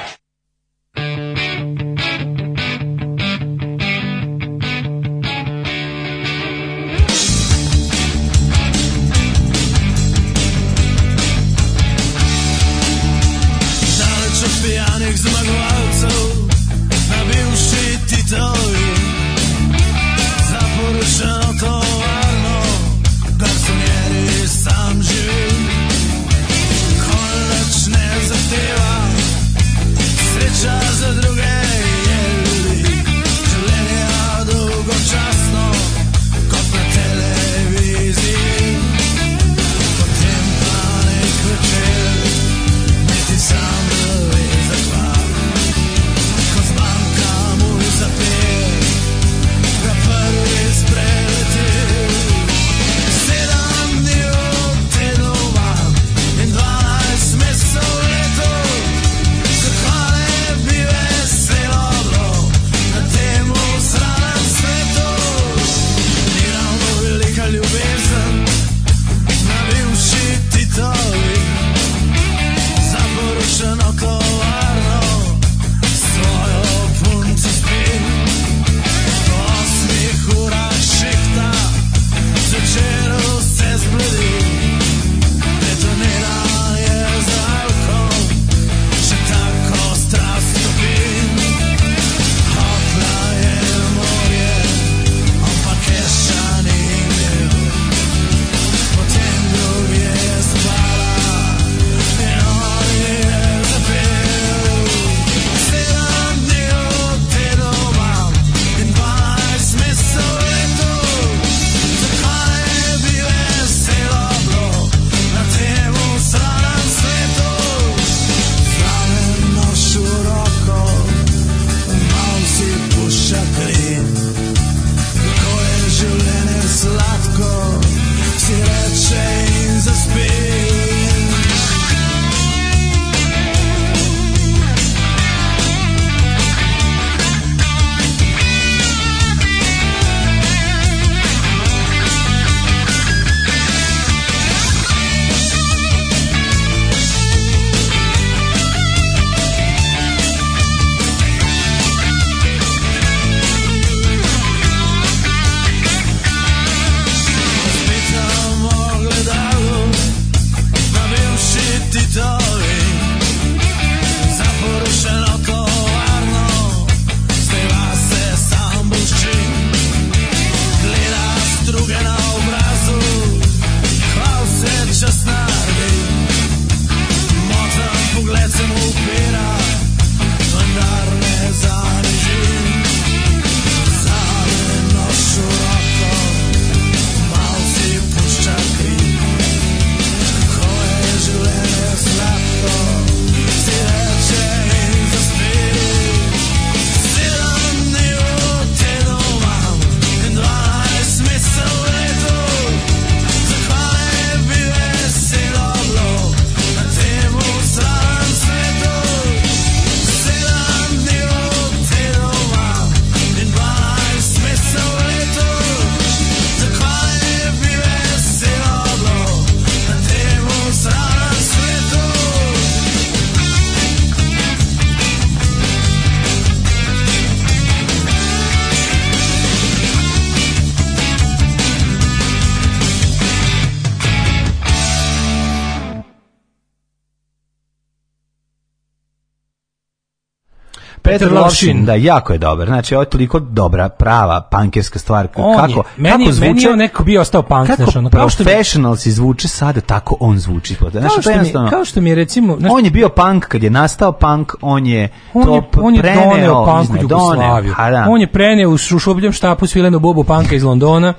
Petar Lovšin. Da, jako je dobar. Znači, ovo je toliko dobra, prava pankerska stvar. On kako, je. Meni, kako zvuče, meni je neko bio ostao punk. Kako znači, ono, kao professional si zvuče sada, tako on zvuči. Znači, kao, što mi, kao što mi je recimo... Znači, on je bio punk kad je nastao punk, on je on to on je preneo, doneo punk u Jugoslaviju. ha, pa da. On je preneo u šubljem štapu svilenu bobu panka iz Londona.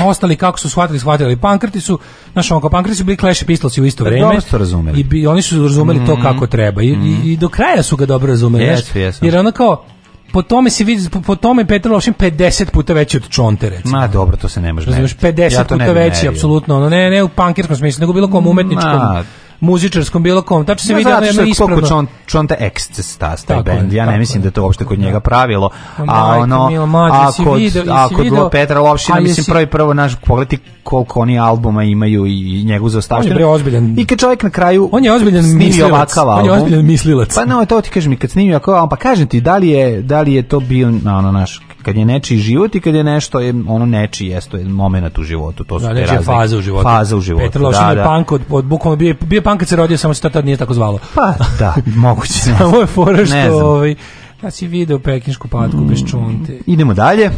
Ostali kako su shvatili, shvatili. Pankrti su, znaš, onko, pankrti su bili Clash Pistols u isto pa vrijeme. razumeli. I bi, oni su razumeli mm -hmm. to kako treba. I, mm -hmm. i, do kraja su ga dobro razumeli. Jesu, jesu. Jer ono kao, po tome se vidi po, po tome Petar 50 puta veći od Čonte recimo. Ma dobro, to se ne može. 50 ja puta veći apsolutno. Ono ne ne u pankerskom smislu, nego bilo kom umetničkom. Ma, muzičarskom bilo kom. Tačno se vidi da je ispravno. Kako čon, čonte eksces ta, taj bend. Ja ne mislim da to uopšte kod njega pravilo. Pa a ono, a kod, a kod Petra Lopšina, mislim, prvi prvo naš, pogledaj koliko oni albuma imaju i njegu zaostavštenu. On je ozbiljan. I kad čovjek na kraju on je ozbiljan mislilac. On je ozbiljan mislilac. Pa no, to ti kažem, kad snimio ovakav album, pa kažem ti, da li je, da li je to bio, ono, naš, kad je nečiji život i kad je nešto je ono nečiji jeste je momenat u životu to su da, te razlike u životu faze u životu Petar Lošin da, da. punk od, od bukvalno bio bio punk kad se rodio samo se to tad nije tako zvalo pa da moguće samo je fora što ovaj ja si video pekinšku patku mm. bez čunte. Idemo dalje.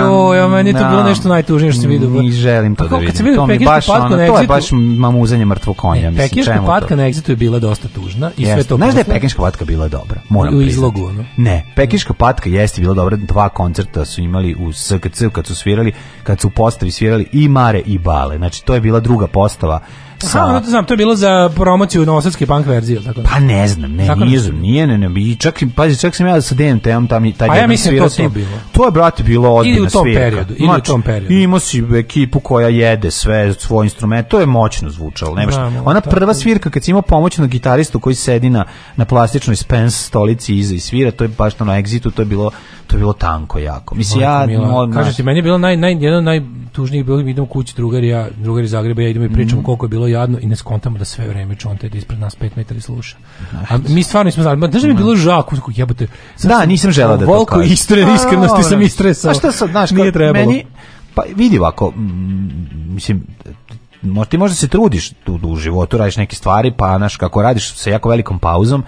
joj, ja meni to bilo nešto najtužnije što si vidio. Ni želim to pa da vidim. Kad baš, ono, To je baš mamuzanje mrtvog konja. pekinška patka na egzitu je bila dosta tužna i yes. sve to... Znaš da je pekinška patka bila dobra? Moram u izlogu, ono? Ne, pekinška patka jeste bila dobra. Dva koncerta su imali u SKC kad su svirali, kad su u postavi svirali i Mare i Bale. Znači, to je bila druga postava sa... Ha, znam, to je bilo za promociju novosadske punk verzije, tako Pa ne znam, ne, tako nije, ne, ne, i čak, pazi, čak sam ja sa DMT-om tam, taj pa ja mislim to, to bilo. To je, brate, bilo odbina u znači, tom periodu, ili Imao si ekipu koja jede sve, svoj instrument, to je moćno zvučalo, nemaš. Ona prva svirka kad si imao pomoćnog gitaristu koji sedi na, na plastičnoj spens stolici iza i svira, to je baš ono na exitu, to je bilo, to je bilo tanko jako. Mislim, ja... Mila, kažete, meni je bilo naj, naj, najtužnijih bilo, idem kući drugari, ja, drugari Zagreba, ja idem i pričam mm. koliko je bilo jadno i ne skontamo da sve vreme čonte da ispred nas 5 metara sluša. A mi stvarno smo znali, da mi bilo žao, kako jebote. Da, nisam želeo da to kažem. istre, iskrenosti sam istresao. A šta sad, znaš, nije trebalo. Meni, pa vidi ovako, mislim, ti možda se trudiš tu, u životu, radiš neke stvari, pa naš, kako radiš sa jako velikom pauzom,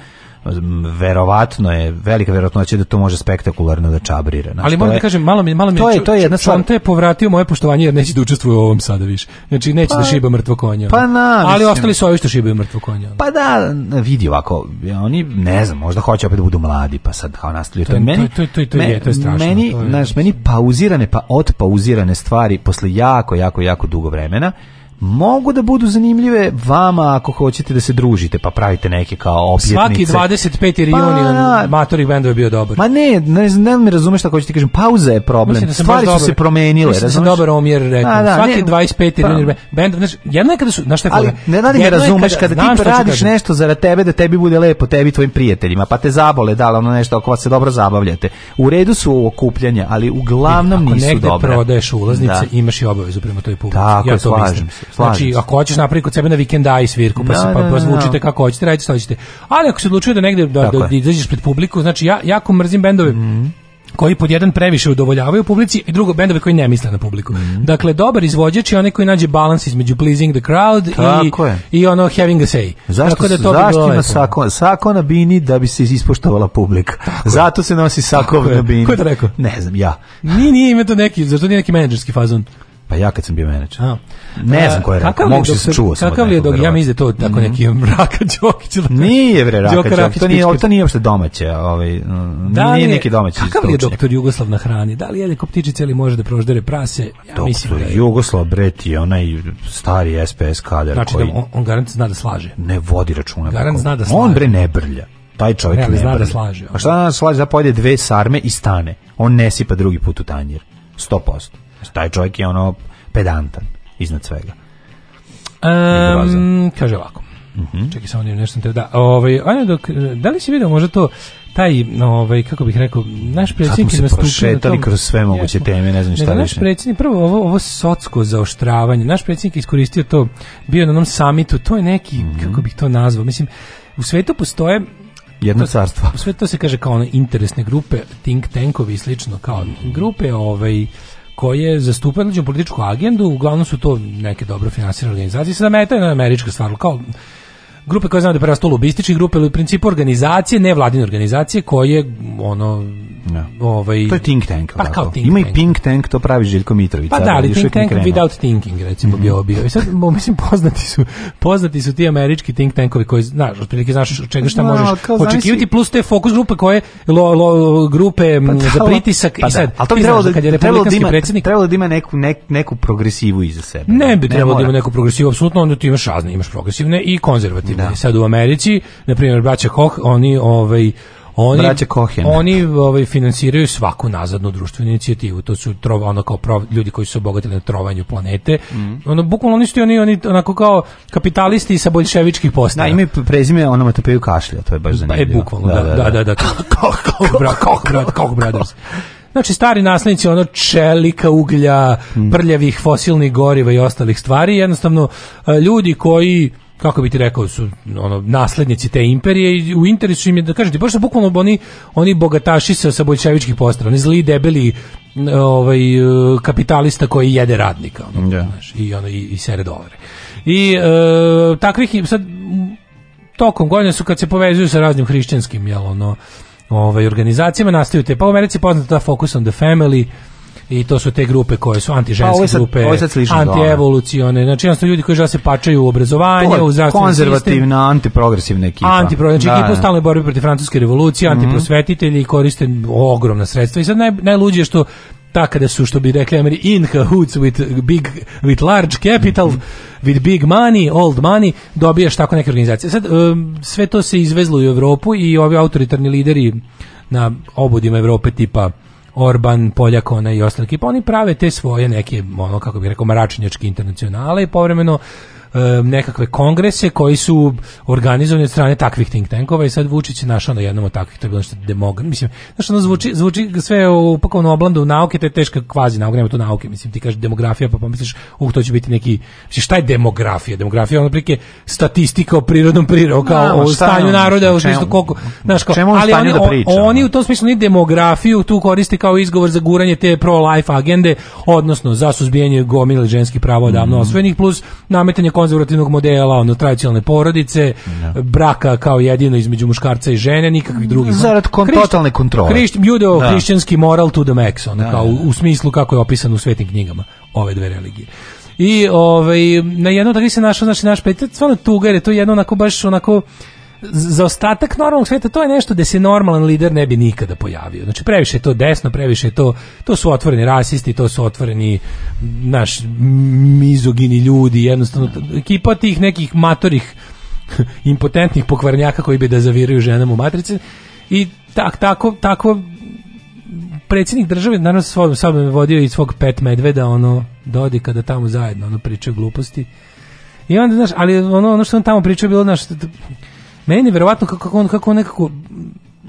verovatno je velika verovatnoća da to može spektakularno da čabrira. Ali moram da kažem, malo mi malo mi to je, to je jedna je povratio moje poštovanje jer neće da učestvuje u ovom sada više. Znači neće da šiba mrtvo konja. Pa na, Ali ostali su ovi što šibaju mrtvo konja. Pa da, vidi ovako, oni ne znam, možda hoće opet da budu mladi, pa sad kao nastavljaju to. Je, meni to, to, to, je, to je strašno. Meni, meni pauzirane pa otpauzirane stvari posle jako jako jako dugo vremena mogu da budu zanimljive vama ako hoćete da se družite, pa pravite neke kao opjetnice Svaki 25. Pa, reunion pa, matorih bendova je bio dobar. Ma ne, ne, ne mi razumeš šta hoćete kažem, pauza je problem. Da Stvari su se promenile, mislim razumeš? Mislim da dobar omjer rekao. A, pa da, Svaki ne, 25. Pa, reunion bend, znaš, jedno je kada su, znaš šta je Ali ne da ne razumeš kada, kada ti radiš kažem. nešto zarad tebe da tebi bude lepo, tebi i tvojim prijateljima, pa te zabole da li ono nešto ako vas se dobro zabavljate. U redu su okupljanja, ali uglavnom I, e, nisu dobre. Ako negde prodaješ ulaznice, imaš i obavezu prema toj publici. Tako, ja to slažem Se znači, ako hoćeš napraviti kod sebe na vikenda i svirku, pa, da, se, pa, zvučite kako hoćete, radite što hoćete. Ali ako se odlučuje da negdje da, da, izađeš pred publiku, znači ja jako mrzim bendove. Mhm. koji pod jedan previše udovoljavaju publici i drugo bendove koji ne misle na publiku. Mhm. Dakle, dobar izvođač je onaj koji nađe balans između pleasing the crowd i, i ono having a say. Tako da to zašto bi ima sako, sako na bini da bi se ispoštovala publika? Zato se nosi sako na bini. Ko je rekao? Ne znam, ja. Nije, ima to neki, zašto nije neki menadžerski fazon? Pa ja kad sam bio menadžer. Ne znam ko je Raka, mogu se čuo sam. Kakav je dok ja mislim da to tako mhm. neki Raka Đokić Nije bre Raka Đokić, to nije, to nije uopšte domaće, ovaj nije neki domaći. Kakav je doktor Jugoslav na hrani? Da li jede koptičice ili može da proždere prase? Ja mislim da je Jugoslav Breti, onaj stari SPS kader znači koji Znači da on garant zna da slaže. Ne vodi računa. Garant zna da slaže. On bre ne brlja taj čovjek ne, zna da slaže. A ono. šta da slaže da pojede dve sarme i stane. On ne sipa drugi put u tanjir. 100%. Taj čovjek je ono pedantan iznad svega. Um, kaže ovako. Mm Čekaj samo nešto da. Ovaj ajde dok da li si video možda to taj ovaj kako bih rekao naš predsjednik je nastupio tom, kroz sve moguće teme, ne znam šta Naš predsjednik prvo ovo ovo socsko zaoštravanje. Naš predsjednik iskoristio to bio na onom samitu, to je neki mhm. kako bih to nazvao. Mislim u svetu postoje jedno carstvo. U svetu to se kaže kao ono interesne grupe, think tankovi i slično kao grupe ovaj koje zastupaju znači političku agendu, uglavnom su to neke dobro finansirane organizacije, Sada meta na američka stvar, kao grupe koje znamo da prerastu grupe, ili u principu organizacije, nevladine organizacije koje ono ovaj to je think tank. Pa kao think Ima i pink tank, to pravi Željko Mitrović. Pa da, ali think tank krenuo. without thinking recimo mm bi ovo mhm. bio. I sad mislim poznati su poznati su ti američki think tankovi koji znaš, otprilike znaš od čega šta možeš očekivati plus te fokus grupe koje grupe pa, za pritisak pa i sad. da, ali to bi trebalo da, predsjednik trebalo da ima neku progresivu iza sebe. Ne bi trebalo da ima neku progresivu apsolutno, onda ti imaš razne, imaš progresivne i konzervativne aktivni. Da. Sad u Americi, na primjer, braća Koch, oni ovaj oni oni ovaj finansiraju svaku nazadnu društvenu inicijativu to su trova ono kao ljudi koji su obogatili na trovanju planete mhm. ono bukvalno oni su oni oni onako kao kapitalisti sa bolševičkih postava da imaju prezime ono kašlja to je baš e, zanimljivo e bukvalno da da da da, kako brothers Znači, stari naslednici ono čelika, uglja, mhm. prljavih fosilnih goriva i ostalih stvari, jednostavno ljudi koji kako bi ti rekao su ono naslednici te imperije i u interesu im je da kažete baš bukvalno oni oni bogataši sa sa bolševičkih oni zli debeli ovaj e, kapitalista koji jede radnika ono, i ono i, i sere i e, takvih sad tokom godina su kad se povezuju sa raznim hrišćanskim jel ono ovaj organizacijama nastaju te pa u Americi poznata Focus on the Family i to su te grupe koje su antiženske pa, grupe, antievolucione, znači jednostavno ljudi koji žele se pačaju u obrazovanje, u zdravstveni konzervativna, antiprogresivna ekipa. Antiprogresivna znači, da, ekipa u stalnoj borbi protiv francuske revolucije, mm -hmm. antiprosvetitelji koriste ogromna sredstva i sad naj, najluđe je što ta kada su što bi rekli Ameri in cahoots with big with large capital mhm. with big money old money dobijaš tako neke organizacije sad sve to se izvezlo u Europu i ovi autoritarni lideri na obodima Evrope tipa Orban, Poljak, i ostali pa oni prave te svoje neke, ono, kako bih rekao, maračnjačke internacionale i povremeno nekakve kongrese koji su organizovani od strane takvih think tankova i sad Vučić je našao na jednom od takvih, to je bilo nešto Mislim, znaš, ono zvuči, zvuči sve upakovano oblandu nauke, to je teška kvazi nauka, nema to nauke, mislim, ti kažeš demografija, pa pomisliš, uh, to će biti neki... Mislim, šta je demografija? Demografija je ono prike statistika o prirodnom prirodu, ono, kao o stanju naroda, o što koliko... Znaš, ali oni, oni u tom smislu ni demografiju tu koriste kao izgovor za guranje te pro-life agende, odnosno za suzbijanje gomile ženskih prava odavno mm. plus nametanje konzervativnog modela, ono tradicionalne porodice, braka kao jedino između muškarca i žene, nikakvih drugih. Ono, Zarad kon, Hrišt, totalne kontrole. Hrišt, judo, da. hrišćanski moral to the max, ono, kao, u, smislu kako je opisano u svetim knjigama ove dve religije. I ovaj, na jedno da se našao znači, naš pet, stvarno tuga, jer je to jedno onako baš onako za ostatak normalnog sveta to je nešto da se normalan lider ne bi nikada pojavio. Znači previše je to desno, previše je to to su otvoreni rasisti, to su otvoreni naš mizogini ljudi, jednostavno ekipa tih nekih matorih impotentnih pokvarnjaka koji bi da zaviraju ženama u matrici i tak, tako, tako predsjednik države naravno sa sobom vodio i svog pet medveda ono dodi kada tamo zajedno ono pričaju gluposti i onda znaš ali ono ono što on tamo pričao bilo znaš... Meni verovatno kako on kako on nekako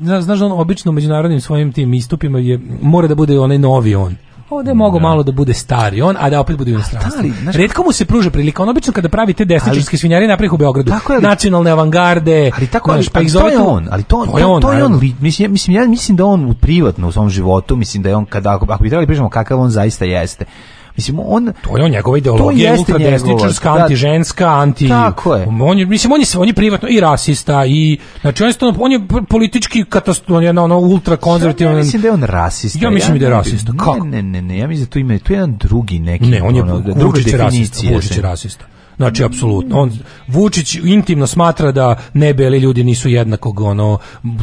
znaš da on obično u međunarodnim svojim tim istupima je mora da bude onaj novi on. ovde je mogao malo da bude stari on, a da opet bude znači, Redko mu se pruža prilika. On obično kada pravi te desničarske svinjare naprijed u Beogradu. Tako je, nacionalne avangarde. Ali tako pa to je on, ali to, to, je on, to je on. Mislim, mislim ja mislim da on u privatno u svom životu, mislim da je on kada ako, ako bi trebali pričamo kakav on zaista jeste Mislim on to je on njegova ideologija, ultradesničarska, antiženska, anti Tako je. On je mislim on je on je privatno i rasista i znači on je on je politički katastrofa, on je ono, ono ultra konzervativan. Ja mislim da je on rasista. Ja mislim da je rasista. Ne, Ne, ne, ne, ja mislim da tu ima tu je jedan drugi neki. Ne, on je ono, druga Vučić rasista. Znači apsolutno. On Vučić intimno smatra da nebeli ljudi nisu jednakog ono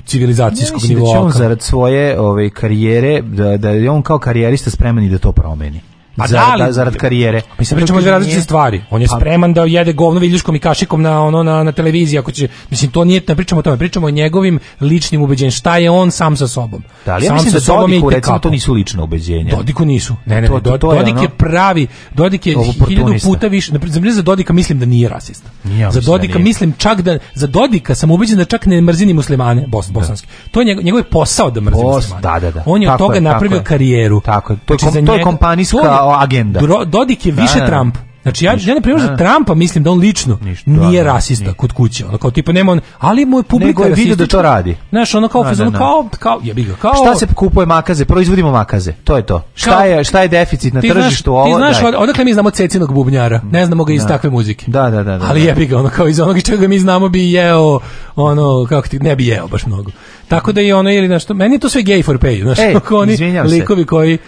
civilizacijskog ja nivoa. će on zarad svoje ove karijere da da je on kao karijerista spreman i da to promeni. Pa da, zarad karijere. Pa Mi se pričamo o različite stvari. On je pa, spreman da jede govno viljuškom i kašikom na ono na, na televiziji ako će mislim to nije ne pričamo o tome, pričamo o njegovim ličnim ubeđenjima. Šta je on sam sa sobom? Da, li ja mislim sa da Dodiku, recimo, to nisu lična ubeđenja. Dodiku nisu. Ne, ne, to, to, to Dodik ono- je pravi, Dodik je hiljadu puta više. Na za Dodika mislim da nije rasista. za Dodika mislim čak da za Dodika sam ubeđen da čak ne mrzini muslimane, bos, bosanski. To je njegov, je posao da mrzini muslimane. On je od toga napravio karijeru. Tako To je znači, kompanijska agenda. Dro, Dodik je više Trump. Znači ja, ja ne primjer za Trumpa mislim da on lično nije rasista kod kuće. Ono kao tipa nema on, ali mu je publika Nego je vidio da to radi. Znaš, ono kao, da, da, kao, kao, ga, kao... Šta se kupuje makaze? Proizvodimo makaze. To je to. šta, je, šta je deficit na tržištu? Ovo, ti znaš, odakle mi znamo cecinog bubnjara. Ne znamo ga iz takve muzike. Da, da, da. da ali je ga, ono kao iz onoga čega mi znamo bi jeo, ono, kako ti, ne bi jeo baš mnogo. Tako da i ono, ili nešto, meni je to sve gay for pay. Znaš, oni likovi koji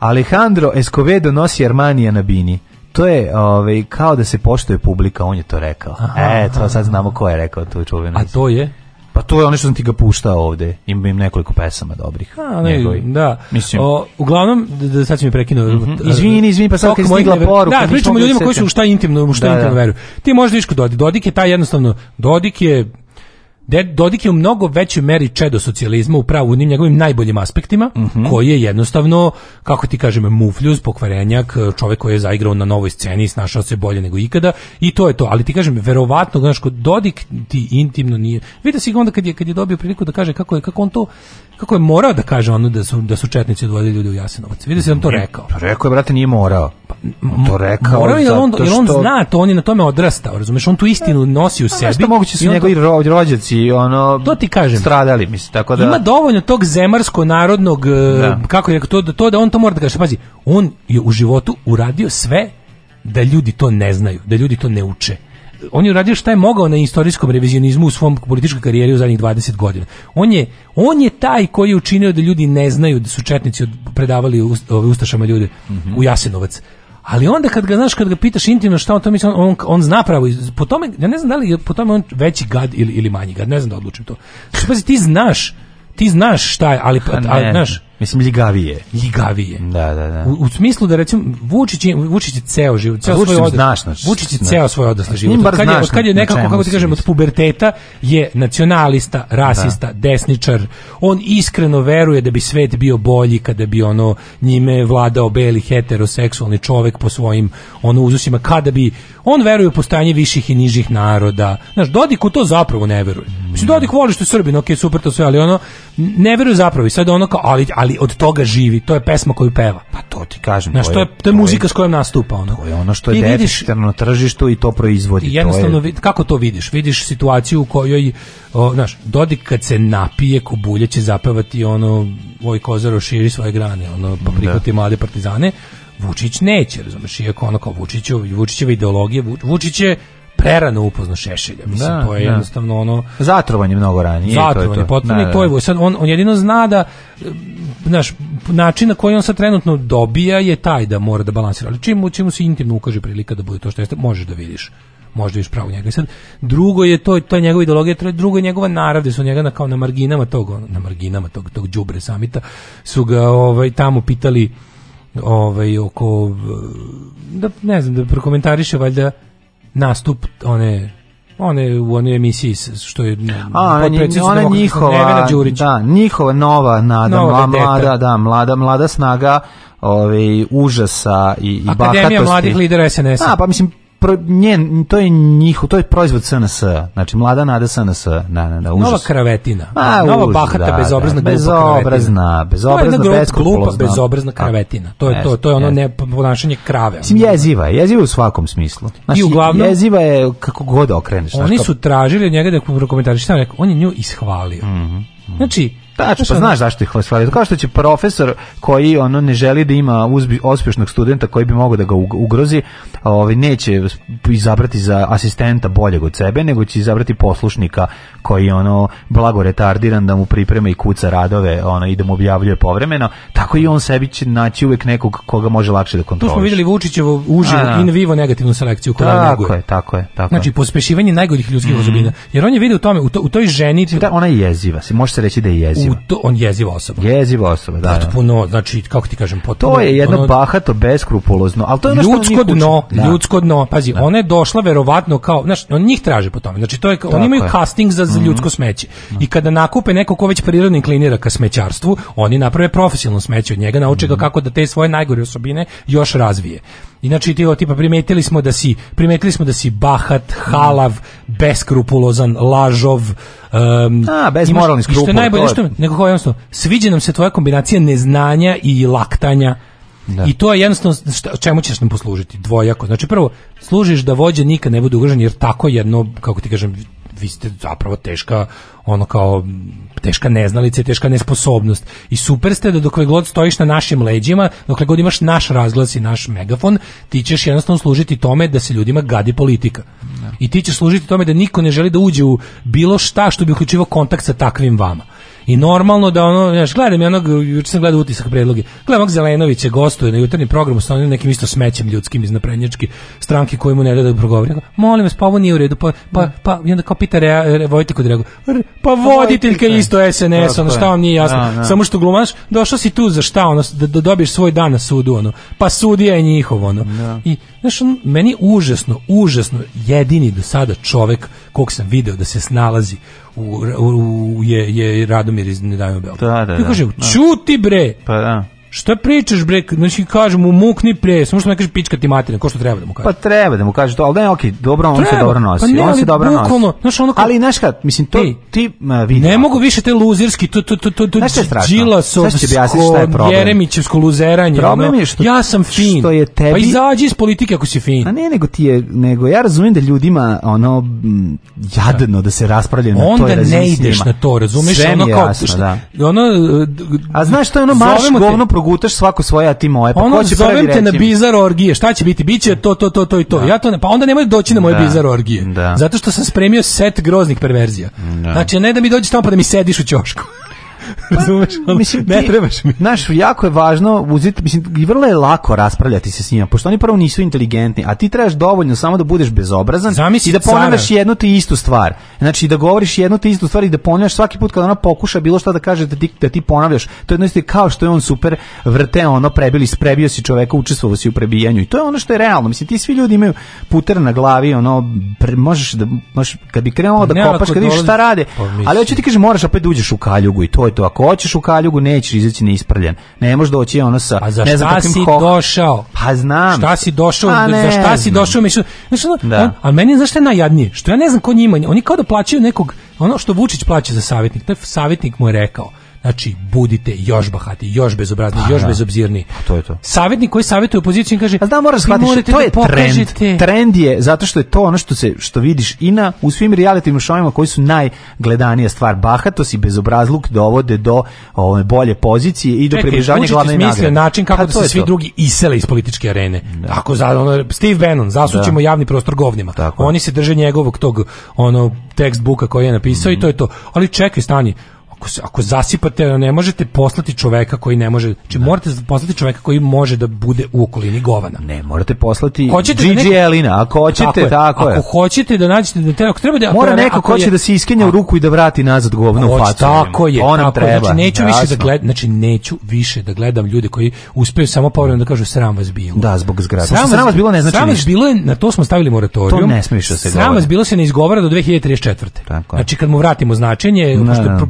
Alejandro Escovedo nosi Armanija na bini. To je ovaj, kao da se poštuje publika, on je to rekao. e, to sad znamo ko je rekao tu čuvenu. A to je? Pa to je ono što sam ti ga puštao ovde. ima im nekoliko pesama dobrih. A, ne, da. Mislim. uglavnom, da, sad ću mi prekinuo. Mm -hmm. Izvini, izvini, pa sad kad stigla poruka. Da, pričamo ljudima koji su šta intimno, šta da, intimno da. veruju. Ti možeš iško Dodik. Dodik je taj jednostavno, Dodik je Dodik je u mnogo većoj meri čedo socijalizma upravo u unim njegovim najboljim aspektima, mhm. koji je jednostavno, kako ti kažem, mufljuz, pokvarenjak, čovjek koji je zaigrao na novoj sceni i snašao se bolje nego ikada i to je to. Ali ti kažem, verovatno, znaš, kod Dodik ti intimno nije... Vidio si onda kad je, kad je dobio priliku da kaže kako je, kako on to kako je morao da kaže ono da su, da su četnici odvodili ljudi u Jasenovac. Vidio si on to rekao. Pa rekao je, brate, nije morao to rekao. on, jer on zna to, on je na tome odrastao, razumeš, on tu istinu nosi u pa sebi. Nešto moguće su njegovi rođaci, ono, to ti kažem. stradali, mislim, tako da... Ima dovoljno tog zemarsko-narodnog, e, kako je rekao, to, to da on to mora da kaže, pazi, on je u životu uradio sve da ljudi to ne znaju, da ljudi to ne uče on je uradio šta je mogao na istorijskom revizionizmu u svom političkoj karijeri u zadnjih 20 godina. On je, on je taj koji je učinio da ljudi ne znaju da su četnici predavali ustašama ljude mhm. u Jasenovac. Ali onda kad ga znaš kad ga pitaš intimno šta on to misli on, on, zna pravo po tome ja ne znam da li je po tome on veći gad ili ili manji gad ne znam da odlučim to. ti znaš ti znaš šta je ali, ali znaš Mislim ljigavije. Ljigavije. Da, da, da. U, smislu da recimo Vučić Vučić je ceo život, ceo svoj odrasli. Vučić ceo svoj odrasli život. kad je, nekako kako ti kažem od puberteta je nacionalista, rasista, desničar. On iskreno veruje da bi svet bio bolji kada bi ono njime vladao beli heteroseksualni čovek po svojim ono uzusima kada bi on veruje u postojanje viših i nižih naroda. Znaš, Dodik u to zapravo ne veruje. Mislim, mm. Dodik voli što je Srbin, ok, super to sve, ali ono, ne veruje zapravo. I sad ono kao, ali, ali od toga živi, to je pesma koju peva. Pa to ti kažem. Znaš, to je, to je, muzika s kojom nastupa. Ono. To je ono što je deficitarno na tržištu i to proizvodi. Jednostavno, to je... kako to vidiš? Vidiš situaciju u kojoj, o, znaš, Dodik kad se napije, ko bulje će zapevati ono, Voj kozaro širi svoje grane, ono, pa prihvati mlade partizane Vučić neće, razumeš, iako ono kao Vučiću Vučićeva ideologija, Vučić je prerano upozna Šešelja, mislim, to je jednostavno ono... Zatrovan mnogo ranije. Zatrovan je potpuno i to je, sad on, on jedino zna da, znaš, način na koji on sad trenutno dobija je taj da mora da balansira, ali čim, čim mu se intimno ukaže prilika da bude to što jeste, možeš da vidiš možda viš pravo njega. I sad, drugo je to, to je njegova ideologija, drugo je njegova narav, su njega na, kao na marginama tog, na marginama tog, tog džubre samita, su ga ovaj, tamo pitali ovaj, oko, da, ne znam, da prokomentariše valjda nastup one one u onoj emisiji što je a ona njihova da njihova nova nada nova mlada da mlada mlada snaga ove ovaj, užasa i i Akademija mladih lidera SNS. pa mislim pro, njen, to je njihov to je proizvod SNS, znači mlada nada SNS, na na na Nova kravetina, A, nova užas, bahata da, bezobrazna, da, bezobrazna, bezobrazna, bezobrazna, bezobrazna kravetina. To je to, to je ono ponašanje krave. Ono. Mislim jeziva, jeziva u svakom smislu. Znači, I uglavnom jeziva je kako god okreneš. Oni su tražili od njega da komentariš, on je nju ishvalio. Mhm, mhm. Znači, Tačno, pa znaš pa ono- zašto ih hvali. Kao što će profesor koji ono ne želi da ima uzbi, uspješnog studenta koji bi mogao da ga ugrozi, ovaj neće izabrati za asistenta boljeg od sebe, nego će izabrati poslušnika koji ono blago retardiran da mu priprema i kuca radove, ono i da mu objavljuje povremeno. Tako i on sebi će naći uvek nekog koga može lakše da kontroliše. Tu smo vidjeli Vučićevo uživo in vivo negativnu selekciju koja tako je, tako je, tako Znači pospešivanje najgorih ljudskih mm -hmm. Jer on je video u tome u, toj ženi, da ona je jeziva, se može se reći da je jeziva to, on jeziva osoba. Jeziva osoba, znači, da. puno, znači, kako ti kažem, potpuno. To je jedno ono, bahato, beskrupulozno, ali to je ono ljudsko dno, ljudsko dno. Pazi, ona je došla verovatno kao, znaš, on njih traže po tome. Znači, to je, oni imaju casting za, mhm. ljudsko smeće. I kada nakupe neko ko već prirodno inklinira ka smećarstvu, oni naprave profesionalno smeće od njega, nauče ga mhm. kako da te svoje najgore osobine još razvije inači ti tipa primetili smo da si primetili smo da si bahat, halav, beskrupulozan, lažov, um, a bez moralnih skrupula. Što je najbolje što nego jednostavno sviđa nam se tvoja kombinacija neznanja i laktanja. Da. I to je jednostavno čemu ćeš nam poslužiti dvojako. Znači prvo služiš da vođa nikad ne bude ugrožen jer tako jedno kako ti kažem vi ste zapravo teška ono kao teška neznalica i teška nesposobnost. I super ste da dokle god stojiš na našim leđima, dokle god imaš naš razglas i naš megafon, ti ćeš jednostavno služiti tome da se ljudima gadi politika. I ti ćeš služiti tome da niko ne želi da uđe u bilo šta što bi uključivo kontakt sa takvim vama. I normalno da ono, znaš, gledam ja onog, juče sam gledao utisak predloge, gledam onog Zelenovića, gostuje na jutarnjem programu sa onim nekim isto smećem ljudskim iz naprednjačke stranke koji mu ne da da progovori. Molim vas, pa ovo nije u redu, pa, pa, pa, i onda kao pita re, re, Drago, pa, pa voditeljka je isto SNS, ono šta vam nije jasno, samo što glumaš, došao si tu za šta, ono, da, da dobiješ svoj dan na sudu, ono, pa sudija je njihov, ono. I, znaš, meni užasno, užasno, jedini do sada čovek kog sam video da se snalazi u, u, u je, je Radomir iz Nedajmo Beograd. Da, da, da. kaže, čuti bre! Pa da. Šta pričaš bre? Znači kažem mu mukni pre, samo što ne kaže pička ti materin, ko što treba da mu kaže. Pa treba da mu kaže to, al da ne, okej, okay, dobro, on treba. se dobro nosi. Pa ne, on se dobro bukvalno, nosi. Znaš, ono ali znaš kad, mislim to Ej, ti uh, vidi. Ne mogu više te luzerski, to to to to to Đilasovsko. Šta će objasniti šta je problem? Jeremićevsko luzeranje. Ono, problem je što ja sam fin. Što je tebi? Pa izađi iz politike ako si fin. A ne, nego ti je, nego ja razumem da ljudima ono jadno da se raspravljaju na toj razini. Onda ne ideš na to, razumeš, ono kao. Ono A znaš što je ono marš govno progutaš svako svoje, a ti moje. Pa ono na bizar orgije, šta će biti? Biće to, to, to, to i to. Da. Ja to ne, pa onda nemoj doći na moje da. bizar orgije. Zato što sam spremio set groznih perverzija. Da. Znači, ne da mi dođeš tamo pa da mi sediš u ćošku. Pa, Razumeš? Pa, mislim, ne trebaš mi. jako je važno uzeti, mislim, i vrlo je lako raspravljati se s njima, pošto oni prvo nisu inteligentni, a ti trebaš dovoljno samo da budeš bezobrazan Zamisli i da ponavljaš jednu te istu stvar. Znači, da govoriš jednu te istu stvar i da ponavljaš svaki put kad ona pokuša bilo što da kaže da ti, ti ponavljaš. To je jedno isto kao što je on super vrte, ono, prebili, sprebio si čoveka, učestvovao si u prebijenju I to je ono što je realno. Mislim, ti svi ljudi imaju puter na glavi, ono, pre, možeš da, možeš, kad bi krenuo da pa kopaš, kad vidiš šta rade. Pa ali hoću ti kaži moraš opet uđeš u kaljugu i to je to. Ako hoćeš u kaljugu, nećeš izaći neisprljen. Ne možeš doći ono sa... Pa ne znam šta si došao? Pa znam. Šta si došao? A ne, za šta si došao? Mišu, ono, da. a meni je zašto je najjadnije? Što ja ne znam ko njima. Oni kao da plaćaju nekog... Ono što Vučić plaća za savjetnik. je savjetnik mu je rekao Znači, budite još bahati, još bezobrazni, pa još da. bezobzirni. Pa to je to. Savjetnik koji savjetuje opoziciju kaže, a da moraš shvatiti, to je da trend. Trend je zato što je to ono što se što vidiš i na u svim realitim šovima koji su najgledanija stvar bahatost i bezobrazluk dovode do ove bolje pozicije i do približavanja glavne nagrade. način kako pa da se svi drugi isele iz političke arene. Da. za ono, Steve Bannon zasućemo javni prostor govnima. Oni se drže njegovog tog ono tekst buka koji je napisao i mhm. to je to. Ali čekaj stani ako, zasipate, ne možete poslati čoveka koji ne može, znači morate poslati čoveka koji može da bude u okolini govana. Ne, morate poslati hoćete Elina, ako hoćete, tako, je, ako hoćete da nađete da treba, treba da mora neko ko će da se iskenja u ruku i da vrati nazad govno facu. Tako je, Ona treba. Znači neću više da gledam, znači neću više da gledam ljude koji uspeju samo povremeno da kažu sram vas bilo. Da, zbog zgrade. Sram, vas bilo ne znači vas bilo je, na to smo stavili moratorijum. To ne smiješ se Sram vas bilo se ne izgovara do 2034. Znači kad mu vratimo značenje,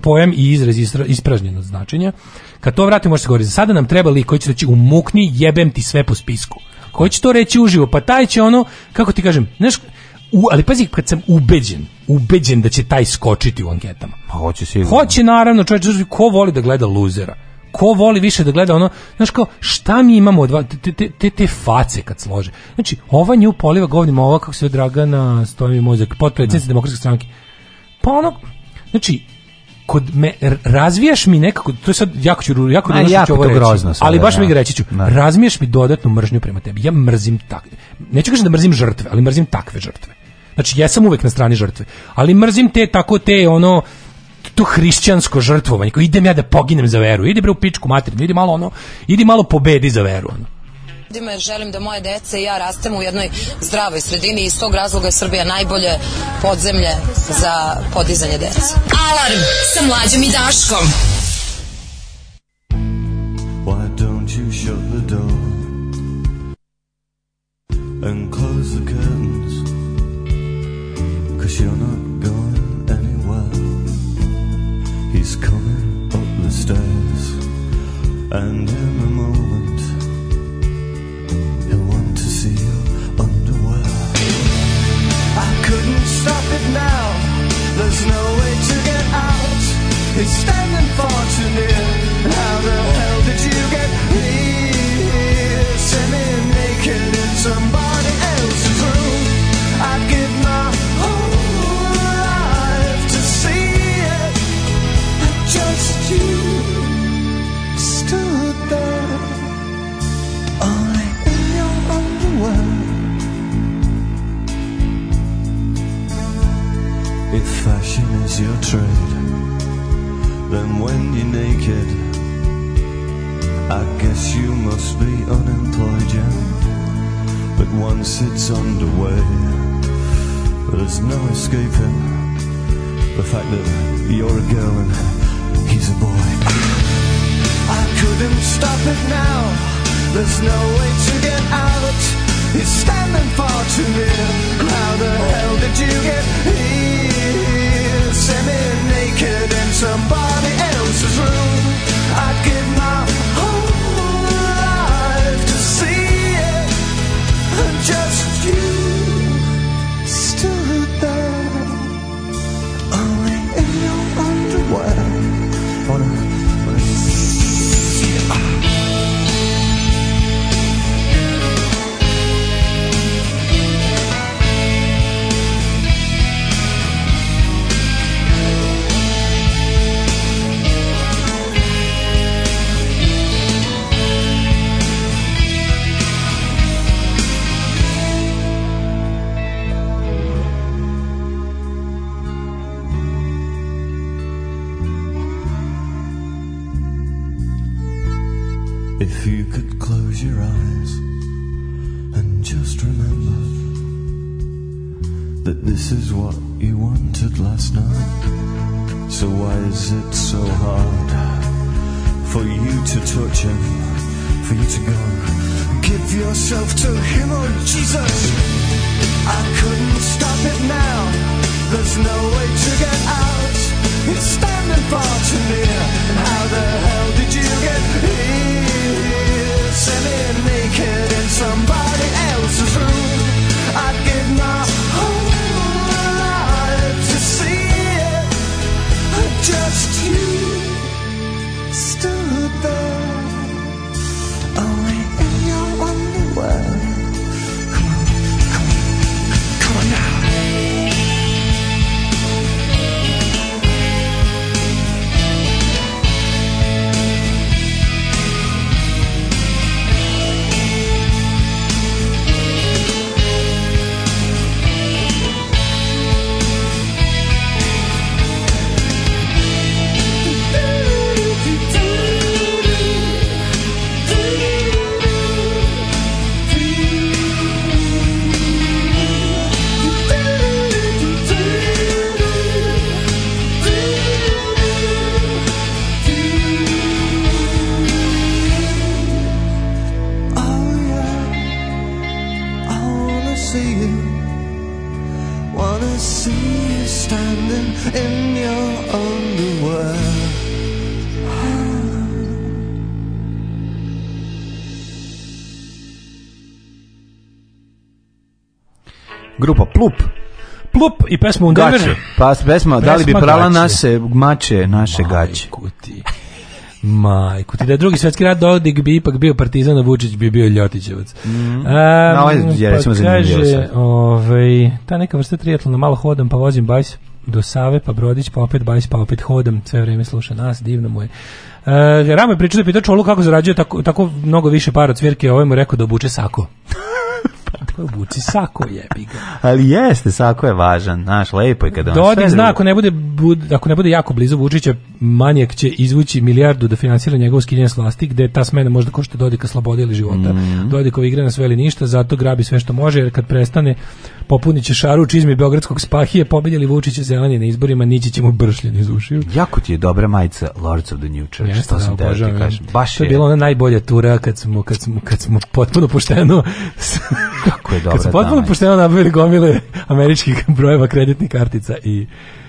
pojem i izraz od značenja. Kad to vratimo, može se govoriti, sada nam treba lik koji će reći umukni, jebem ti sve po spisku. Koji će to reći uživo? Pa taj će ono, kako ti kažem, znaš, ali pazi, kad sam ubeđen, ubeđen da će taj skočiti u anketama. Pa hoće Hoće naravno, čovjek, ko voli da gleda luzera? Ko voli više da gleda ono, znaš kao, šta mi imamo od te, te, te, te face kad slože. Znači, ova nju poliva govnima, ova kako se je Dragana, stoji mi mozak, potpredsjednica demokratske stranke. Pa ono, znači, kod me razvijaš mi nekako to je sad jako ću jako ovo grozno ali baš mi reći ću mi dodatnu mržnju prema tebi ja mrzim tak neću kažem da mrzim žrtve ali mrzim takve žrtve znači ja sam uvek na strani žrtve ali mrzim te tako te ono to hrišćansko žrtvovanje koji idem ja da poginem za veru idi bre u pičku materinu idi malo ono idi malo pobedi za veru ono Dime, želim da moje dece i ja rastemo u jednoj zdravoj sredini i iz tog razloga je Srbija najbolje podzemlje za podizanje dece. Alarm sa mlađom i Daškom. Why don't you shut the door and close the curtains Cause you're not going anywhere He's coming up the stairs and in There's no way to get out. It's standing far too near. your trade. Then when you're naked, I guess you must be unemployed, yeah. But once it's underway, there's no escaping the fact that you're a girl and he's a boy. I couldn't stop it now. There's no way to get out. It's standing far too near. How the hell did you get here? semi-naked in somebody else's room. I'd give my If you could close your eyes and just remember that this is what you wanted last night, so why is it so hard for you to touch him, for you to go? Give yourself to him, oh Jesus! I couldn't stop it now, there's no way to get out. It's standing far too near, and how the hell did you get here? standing naked in somebody else's room. I'd i pesma u Pa pesma, da li bi prala naše mače, naše Majku gaće. Ti. Majku ti. Da drugi svjetski rad Dodik bi ipak bio partizan, a Vučić bi bio Ljotićevac. Mm. Um, no, ovaj je, pa recimo, kaže, ovaj, ta neka vrsta trijatlona, malo hodam pa vozim bajs do Save, pa Brodić, pa opet bajs, pa opet hodam, sve vrijeme sluša nas, divno mu je. Uh, eh, Ramo je pričao da pitao Čolu kako zarađuje tako, tako mnogo više par od cvirke, ovaj mu rekao da obuče sako. pa obuci sako Ali jeste, sako je važan, znaš, lepo je kada on zna, ako ne, bude, bud, ako ne bude jako blizu Vučića, manjak će izvući milijardu da finansira njegov skiljen slasti, gde ta smena možda košta Dodika slobode ili života. Mm -hmm. Dodikova igra sve ili ništa, zato grabi sve što može, jer kad prestane, popunit će Šaruć izmi Beogradskog spahije, pobedjeli Vučiće zeleni na izborima, nići ćemo bršljen iz ušiju. Jako ti je dobra majica Lords of the New Church, Jeste, to sam da, te kažem. Baš to je, je bila ona najbolja tura kad smo, kad smo, kad smo potpuno pošteno kako je dobra kad smo potpuno pošteno nabavili gomile američkih brojeva kreditnih kartica i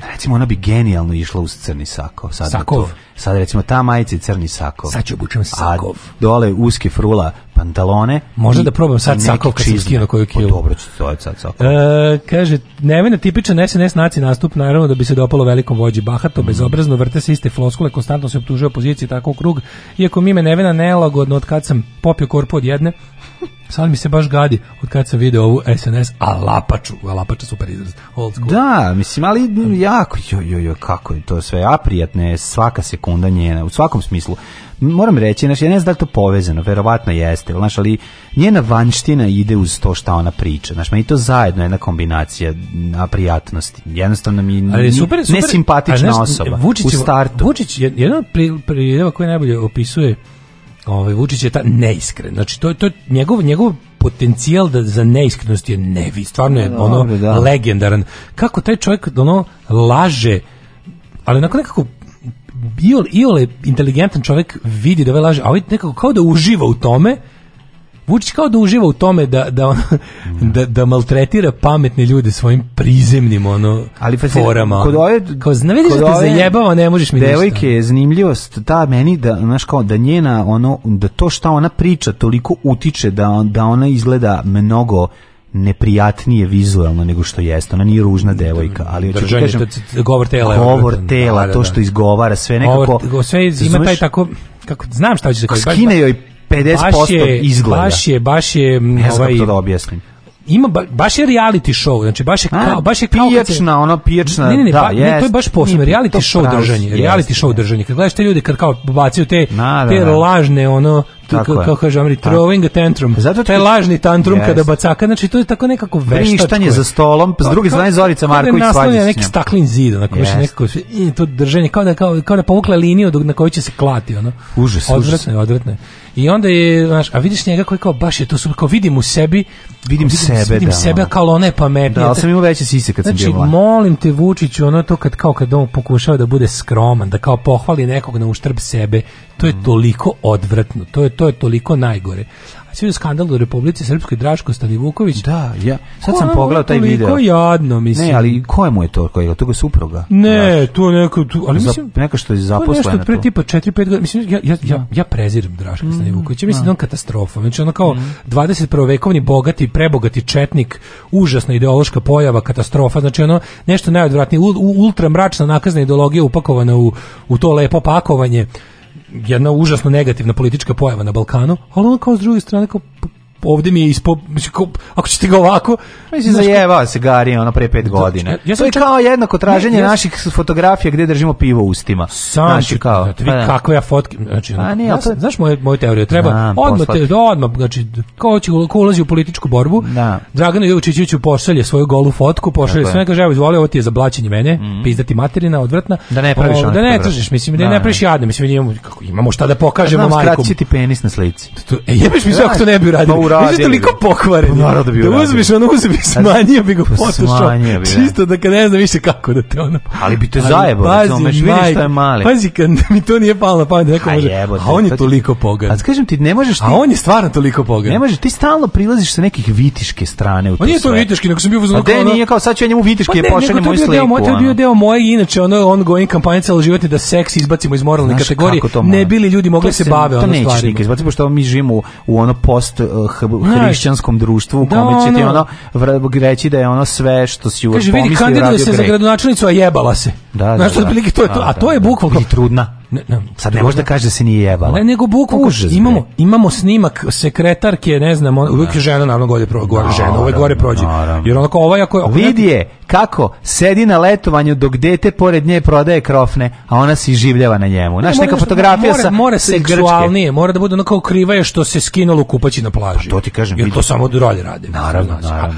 Recimo, ona bi genijalno išla uz crni sako. Sad sakov. To, sad recimo, ta majica crni sako. Sad ću obučem sakov. dole uske frula pantalone. Možda da probam sad sakov kad sam skino koju pa kilu. Dobro ću to sad sakov. E, kaže, nevena tipičan SNS nastup, naravno da bi se dopalo velikom vođi bahato, mm. bezobrazno vrte se iste floskule, konstantno se optužuje opozicije tako u krug, iako mi me nevena nelagodno od kad sam popio korpu od jedne, Sad mi se baš gadi od kad sam video ovu SNS Alapaču. Alapača super izraz. Da, mislim, ali jako, jo, jo, jo, kako je to sve. Aprijatno je svaka sekunda njena, u svakom smislu. Moram reći, znači, ja ne znam da li to povezano, verovatno jeste, znaš, ali njena vanština ide uz to šta ona priča, znaš, meni to zajedno je jedna kombinacija aprijatnosti. Jednostavno mi ali super, nesimpatična osoba Vučić, u startu. Vučić, jedna od koji najbolje opisuje ovaj Vučić je ta neiskren. Znači to je to njegov njegov potencijal da za neiskrenost je nevi. Stvarno je ono legendaran. Kako taj čovjek ono laže ali nakon nekako iole, iole inteligentan čovjek vidi da ovaj laže, a ovaj nekako kao da uživa u tome Vučić kao da uživa u tome da, da, on, da, da maltretira pametne ljude svojim prizemnim ono, Ali pa forama. Kod ono. ove, kao, vidiš da te zajebava, ne možeš mi devojke je zanimljivost, ta meni, da, znaš kao, da njena, ono, da to šta ona priča toliko utiče da, da ona izgleda mnogo neprijatnije vizualno nego što jeste. Ona nije ružna devojka, ali da kažem govor tela, govor tela, to što izgovara sve nekako. sve ima taj tako kako znam šta hoće da kaže. Skine joj 50% izgleda. Baš je, baš je... Ne znam ovaj, to da objasnim ima ba, baš je reality show, znači baš je kao baš je kao pijačna, ono pijačna, ne, ne, ne, da, ba, ne, to je baš posebno reality show držanje, jest, reality show držanje. Kad gledaš te ljude kad kao bacaju te na, te da, da. lažne ono kako kaže Amri throwing a tantrum. Zato taj lažni tantrum yes. kada bacaka, znači to je tako nekako veštačko. Vrištanje za stolom, s pa druge strane Zorica Marković svađa se. neki staklin zid, onako yes. nekako i to držanje kao da kao, kao da povukla liniju na kojoj će se klati, ono. Užas, odvratno, odvratno. I onda je, znaš, a vidiš njega koji kao baš je to su kao vidim u sebi, vidim, sebe, vidim da, sebe kao ono. ono je Da, ali sam imao veće sise kad sam znači, bio Znači, molim te Vučiću, ono to kad kao kad on pokušava da bude skroman, da kao pohvali nekog na uštrb sebe, to je mm. toliko odvratno, to je to je toliko najgore. Svi u skandalu u Republici Srpskoj Draško Vuković, Da, ja. Sad sam pogledao taj video. Ko jadno, mislim. Ne, ali ko je mu je to? Ko je to supruga? Ne, Draško. to neko tu, ali mislim neka što je zaposlena. To je nešto pre tipa 4-5 godina. Mislim ja ja ja, ja preziram Draško mm, Mislim da on katastrofa. Znači ono kao mm. 21. vekovni bogati, prebogati četnik, užasna ideološka pojava, katastrofa. Znači ono nešto najodvratnije, ultra nakazna ideologija upakovana u, u to lepo pakovanje jedna užasno negativna politička pojava na Balkanu, ali on kao s druge strane kao ovde mi je ispo... Ako ćete ga ovako... Mislim, zajevao se Gari ono pre pet godina. Ja to je kao jednako traženje ja... naših fotografija gdje držimo pivo u ustima. Sam kao... Znači, vi pa kakve ja fotke... Znači, A, nije, ja, Znaš moju, teoriju? Treba odmah, te, odmah, znači, ko, će, ko ulazi u političku borbu, da. Draganu Jovičiću pošalje svoju golu fotku, pošalje sve, kaže, evo, izvoli, ovo ti je za blaćenje mene, mm pizdati materina, odvrtna. Da ne praviš ono. Da ne tražiš, mislim, da, ne praviš jadne, mislim, imamo, šta da pokažemo, Znam, ti penis na slici. E, mi sve ako to ne bi pa uradili. Mislim, toliko pokvareni. Pa naravno da bi uradili. Da uzmiš, ono uzmi, pa smanjio bi ga Photoshop. Smanjio bi, Čisto da kad ne znam više kako da te ono... Ali bi te zajebo, da se meš vidiš što je mali. Pazi, kad mi to nije palo na pamet, neko može... a on je toliko pogan. A kažem ti, ne možeš ti... A on je stvarno toliko pogan. Ne možeš, ti stalno prilaziš sa nekih vitiške strane u to On nije to vitiški, nego sam bio uzmano... A ono- nije kao, sad ću ja njemu vitiške, je pošaljem moju sliku. To je bio ono. deo moje, inače, ono ongoing kampanje celoživotne da seks izbacimo iz moralne kategorije. Ne bili ljudi mogli se bave ono stvari. To nećeš nikad izbaciti, pošto mi živimo u ono post eh, hrišćanskom društvu u kome će ti ono, ono reći da je ono sve što si Kaže, vidi, radio se za gradonačelnicu, a jebala se. Da, da, Znaš, da, da, to je to. A to je bukvalno... trudna ne, ne, ne možda kaže da se nije jebala. Ne, nego buku imamo imamo snimak sekretarke, ne znam, on, uvijek je žena naravno gore pro, gore žena, ovaj gore prođe. Jer onako ovaj ako vidi je kako sedi na letovanju dok dete pored nje prodaje krofne, a ona se življava na njemu. Znaš, neka fotografija sa mora seksualnije, mora da bude onako kriva je što se skinulo kupaći na plaži. Pa to ti kažem, jer to samo drolje rade. Naravno,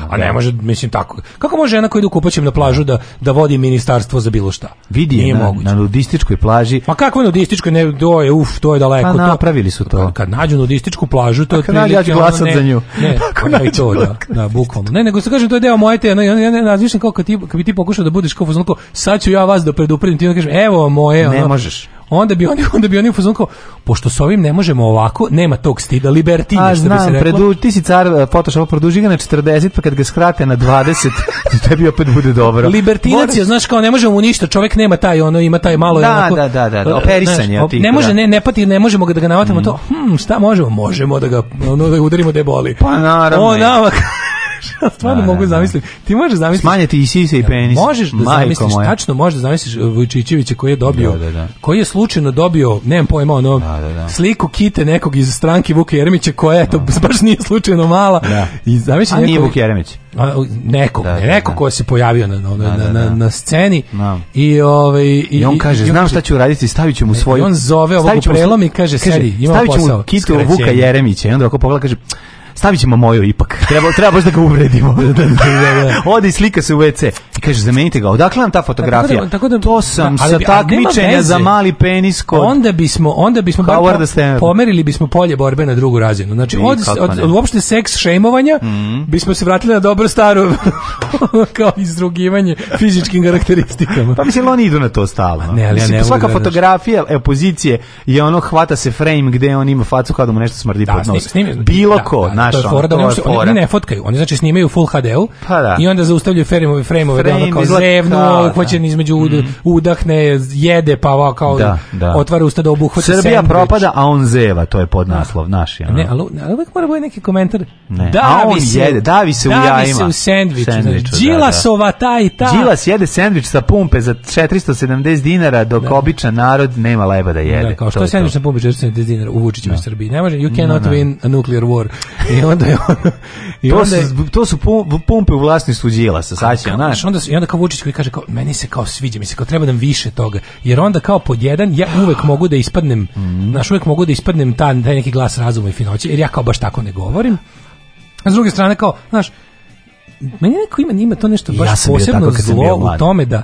A ne može, mislim tako. Kako može žena koja ide kupaćem na plažu da da vodi ministarstvo za bilo šta? Vidi je na nudističkoj plaži. Ma kako ovoj ne do je uf, to je daleko. Pa napravili su to. Kad nađu dističku plažu, to je Ja ću ono, glasat za nju. Ne, Kako pa ne, to, da, Ne, nego se kažem to je deo moje te, ono, ja razmišljam kako ti, bi ti pokušao da budeš kao fuzonko, sad ću ja vas da predupredim, ti evo moje. Ono, ne možeš onda bi oni onda bi oni fazonu kao pošto s ovim ne možemo ovako nema tog stida libertinja što znam, bi se reklo predu, ti si car e, Photoshop produži ga na 40 pa kad ga skrate na 20 To bi opet bude dobro libertinac je znaš kao ne možemo mu ništa čovjek nema taj ono ima taj malo da, onako, da da da da operisanje e, znaš, ne može ne ne pati ne možemo ga da ga navatamo mm. to hm šta možemo možemo da ga ono da ga udarimo da boli pa naravno o, ja stvarno da, mogu da, zamisliti. Ti možeš zamisliti. Smanjiti i sise i penis. Možeš da Majko zamisliš, moja. tačno možeš da zamisliš uh, Vojčićevića koji je dobio, da, da, koji je slučajno dobio, nemam pojma, ono, da, da, da. sliku kite nekog iz stranke Vuka Jeremića koja je to baš nije slučajno mala. I zamisli nekog... nije Vuk Jeremić. A, nekog, da, da, neko da, ko se pojavio na, ono, na, da, na, na sceni i, ovaj, i, i on kaže, i znam šta ću uraditi, stavit ću mu svoju... E, I on zove ovog prelom i kaže, sedi, imamo posao. Stavit ću mu kitu Vuka Jeremića i onda ako pogleda kaže, stavit ćemo moju ipak. Treba, treba baš da ga uvredimo. Ode i slika se u WC. I kaže, zamenite ga. Odakle nam ta fotografija? Tako da, tako da, to sam da, sa takmičenja za mali penis kod... Onda bismo, onda bismo pomerili bismo polje borbe na drugu razinu. Znači, od, od, uopšte seks šejmovanja mhm. bismo se vratili na dobro staro kao izrugivanje fizičkim karakteristikama. Pa mislim, oni idu na to stalno. Ne, ali, svaka fotografija e, pozicije je ono, hvata se frame gde on ima facu kada mu nešto smrdi pod nos. Bilo ko, Znaš, to je ono, da ono, oni, oni ne fotkaju, oni znači snimaju full HD-u pa da. i onda zaustavljaju frame-ove Frame da ono kao zevno, uhvaćen između mm. udahne, jede, pa ovako kao da, da. otvara usta da obuhvati Srbija sandwich. propada, a on zeva, to je podnaslov naš. Ja, ono. Ne, ali, ali mora biti neki komentar. Ne. Da a on se, jede, davi se u jajima. se u sandviču. Znači, sandviču znači, ta i ta. Džilas jede sandvič sa pumpe za 470 dinara, dok da. običan narod nema leba da jede. Da, kao što je sandvič sa pumpe Za 470 dinara u Vučićima Srbiji. Ne može, you cannot win a nuclear war. I onda je ono- I to, onda su, to su pumpe u vlasništvu djela sa znaš. Onda, I onda kao Vučić koji kaže, kao, meni se kao sviđa, mi se kao treba da više toga, jer onda kao pod jedan, ja uvek mogu da ispadnem, mhm. naš uvek mogu da ispadnem taj neki glas razuma i finoće, jer ja kao baš tako ne govorim. A s druge strane, kao, znaš, meni neko ima, ima to nešto baš posebno zlo u tome da,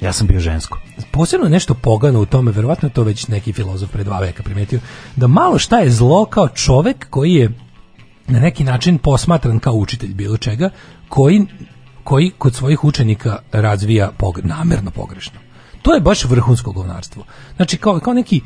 ja sam bio žensko. Posebno nešto pogano u tome, verovatno to već neki filozof pre dva veka primetio, da malo šta je zlo kao čovek koji je na neki način posmatran kao učitelj bilo čega, koji, koji kod svojih učenika razvija pog, pogrešno. To je baš vrhunsko govnarstvo. Znači, kao, neki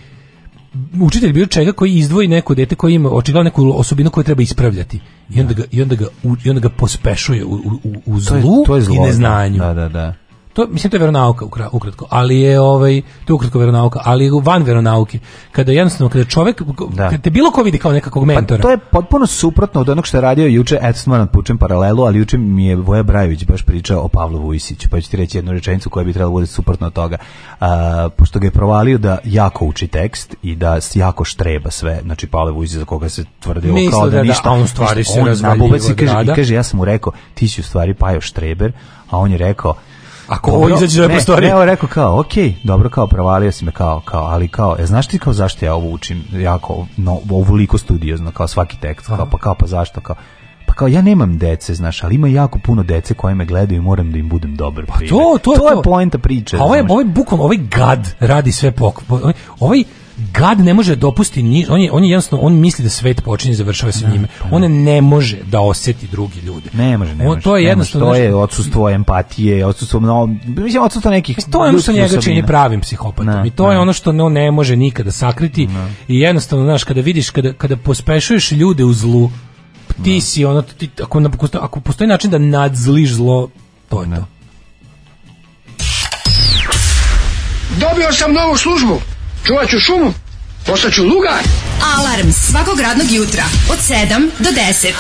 učitelj bilo čega koji izdvoji neko dete koji ima očigledno neku osobinu koju treba ispravljati i onda ga, i onda ga, i onda ga pospešuje u, u, u zlu to je, i neznanju. Da, da, da to mislim to je veronauka ukratko, ali je ovaj to je ukratko veronauka, ali je van veronauke. Kada jednostavno kada čovjek da. kada te bilo ko vidi kao nekakvog pa mentora. Pa to je potpuno suprotno od onog što je radio juče Edsman pučem paralelu, ali juče mi je Voja Brajović baš pričao o Pavlu Vujsiću, pa ću ti reći jednu rečenicu koja bi trebala bude suprotna od toga. A, pošto ga je provalio da jako uči tekst i da jako štreba sve, znači Pavle Vujsić za koga se tvrdi Misle kao da, da ništa, on stvari se kaže, ja sam mu rekao ti si u stvari Pajo Štreber, a on je rekao ako ovo izađe do prostorije. evo rekao kao, ok, dobro, kao, provalio si me, kao, kao, ali kao, e, znaš ti kao zašto ja ovo učim, jako, no, ovoliko studiozno, kao svaki tekst, kao, pa kao, pa zašto, kao, pa kao ja nemam dece, znaš, ali ima jako puno dece koje me gledaju i moram da im budem dobar. Pa to, to, to, je poenta priče. A ovaj, ovaj bukvalno, ovaj gad radi sve pok... Ovaj, ovaj Gad ne može dopusti ni on je on jednostavno on misli da svet počinje i završava sa njime. On ne može da osjeti drugi ljude. Ne može, ne može. to je jednostavno to je odsustvo empatije, odsustvo mislim odsustvo nekih. E, to je ono što njega čini pravim psihopatom i to je ono što on ne može nikada sakriti i jednostavno znaš kada vidiš kada kada pospešuješ ljude u zlu ti si ono ti, ako, ako postoji način da nadzliš zlo to je to. Dobio sam novu službu čuvat ću šumu, postaću lugar. Alarm svakog radnog jutra od 7 do 10.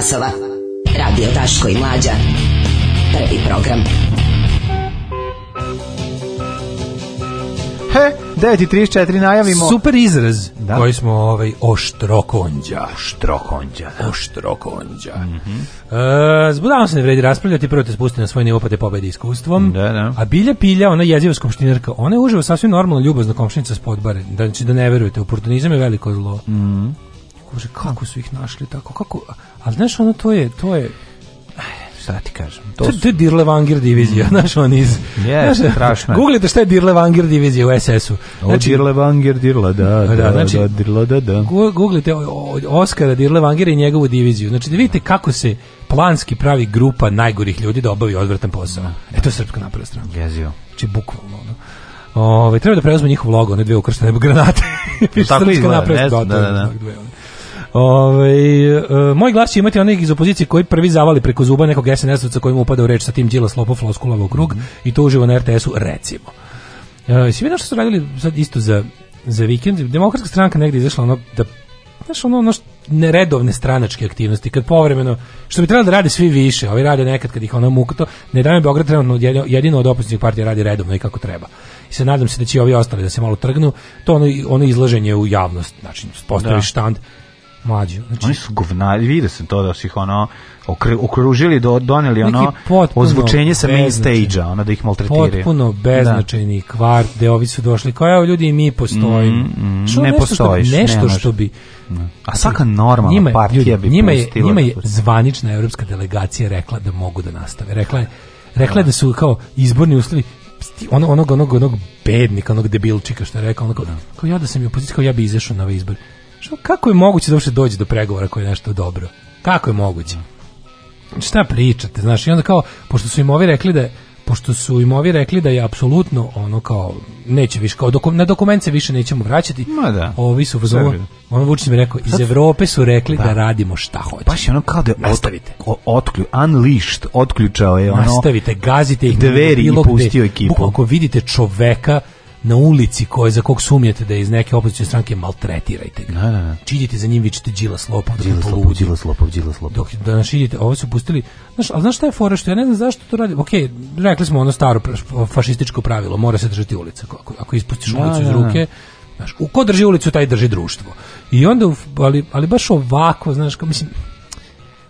časova. Radio Taško i Mlađa. Prvi program. He, 9.34 najavimo. Super izraz da. koji smo ovaj, oštrokonđa. Oštrokonđa. Da. Oštrokonđa. Mm se ne vredi raspravljati, prvo te spusti na svoj nivo pa te pobedi iskustvom. A Bilja Pilja, ona jeziva skomštinarka, ona je uživa sasvim normalna ljubazna komšinica s podbare. Znači da ne verujete, oportunizam je veliko zlo. Mm kako su ih našli tako? Kako, ali znaš, ono, to je, to je, šta ti kažem. To, je Dirle Vangir divizija, mm. znaš on iz... Yes, šta je Dirle Vangir divizija u SS-u. o znači- Dirle Vangir, Dirle, da, da, da, znači, da, da, Oskara Dirle Vangir i njegovu diviziju. Znači da vidite kako se planski pravi grupa najgorih ljudi da obavi odvratan posao. Mm. eto to je srpska napravna strana. Jezio. Znači bukvalno, ono. treba da preuzme njihov logo, ne dve ukrštene granate. Piše srpska Da, Ove, ovaj, moj glas će imati onih iz opozicije koji prvi zavali preko zuba nekog SNS-ovca koji mu upada u reč sa tim Đila Slopo krug mhm. i to uživo na RTS-u, recimo. E, si što su radili sad isto za, za vikend? Demokratska stranka negdje izašla ono da znaš ono, ono neredovne stranačke aktivnosti kad povremeno što bi trebalo da radi svi više ovi rade nekad kad ih ono muka to ne da Beograd trenutno jedino od opozicijskih partija radi redovno i kako treba i se nadam se da će ovi ostali da se malo trgnu to ono, ono izlaženje u javnost znači postaviš štand mlađi. Znači, Oni su govnari, vidio sam to da su ih ono okružili, do, doneli ono ozvučenje sa main stage-a, ono da ih maltretiraju. Potpuno beznačajni da. kvart gde ovi su došli, kao evo ljudi i mi postojimo. Mm, mm, mm. ne nešto postojiš. Što, nešto što bi... A svaka normalna njima, partija bi njima je, Njima zvanična evropska delegacija rekla da mogu da nastave. Rekla je, rekla je da su kao izborni uslovi ono, onog, onog, onog bednika, onog debilčika što je rekao, ono kao, ja da sam je opozicija, ja bi izašao na ove izbore što, kako je moguće da uopšte dođe do pregovora koje je nešto dobro? Kako je moguće? Šta pričate? Znaš, i onda kao, pošto su im ovi rekli da pošto su im ovi rekli da je apsolutno ono kao neće više kao na dokumente više nećemo vraćati. Ma da. Ovi su vzovu. Ono Vučić mi rekao iz Evrope su rekli da, radimo šta hoće. Baš ono kao da nastavite. Ot, otklju, unleashed, otključao je ono. Nastavite, gazite ih dveri i pustio ekipu. Ako vidite čoveka na ulici koje za kog sumnjate da je iz neke opozicije stranke maltretirajte ga. za njim vi ćete Slopov, Đila Slopov, džila Slopov, džila Dok da idete, ovo su pustili. Znaš, al znaš šta je fora što ja ne znam zašto to radi. ok, rekli smo ono staro fašističko pravilo, mora se držati ulica. Ako, ako ispustiš ulicu iz ruke, znaš, u ko drži ulicu taj drži društvo. I onda ali ali baš ovako, znaš, kao mislim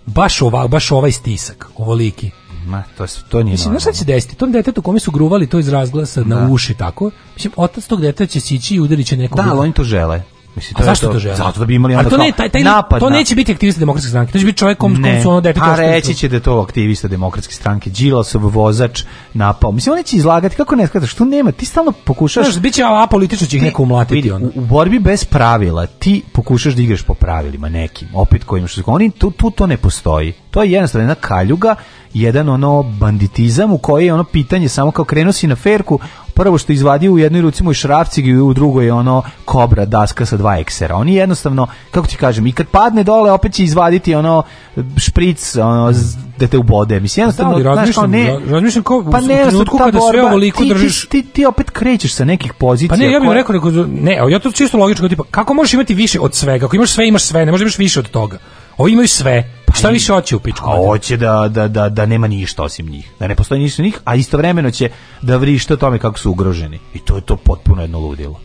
baš ovako, baš ovaj stisak, ovoliki Ma, to, je, to nije Mislim, znaš šta će desiti? Tom detetu kome su gruvali to iz razglasa da. na uši tako, mislim, otac tog deteta će sići i udarit će nekog. Da, ali oni to žele. Mislim, to A zašto to, to žele? Zato da bi imali onda to, ne, taj, taj, napad. To neće biti aktivista demokratske stranke, to će biti čovjek kom, kom su ono dete... A pa reći će da je to aktivista demokratske stranke, Đilasov vozač napao. Mislim, oni će izlagati, kako ne skataš, tu nema, ti stalno pokušaš... Znaš, bit će apolitično, će ih neko umlatiti. Vidi, u, borbi bez pravila ti pokušaš da igraš po pravilima nekim, opet kojim što... Oni, tu, tu to ne postoji. To je jednostavno jedna kaljuga, jedan ono banditizam u kojoj je ono pitanje samo kao krenuo si na ferku, prvo što izvadi u jednoj ruci i je i u drugoj je ono kobra daska sa dva eksera. Oni jednostavno, kako ti kažem, i kad padne dole opet će izvaditi ono špric ono, da te ubode. Mislim, jednostavno, da, ne... Razmišljam kao, pa ne, u trenutku kada sve ovoliko držiš... Ti, ti, opet krećeš sa nekih pozicija. Pa ne, ja bih rekao, neko, ne, ja to čisto logično, tipa, kako možeš imati više od svega? Ako imaš sve, imaš sve, ne možeš imaš više od toga. Ovi imaju sve pa šta više hoće u pičku? hoće da, da, da, da nema ništa osim njih. Da ne postoji ništa njih, a istovremeno će da o tome kako su ugroženi. I to je to potpuno jedno ludilo.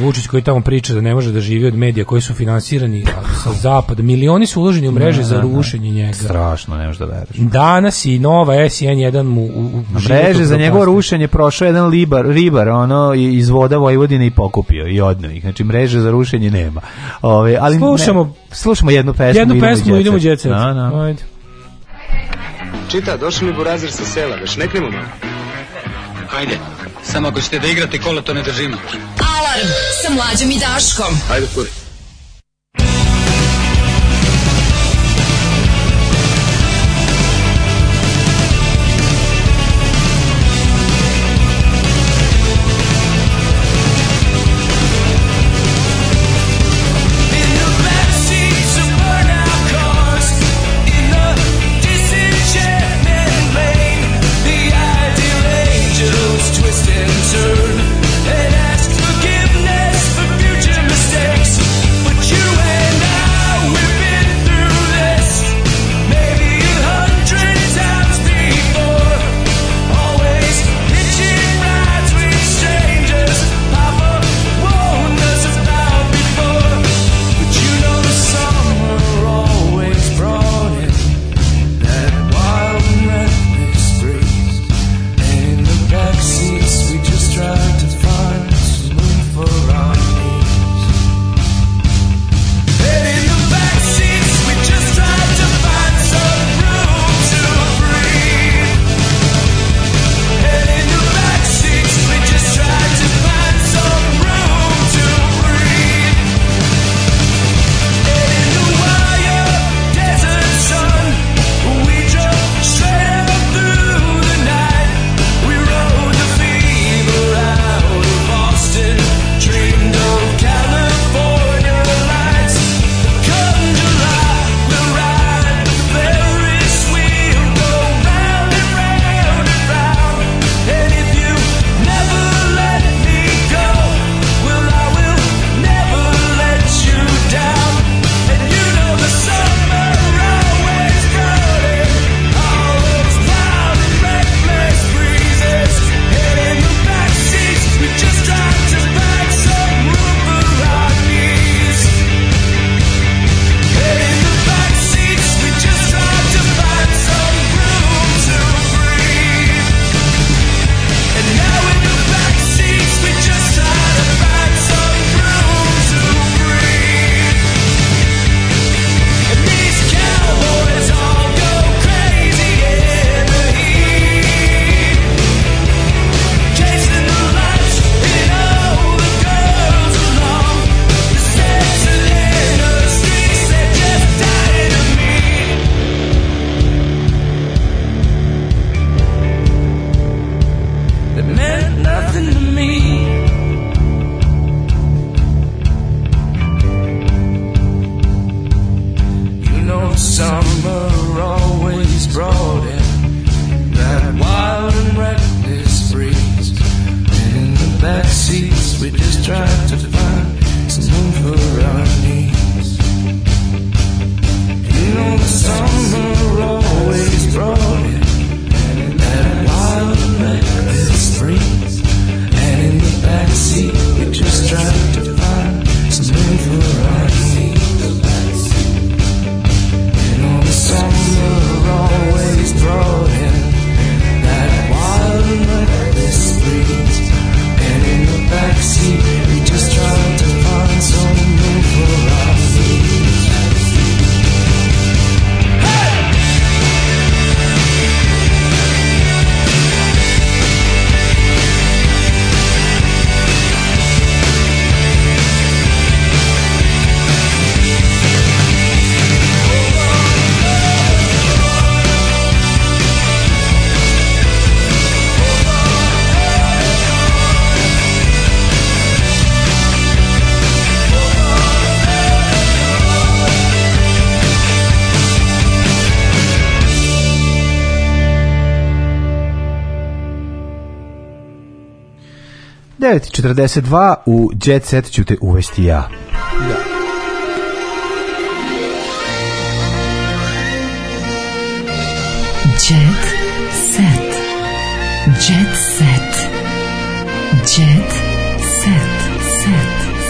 Vučić koji tamo priča da ne može da živi od medija koji su finansirani sa zapada, milioni su uloženi u mreže za rušenje njega. Strašno, ne da veruješ. Danas i Nova SN1 mu u, mreže za njegovo rušenje prošao jedan libar, ribar, ono iz voda Vojvodine i pokupio i odneo ih. Znači mreže za rušenje nema. Ove, ali slušamo, ne, slušamo jednu pesmu. Jednu pesmu idemo u Čita, došli mi burazir sa sela, već ne malo. Samo ako ćete da igrate kola, to ne držimo. Alarm sa mlađom i Daškom. Ajde, kuri. try. 42 u Jet Set ću te uvesti ja. Da. Jet Set. Jet Set. Jet Set. Set.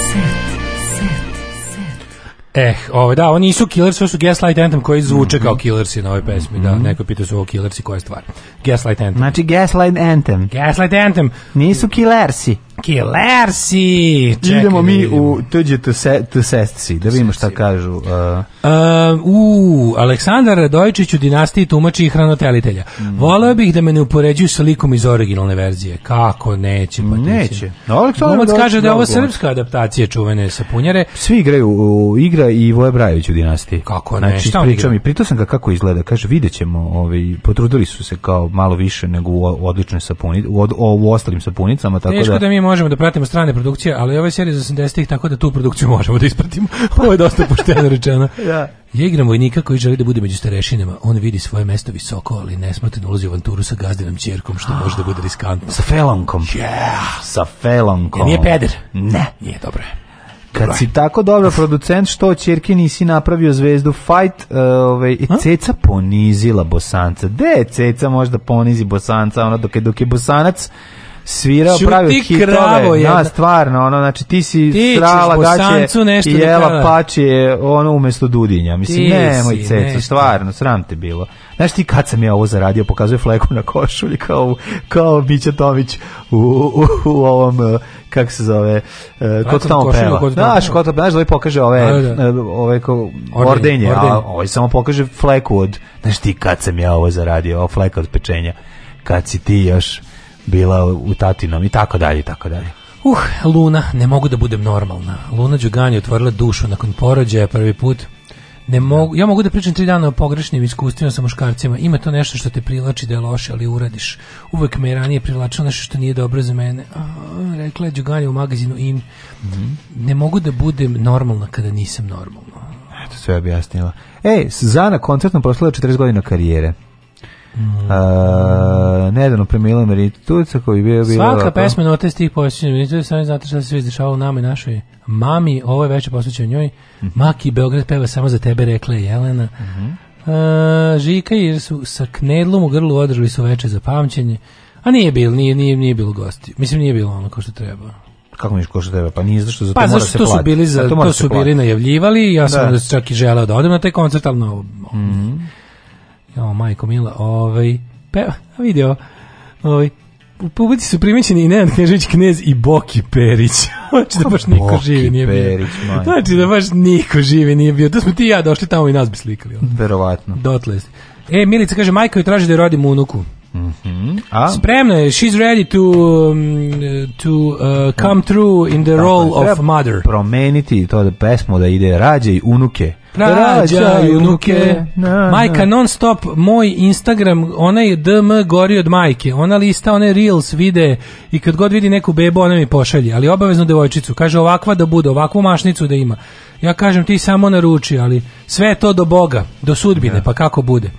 Set. Set. Eh, ovo, da, oni nisu Killers, ovo su Gaslight Anthem koji zvuče mm -hmm. kao Killersi na ovoj pesmi. Mm -hmm. Da, mhm. neko pita su ovo Killersi koja je stvar. Gaslight Anthem. Znači Gaslight Anthem. Gaslight Anthem. Nisu Killersi kilersi Idemo mi u tuđe tesestsi, da vidimo šta kažu. Uh, uh, u, Aleksandar Radojičić u dinastiji tumači i hranotelitelja. Mhm. Voleo bih da me ne upoređuju sa likom iz originalne verzije. Kako neće? Pa neće. Glumac kaže da je ovo srpska adaptacija čuvene sapunjare. Svi igraju, u, igra i Voje Brajević u dinastiji. Kako ne? Znači, šta mi, sam ga kako izgleda. Kaže, vidjet ćemo, ovaj, potrudili su se kao malo više nego u odličnoj sapuni, u, ostalim sapunicama, tako Teško da, možemo da pratimo strane produkcije, ali ove serije za 80-ih tako da tu produkciju možemo da ispratimo. Ovo je dosta pošteno rečeno. ja. Ja igram vojnika koji želi da bude među starešinama. On vidi svoje mesto visoko, ali nesmrtno ulazi u avanturu sa gazdinom Ćerkom što može da bude riskantno. Sa felonkom. Yeah. Sa felonkom. E, nije peder. Ne. Nije, dobro Kad si tako dobro producent, što Čerke nisi napravio zvezdu Fight, uh, ovaj, i Ceca ponizila Bosanca. De, Ceca možda ponizi Bosanca, ono dok je, dok je Bosanac svirao, Čuti pravio hitove. Kravo, na, stvarno, ono, znači ti si ti strala gaće i jela pačije, ono, umjesto dudinja. Mislim, ti nemoj stvarno, sram te bilo. Znaš ti kad sam ja ovo zaradio, pokazuje fleku na košulji kao, kao Bića Tomić u, u, ovom, e, kako se zove, e, kod tamo peva. Znaš, kod tamo, znaš da li pokaže ove, e, ove ordenje, a ovaj samo pokaže fleku od, znaš ti kad sam ja ovo zaradio, ovo fleka od pečenja kad si ti još bila u tatinom i tako dalje i tako dalje. Uh, Luna, ne mogu da budem normalna. Luna je otvorila dušu nakon porođaja prvi put. Ne mogu, ja mogu da pričam tri dana o pogrešnim iskustvima sa muškarcima. Ima to nešto što te privlači da je loše, ali uradiš. Uvek me je ranije privlačilo nešto što nije dobro za mene. A, rekla je Đugani u magazinu i mhm. Ne mogu da budem normalna kada nisam normalna. Eto sve objasnila. Ej, Zana koncertno proslala 40 godina karijere. Uh, nedavno premijela Marita Tuca koji je bio... Svaka bila, pesma na otest tih posjećenja sami znate šta se sve izdešava u nama i našoj mami, ovo je veće posjećenje njoj. Mhm. Maki Beograd peva samo za tebe, rekla je Jelena. Mm Uh, žika i su sa knedlom u grlu održali su veče za pamćenje. A nije bilo, nije, nije, nije bilo gosti. Mislim, nije bilo ono ko što treba. Kako mi ko što treba? Pa nije pa, zašto za to mora se to su bili za, to, to su bili najavljivali, ja sam da čak i želeo da odem na taj koncert, ali no, mm -hmm. Ja, majko mila, ovaj, pe, vidio, ovaj, u publici su primjećeni i Nenad Knežević Knez i Boki Perić. znači da baš niko živi nije bio. Znači da baš niko živi nije bio. To smo ti i ja došli tamo i nas bi slikali. Ono. Verovatno. Dotle. E, Milica kaže, majka je traži da je rodim unuku. Mm -hmm. Spremna je, she's ready to, um, to uh, come through in the role of mother. Promeniti to da da ide rađaj unuke. Rađaj unuke. Majka non stop, moj Instagram, ona je DM gori od majke. Ona lista one reels vide i kad god vidi neku bebu ona mi pošalje, ali obavezno devojčicu. Kaže ovakva da bude, ovakvu mašnicu da ima. Ja kažem ti samo naruči, ali sve je to do Boga, do sudbine, pa kako bude.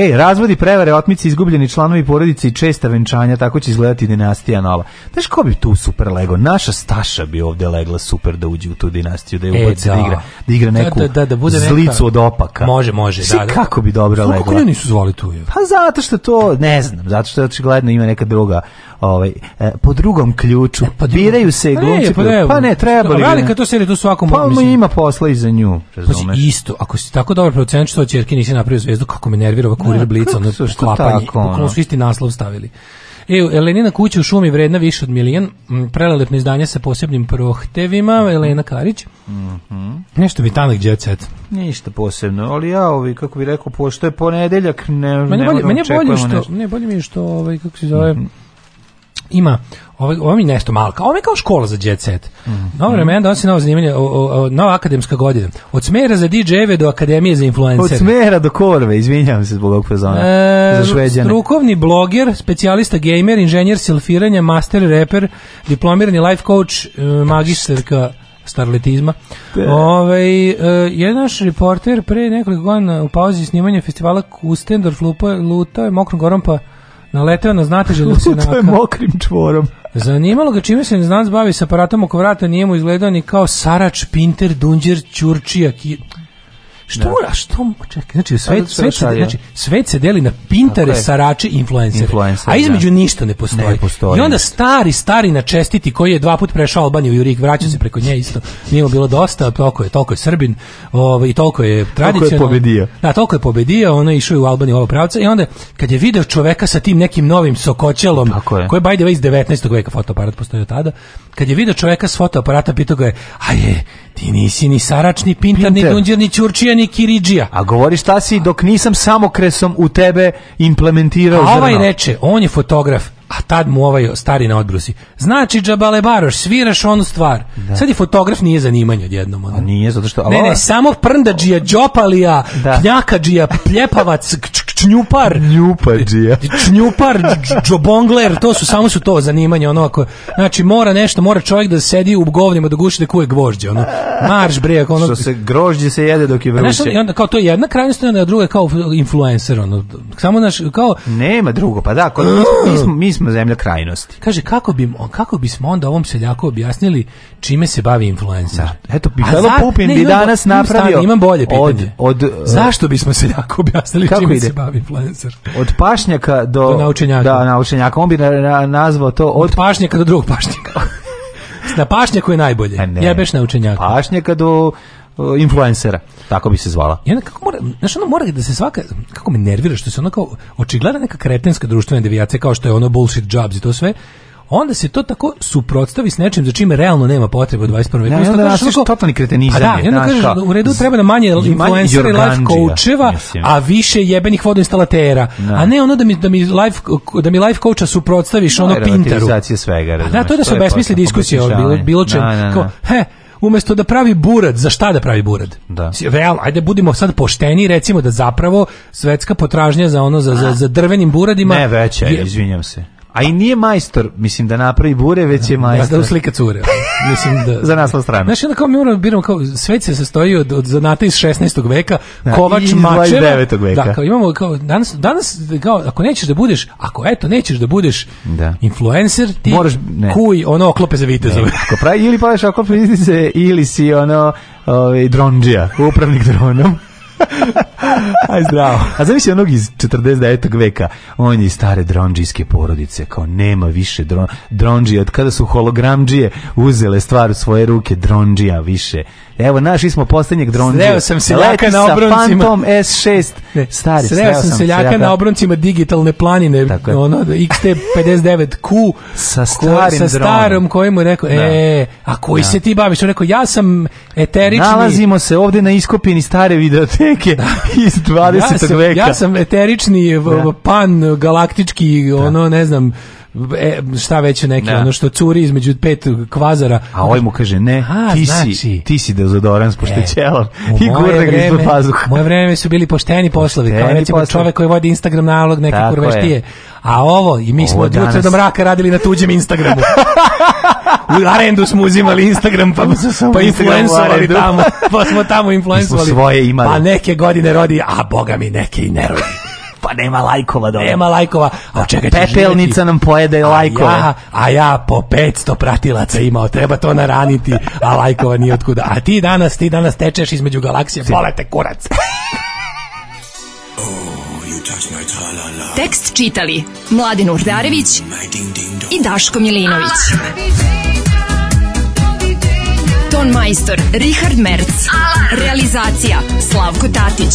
Ej, razvodi prevare, otmice, izgubljeni članovi porodice i česta venčanja, tako će izgledati dinastija nova. Znaš ko bi tu super lego? Naša Staša bi ovdje legla super da uđe u tu dinastiju, da je e, ubaci da. da. igra, da igra neku bude zlicu neka... od opaka. Može, može, da, kako bi dobro legla. Kako nisu zvali tu Pa zato što to, ne znam, zato što očigledno ima neka druga ovaj e, po drugom ključu. E, pa biraju se pa glumci. Pa, pa, ne, treba li. Velika to serija tu svakom Pa mu ima posla i za nju, Pa isto, ako si tako dobro producent što ćerki nisi napravio zvezdu kako me nervira kurir blica, ono tako ono. su isti naslov stavili. E, Elenina kuća u šumi vredna više od milijan, mm, prelelepno izdanje sa posebnim prohtevima, Elena Karić. Mm -hmm. Nešto bi tanak Ništa posebno, ali ja ovi, kako bi rekao, pošto je ponedeljak, ne, ne, ne bolje, meni je bolje što, ne, mi je što, ovaj, kako se zove, mhm ima ovaj ovo mi nešto malka, kao mi kao škola za jet set. Mm. Novo vremena donosi novo zanimanje, nova akademska godina. Od smera za DJ-eve do akademije za influencere. Od smera do korve, izvinjavam se zbog ovog fazona. E, strukovni bloger, specijalista gamer, inženjer selfiranja, master reper, diplomirani life coach, e, magisterka starletizma. Ovaj e, jedan naš reporter pre nekoliko godina u pauzi snimanja festivala Kustendorf lutao je mokrom gorom pa naleteo na znatiželu To je mokrim čvorom. Zanimalo ga čime se neznanac bavi sa aparatom oko vrata, nije mu izgledao ni kao Sarač, Pinter, Dunđer, Ćurčija, ki... Što što, čekaj, znači svet, pa, se, znači, svet se deli na pintare, sarače influenceri a između ništa ne postoji. I onda stari, stari čestiti koji je dva put prešao Albaniju i vraća se preko nje isto. Nije mu bilo dosta, toliko je, toliko je Srbin ovaj, i toliko je tradicionalno. Toliko je pobedio. Da, je pobedio, ona je išao u Albaniju ovo pravca i onda kad je video čoveka sa tim nekim novim sokoćelom, koji je by the way iz 19. veka fotoaparat postoji tada, kad je video čoveka s fotoaparata, pitao ga je, a je, ti nisi ni Sarač, ni Pintar, Pinter. ni Dunđer, ni Ćurčija, ni Kiriđija. A govori šta si dok nisam samokresom u tebe implementirao A ovaj reče, on je fotograf, a tad mu ovaj stari na odbrusi. Znači, džabale baroš, sviraš onu stvar. Sad je fotograf nije zanimanje odjednom. Ono. A nije, zato što... Ne, ne, samo prndađija, džopalija, da. knjakađija, pljepavac, čnjupar, čnjupađija, čnjupar, džobongler, to su samo su to zanimanje, ono ako, znači mora nešto, mora čovjek da sedi u govnima da guši da kuje gvožđe, ono, marš bre, ako ono, što se grožđe se jede dok je pa vruće. I onda kao to je jedna krajnost, onda druga kao influencer, ono, samo naš, kao... Nema drugo, pa da, mi, smo, mi smo zemlja krajnosti. Kaže, kako, bi, kako bismo onda ovom seljaku objasnili čime se bavi influencer? Da. Eto, bilo Pupin bi danas napravio... imam bolje pitanje. Od, e, Zašto bismo seljaku objasnili čime se bavi? influencer. Od pašnjaka do... Do naučenjaka. Da, naučenjaka. On bi nazvao to... Od... od pašnjaka do drugog pašnjaka. na pašnjaku je najbolje. Pa ne, ja beš naučenjaka. Pašnjaka do influencera, tako bi se zvala. onda kako mora, znaš, ono mora da se svaka, kako me nervira, što se ono kao, Očigleda neka kretenska društvena devijacija, kao što je ono bullshit jobs i to sve, onda se to tako suprotstavi s nečim za čime realno nema potrebe u 21. veku. Pa da, u redu treba da manje influencera i life coacheva, a više jebenih vodoinstalatera. Da. A ne ono da mi, da life, coacha suprotstaviš no, ono Pinteru. svega, pa Da, to je da se obesmisli diskusija o bilo, bilo he, umjesto da pravi burad, za šta da pravi burad? Da. ajde budimo sad pošteni, recimo da zapravo svetska potražnja za ono za, za, za drvenim buradima ne veća, izvinjam se. A i nije majstor, mislim da napravi bure, već je majstor. Da, da uslika cure. Ono. mislim da za naslov strane. Znaš, onda kao mi moramo biramo kao svet se sastoji od, od zanata iz 16. veka, da, kovač mačeva. Veka. Da, kao imamo kao danas danas kao ako nećeš da budeš, ako eto nećeš da budeš da. influencer, ti Moraš, ne. kuj ono oklope za vitezove. Ako pravi ili pa oklope vitezove ili si ono ovaj dronđija, upravnik dronom. Aj zdravo. A zamisli onog iz 49. veka, on je iz stare dronđijske porodice, kao nema više dron, dronđije, od kada su hologramđije uzele stvar u svoje ruke, dronđija više Evo, našli smo posljednjeg dronđa. Sreo sam ljaka na obroncima. Phantom S6. Ne, Stari, sreo, sam, sam seljaka, na obroncima digitalne planine, Tako je. ono, XT59Q. sa starim Sa starom kojemu je rekao, e, a koji da. se ti baviš? On rekao, ja sam eterični. Nalazimo se ovdje na iskopini stare videoteke da. iz 20. Ja sam, veka. Ja sam eterični, da. pan, galaktički, ono, ne znam, e, šta veće neki ono što curi između pet kvazara. A ovaj mu kaže ne, A, ti, znači, si, ti si dezodorans e, pošto je i gurde ga izbog pazuha. Moje vreme su bili pošteni poslovi, pošteni kao recimo poslovi. čovek koji vodi Instagram nalog neke Tako kurveštije. Je. A ovo, i mi smo od jutra do mraka radili na tuđem Instagramu. u arendu smo uzimali Instagram, pa, pa, pa influencovali tamo. Pa smo tamo influencovali. Pa neke godine rodi, a boga mi neke i ne rodi pa nema lajkova dole. Nema lajkova. A dakle, čekaj, pepelnica živjeti. nam pojede lajkova. A ja, a ja po 500 pratilaca imao, treba to naraniti, a lajkova nije kuda A ti danas, ti danas tečeš između galaksije, volete kurac. Tekst čitali Mladin Urdarević i Daško Milinović. Ton majstor Richard Merc. Realizacija Slavko Tatić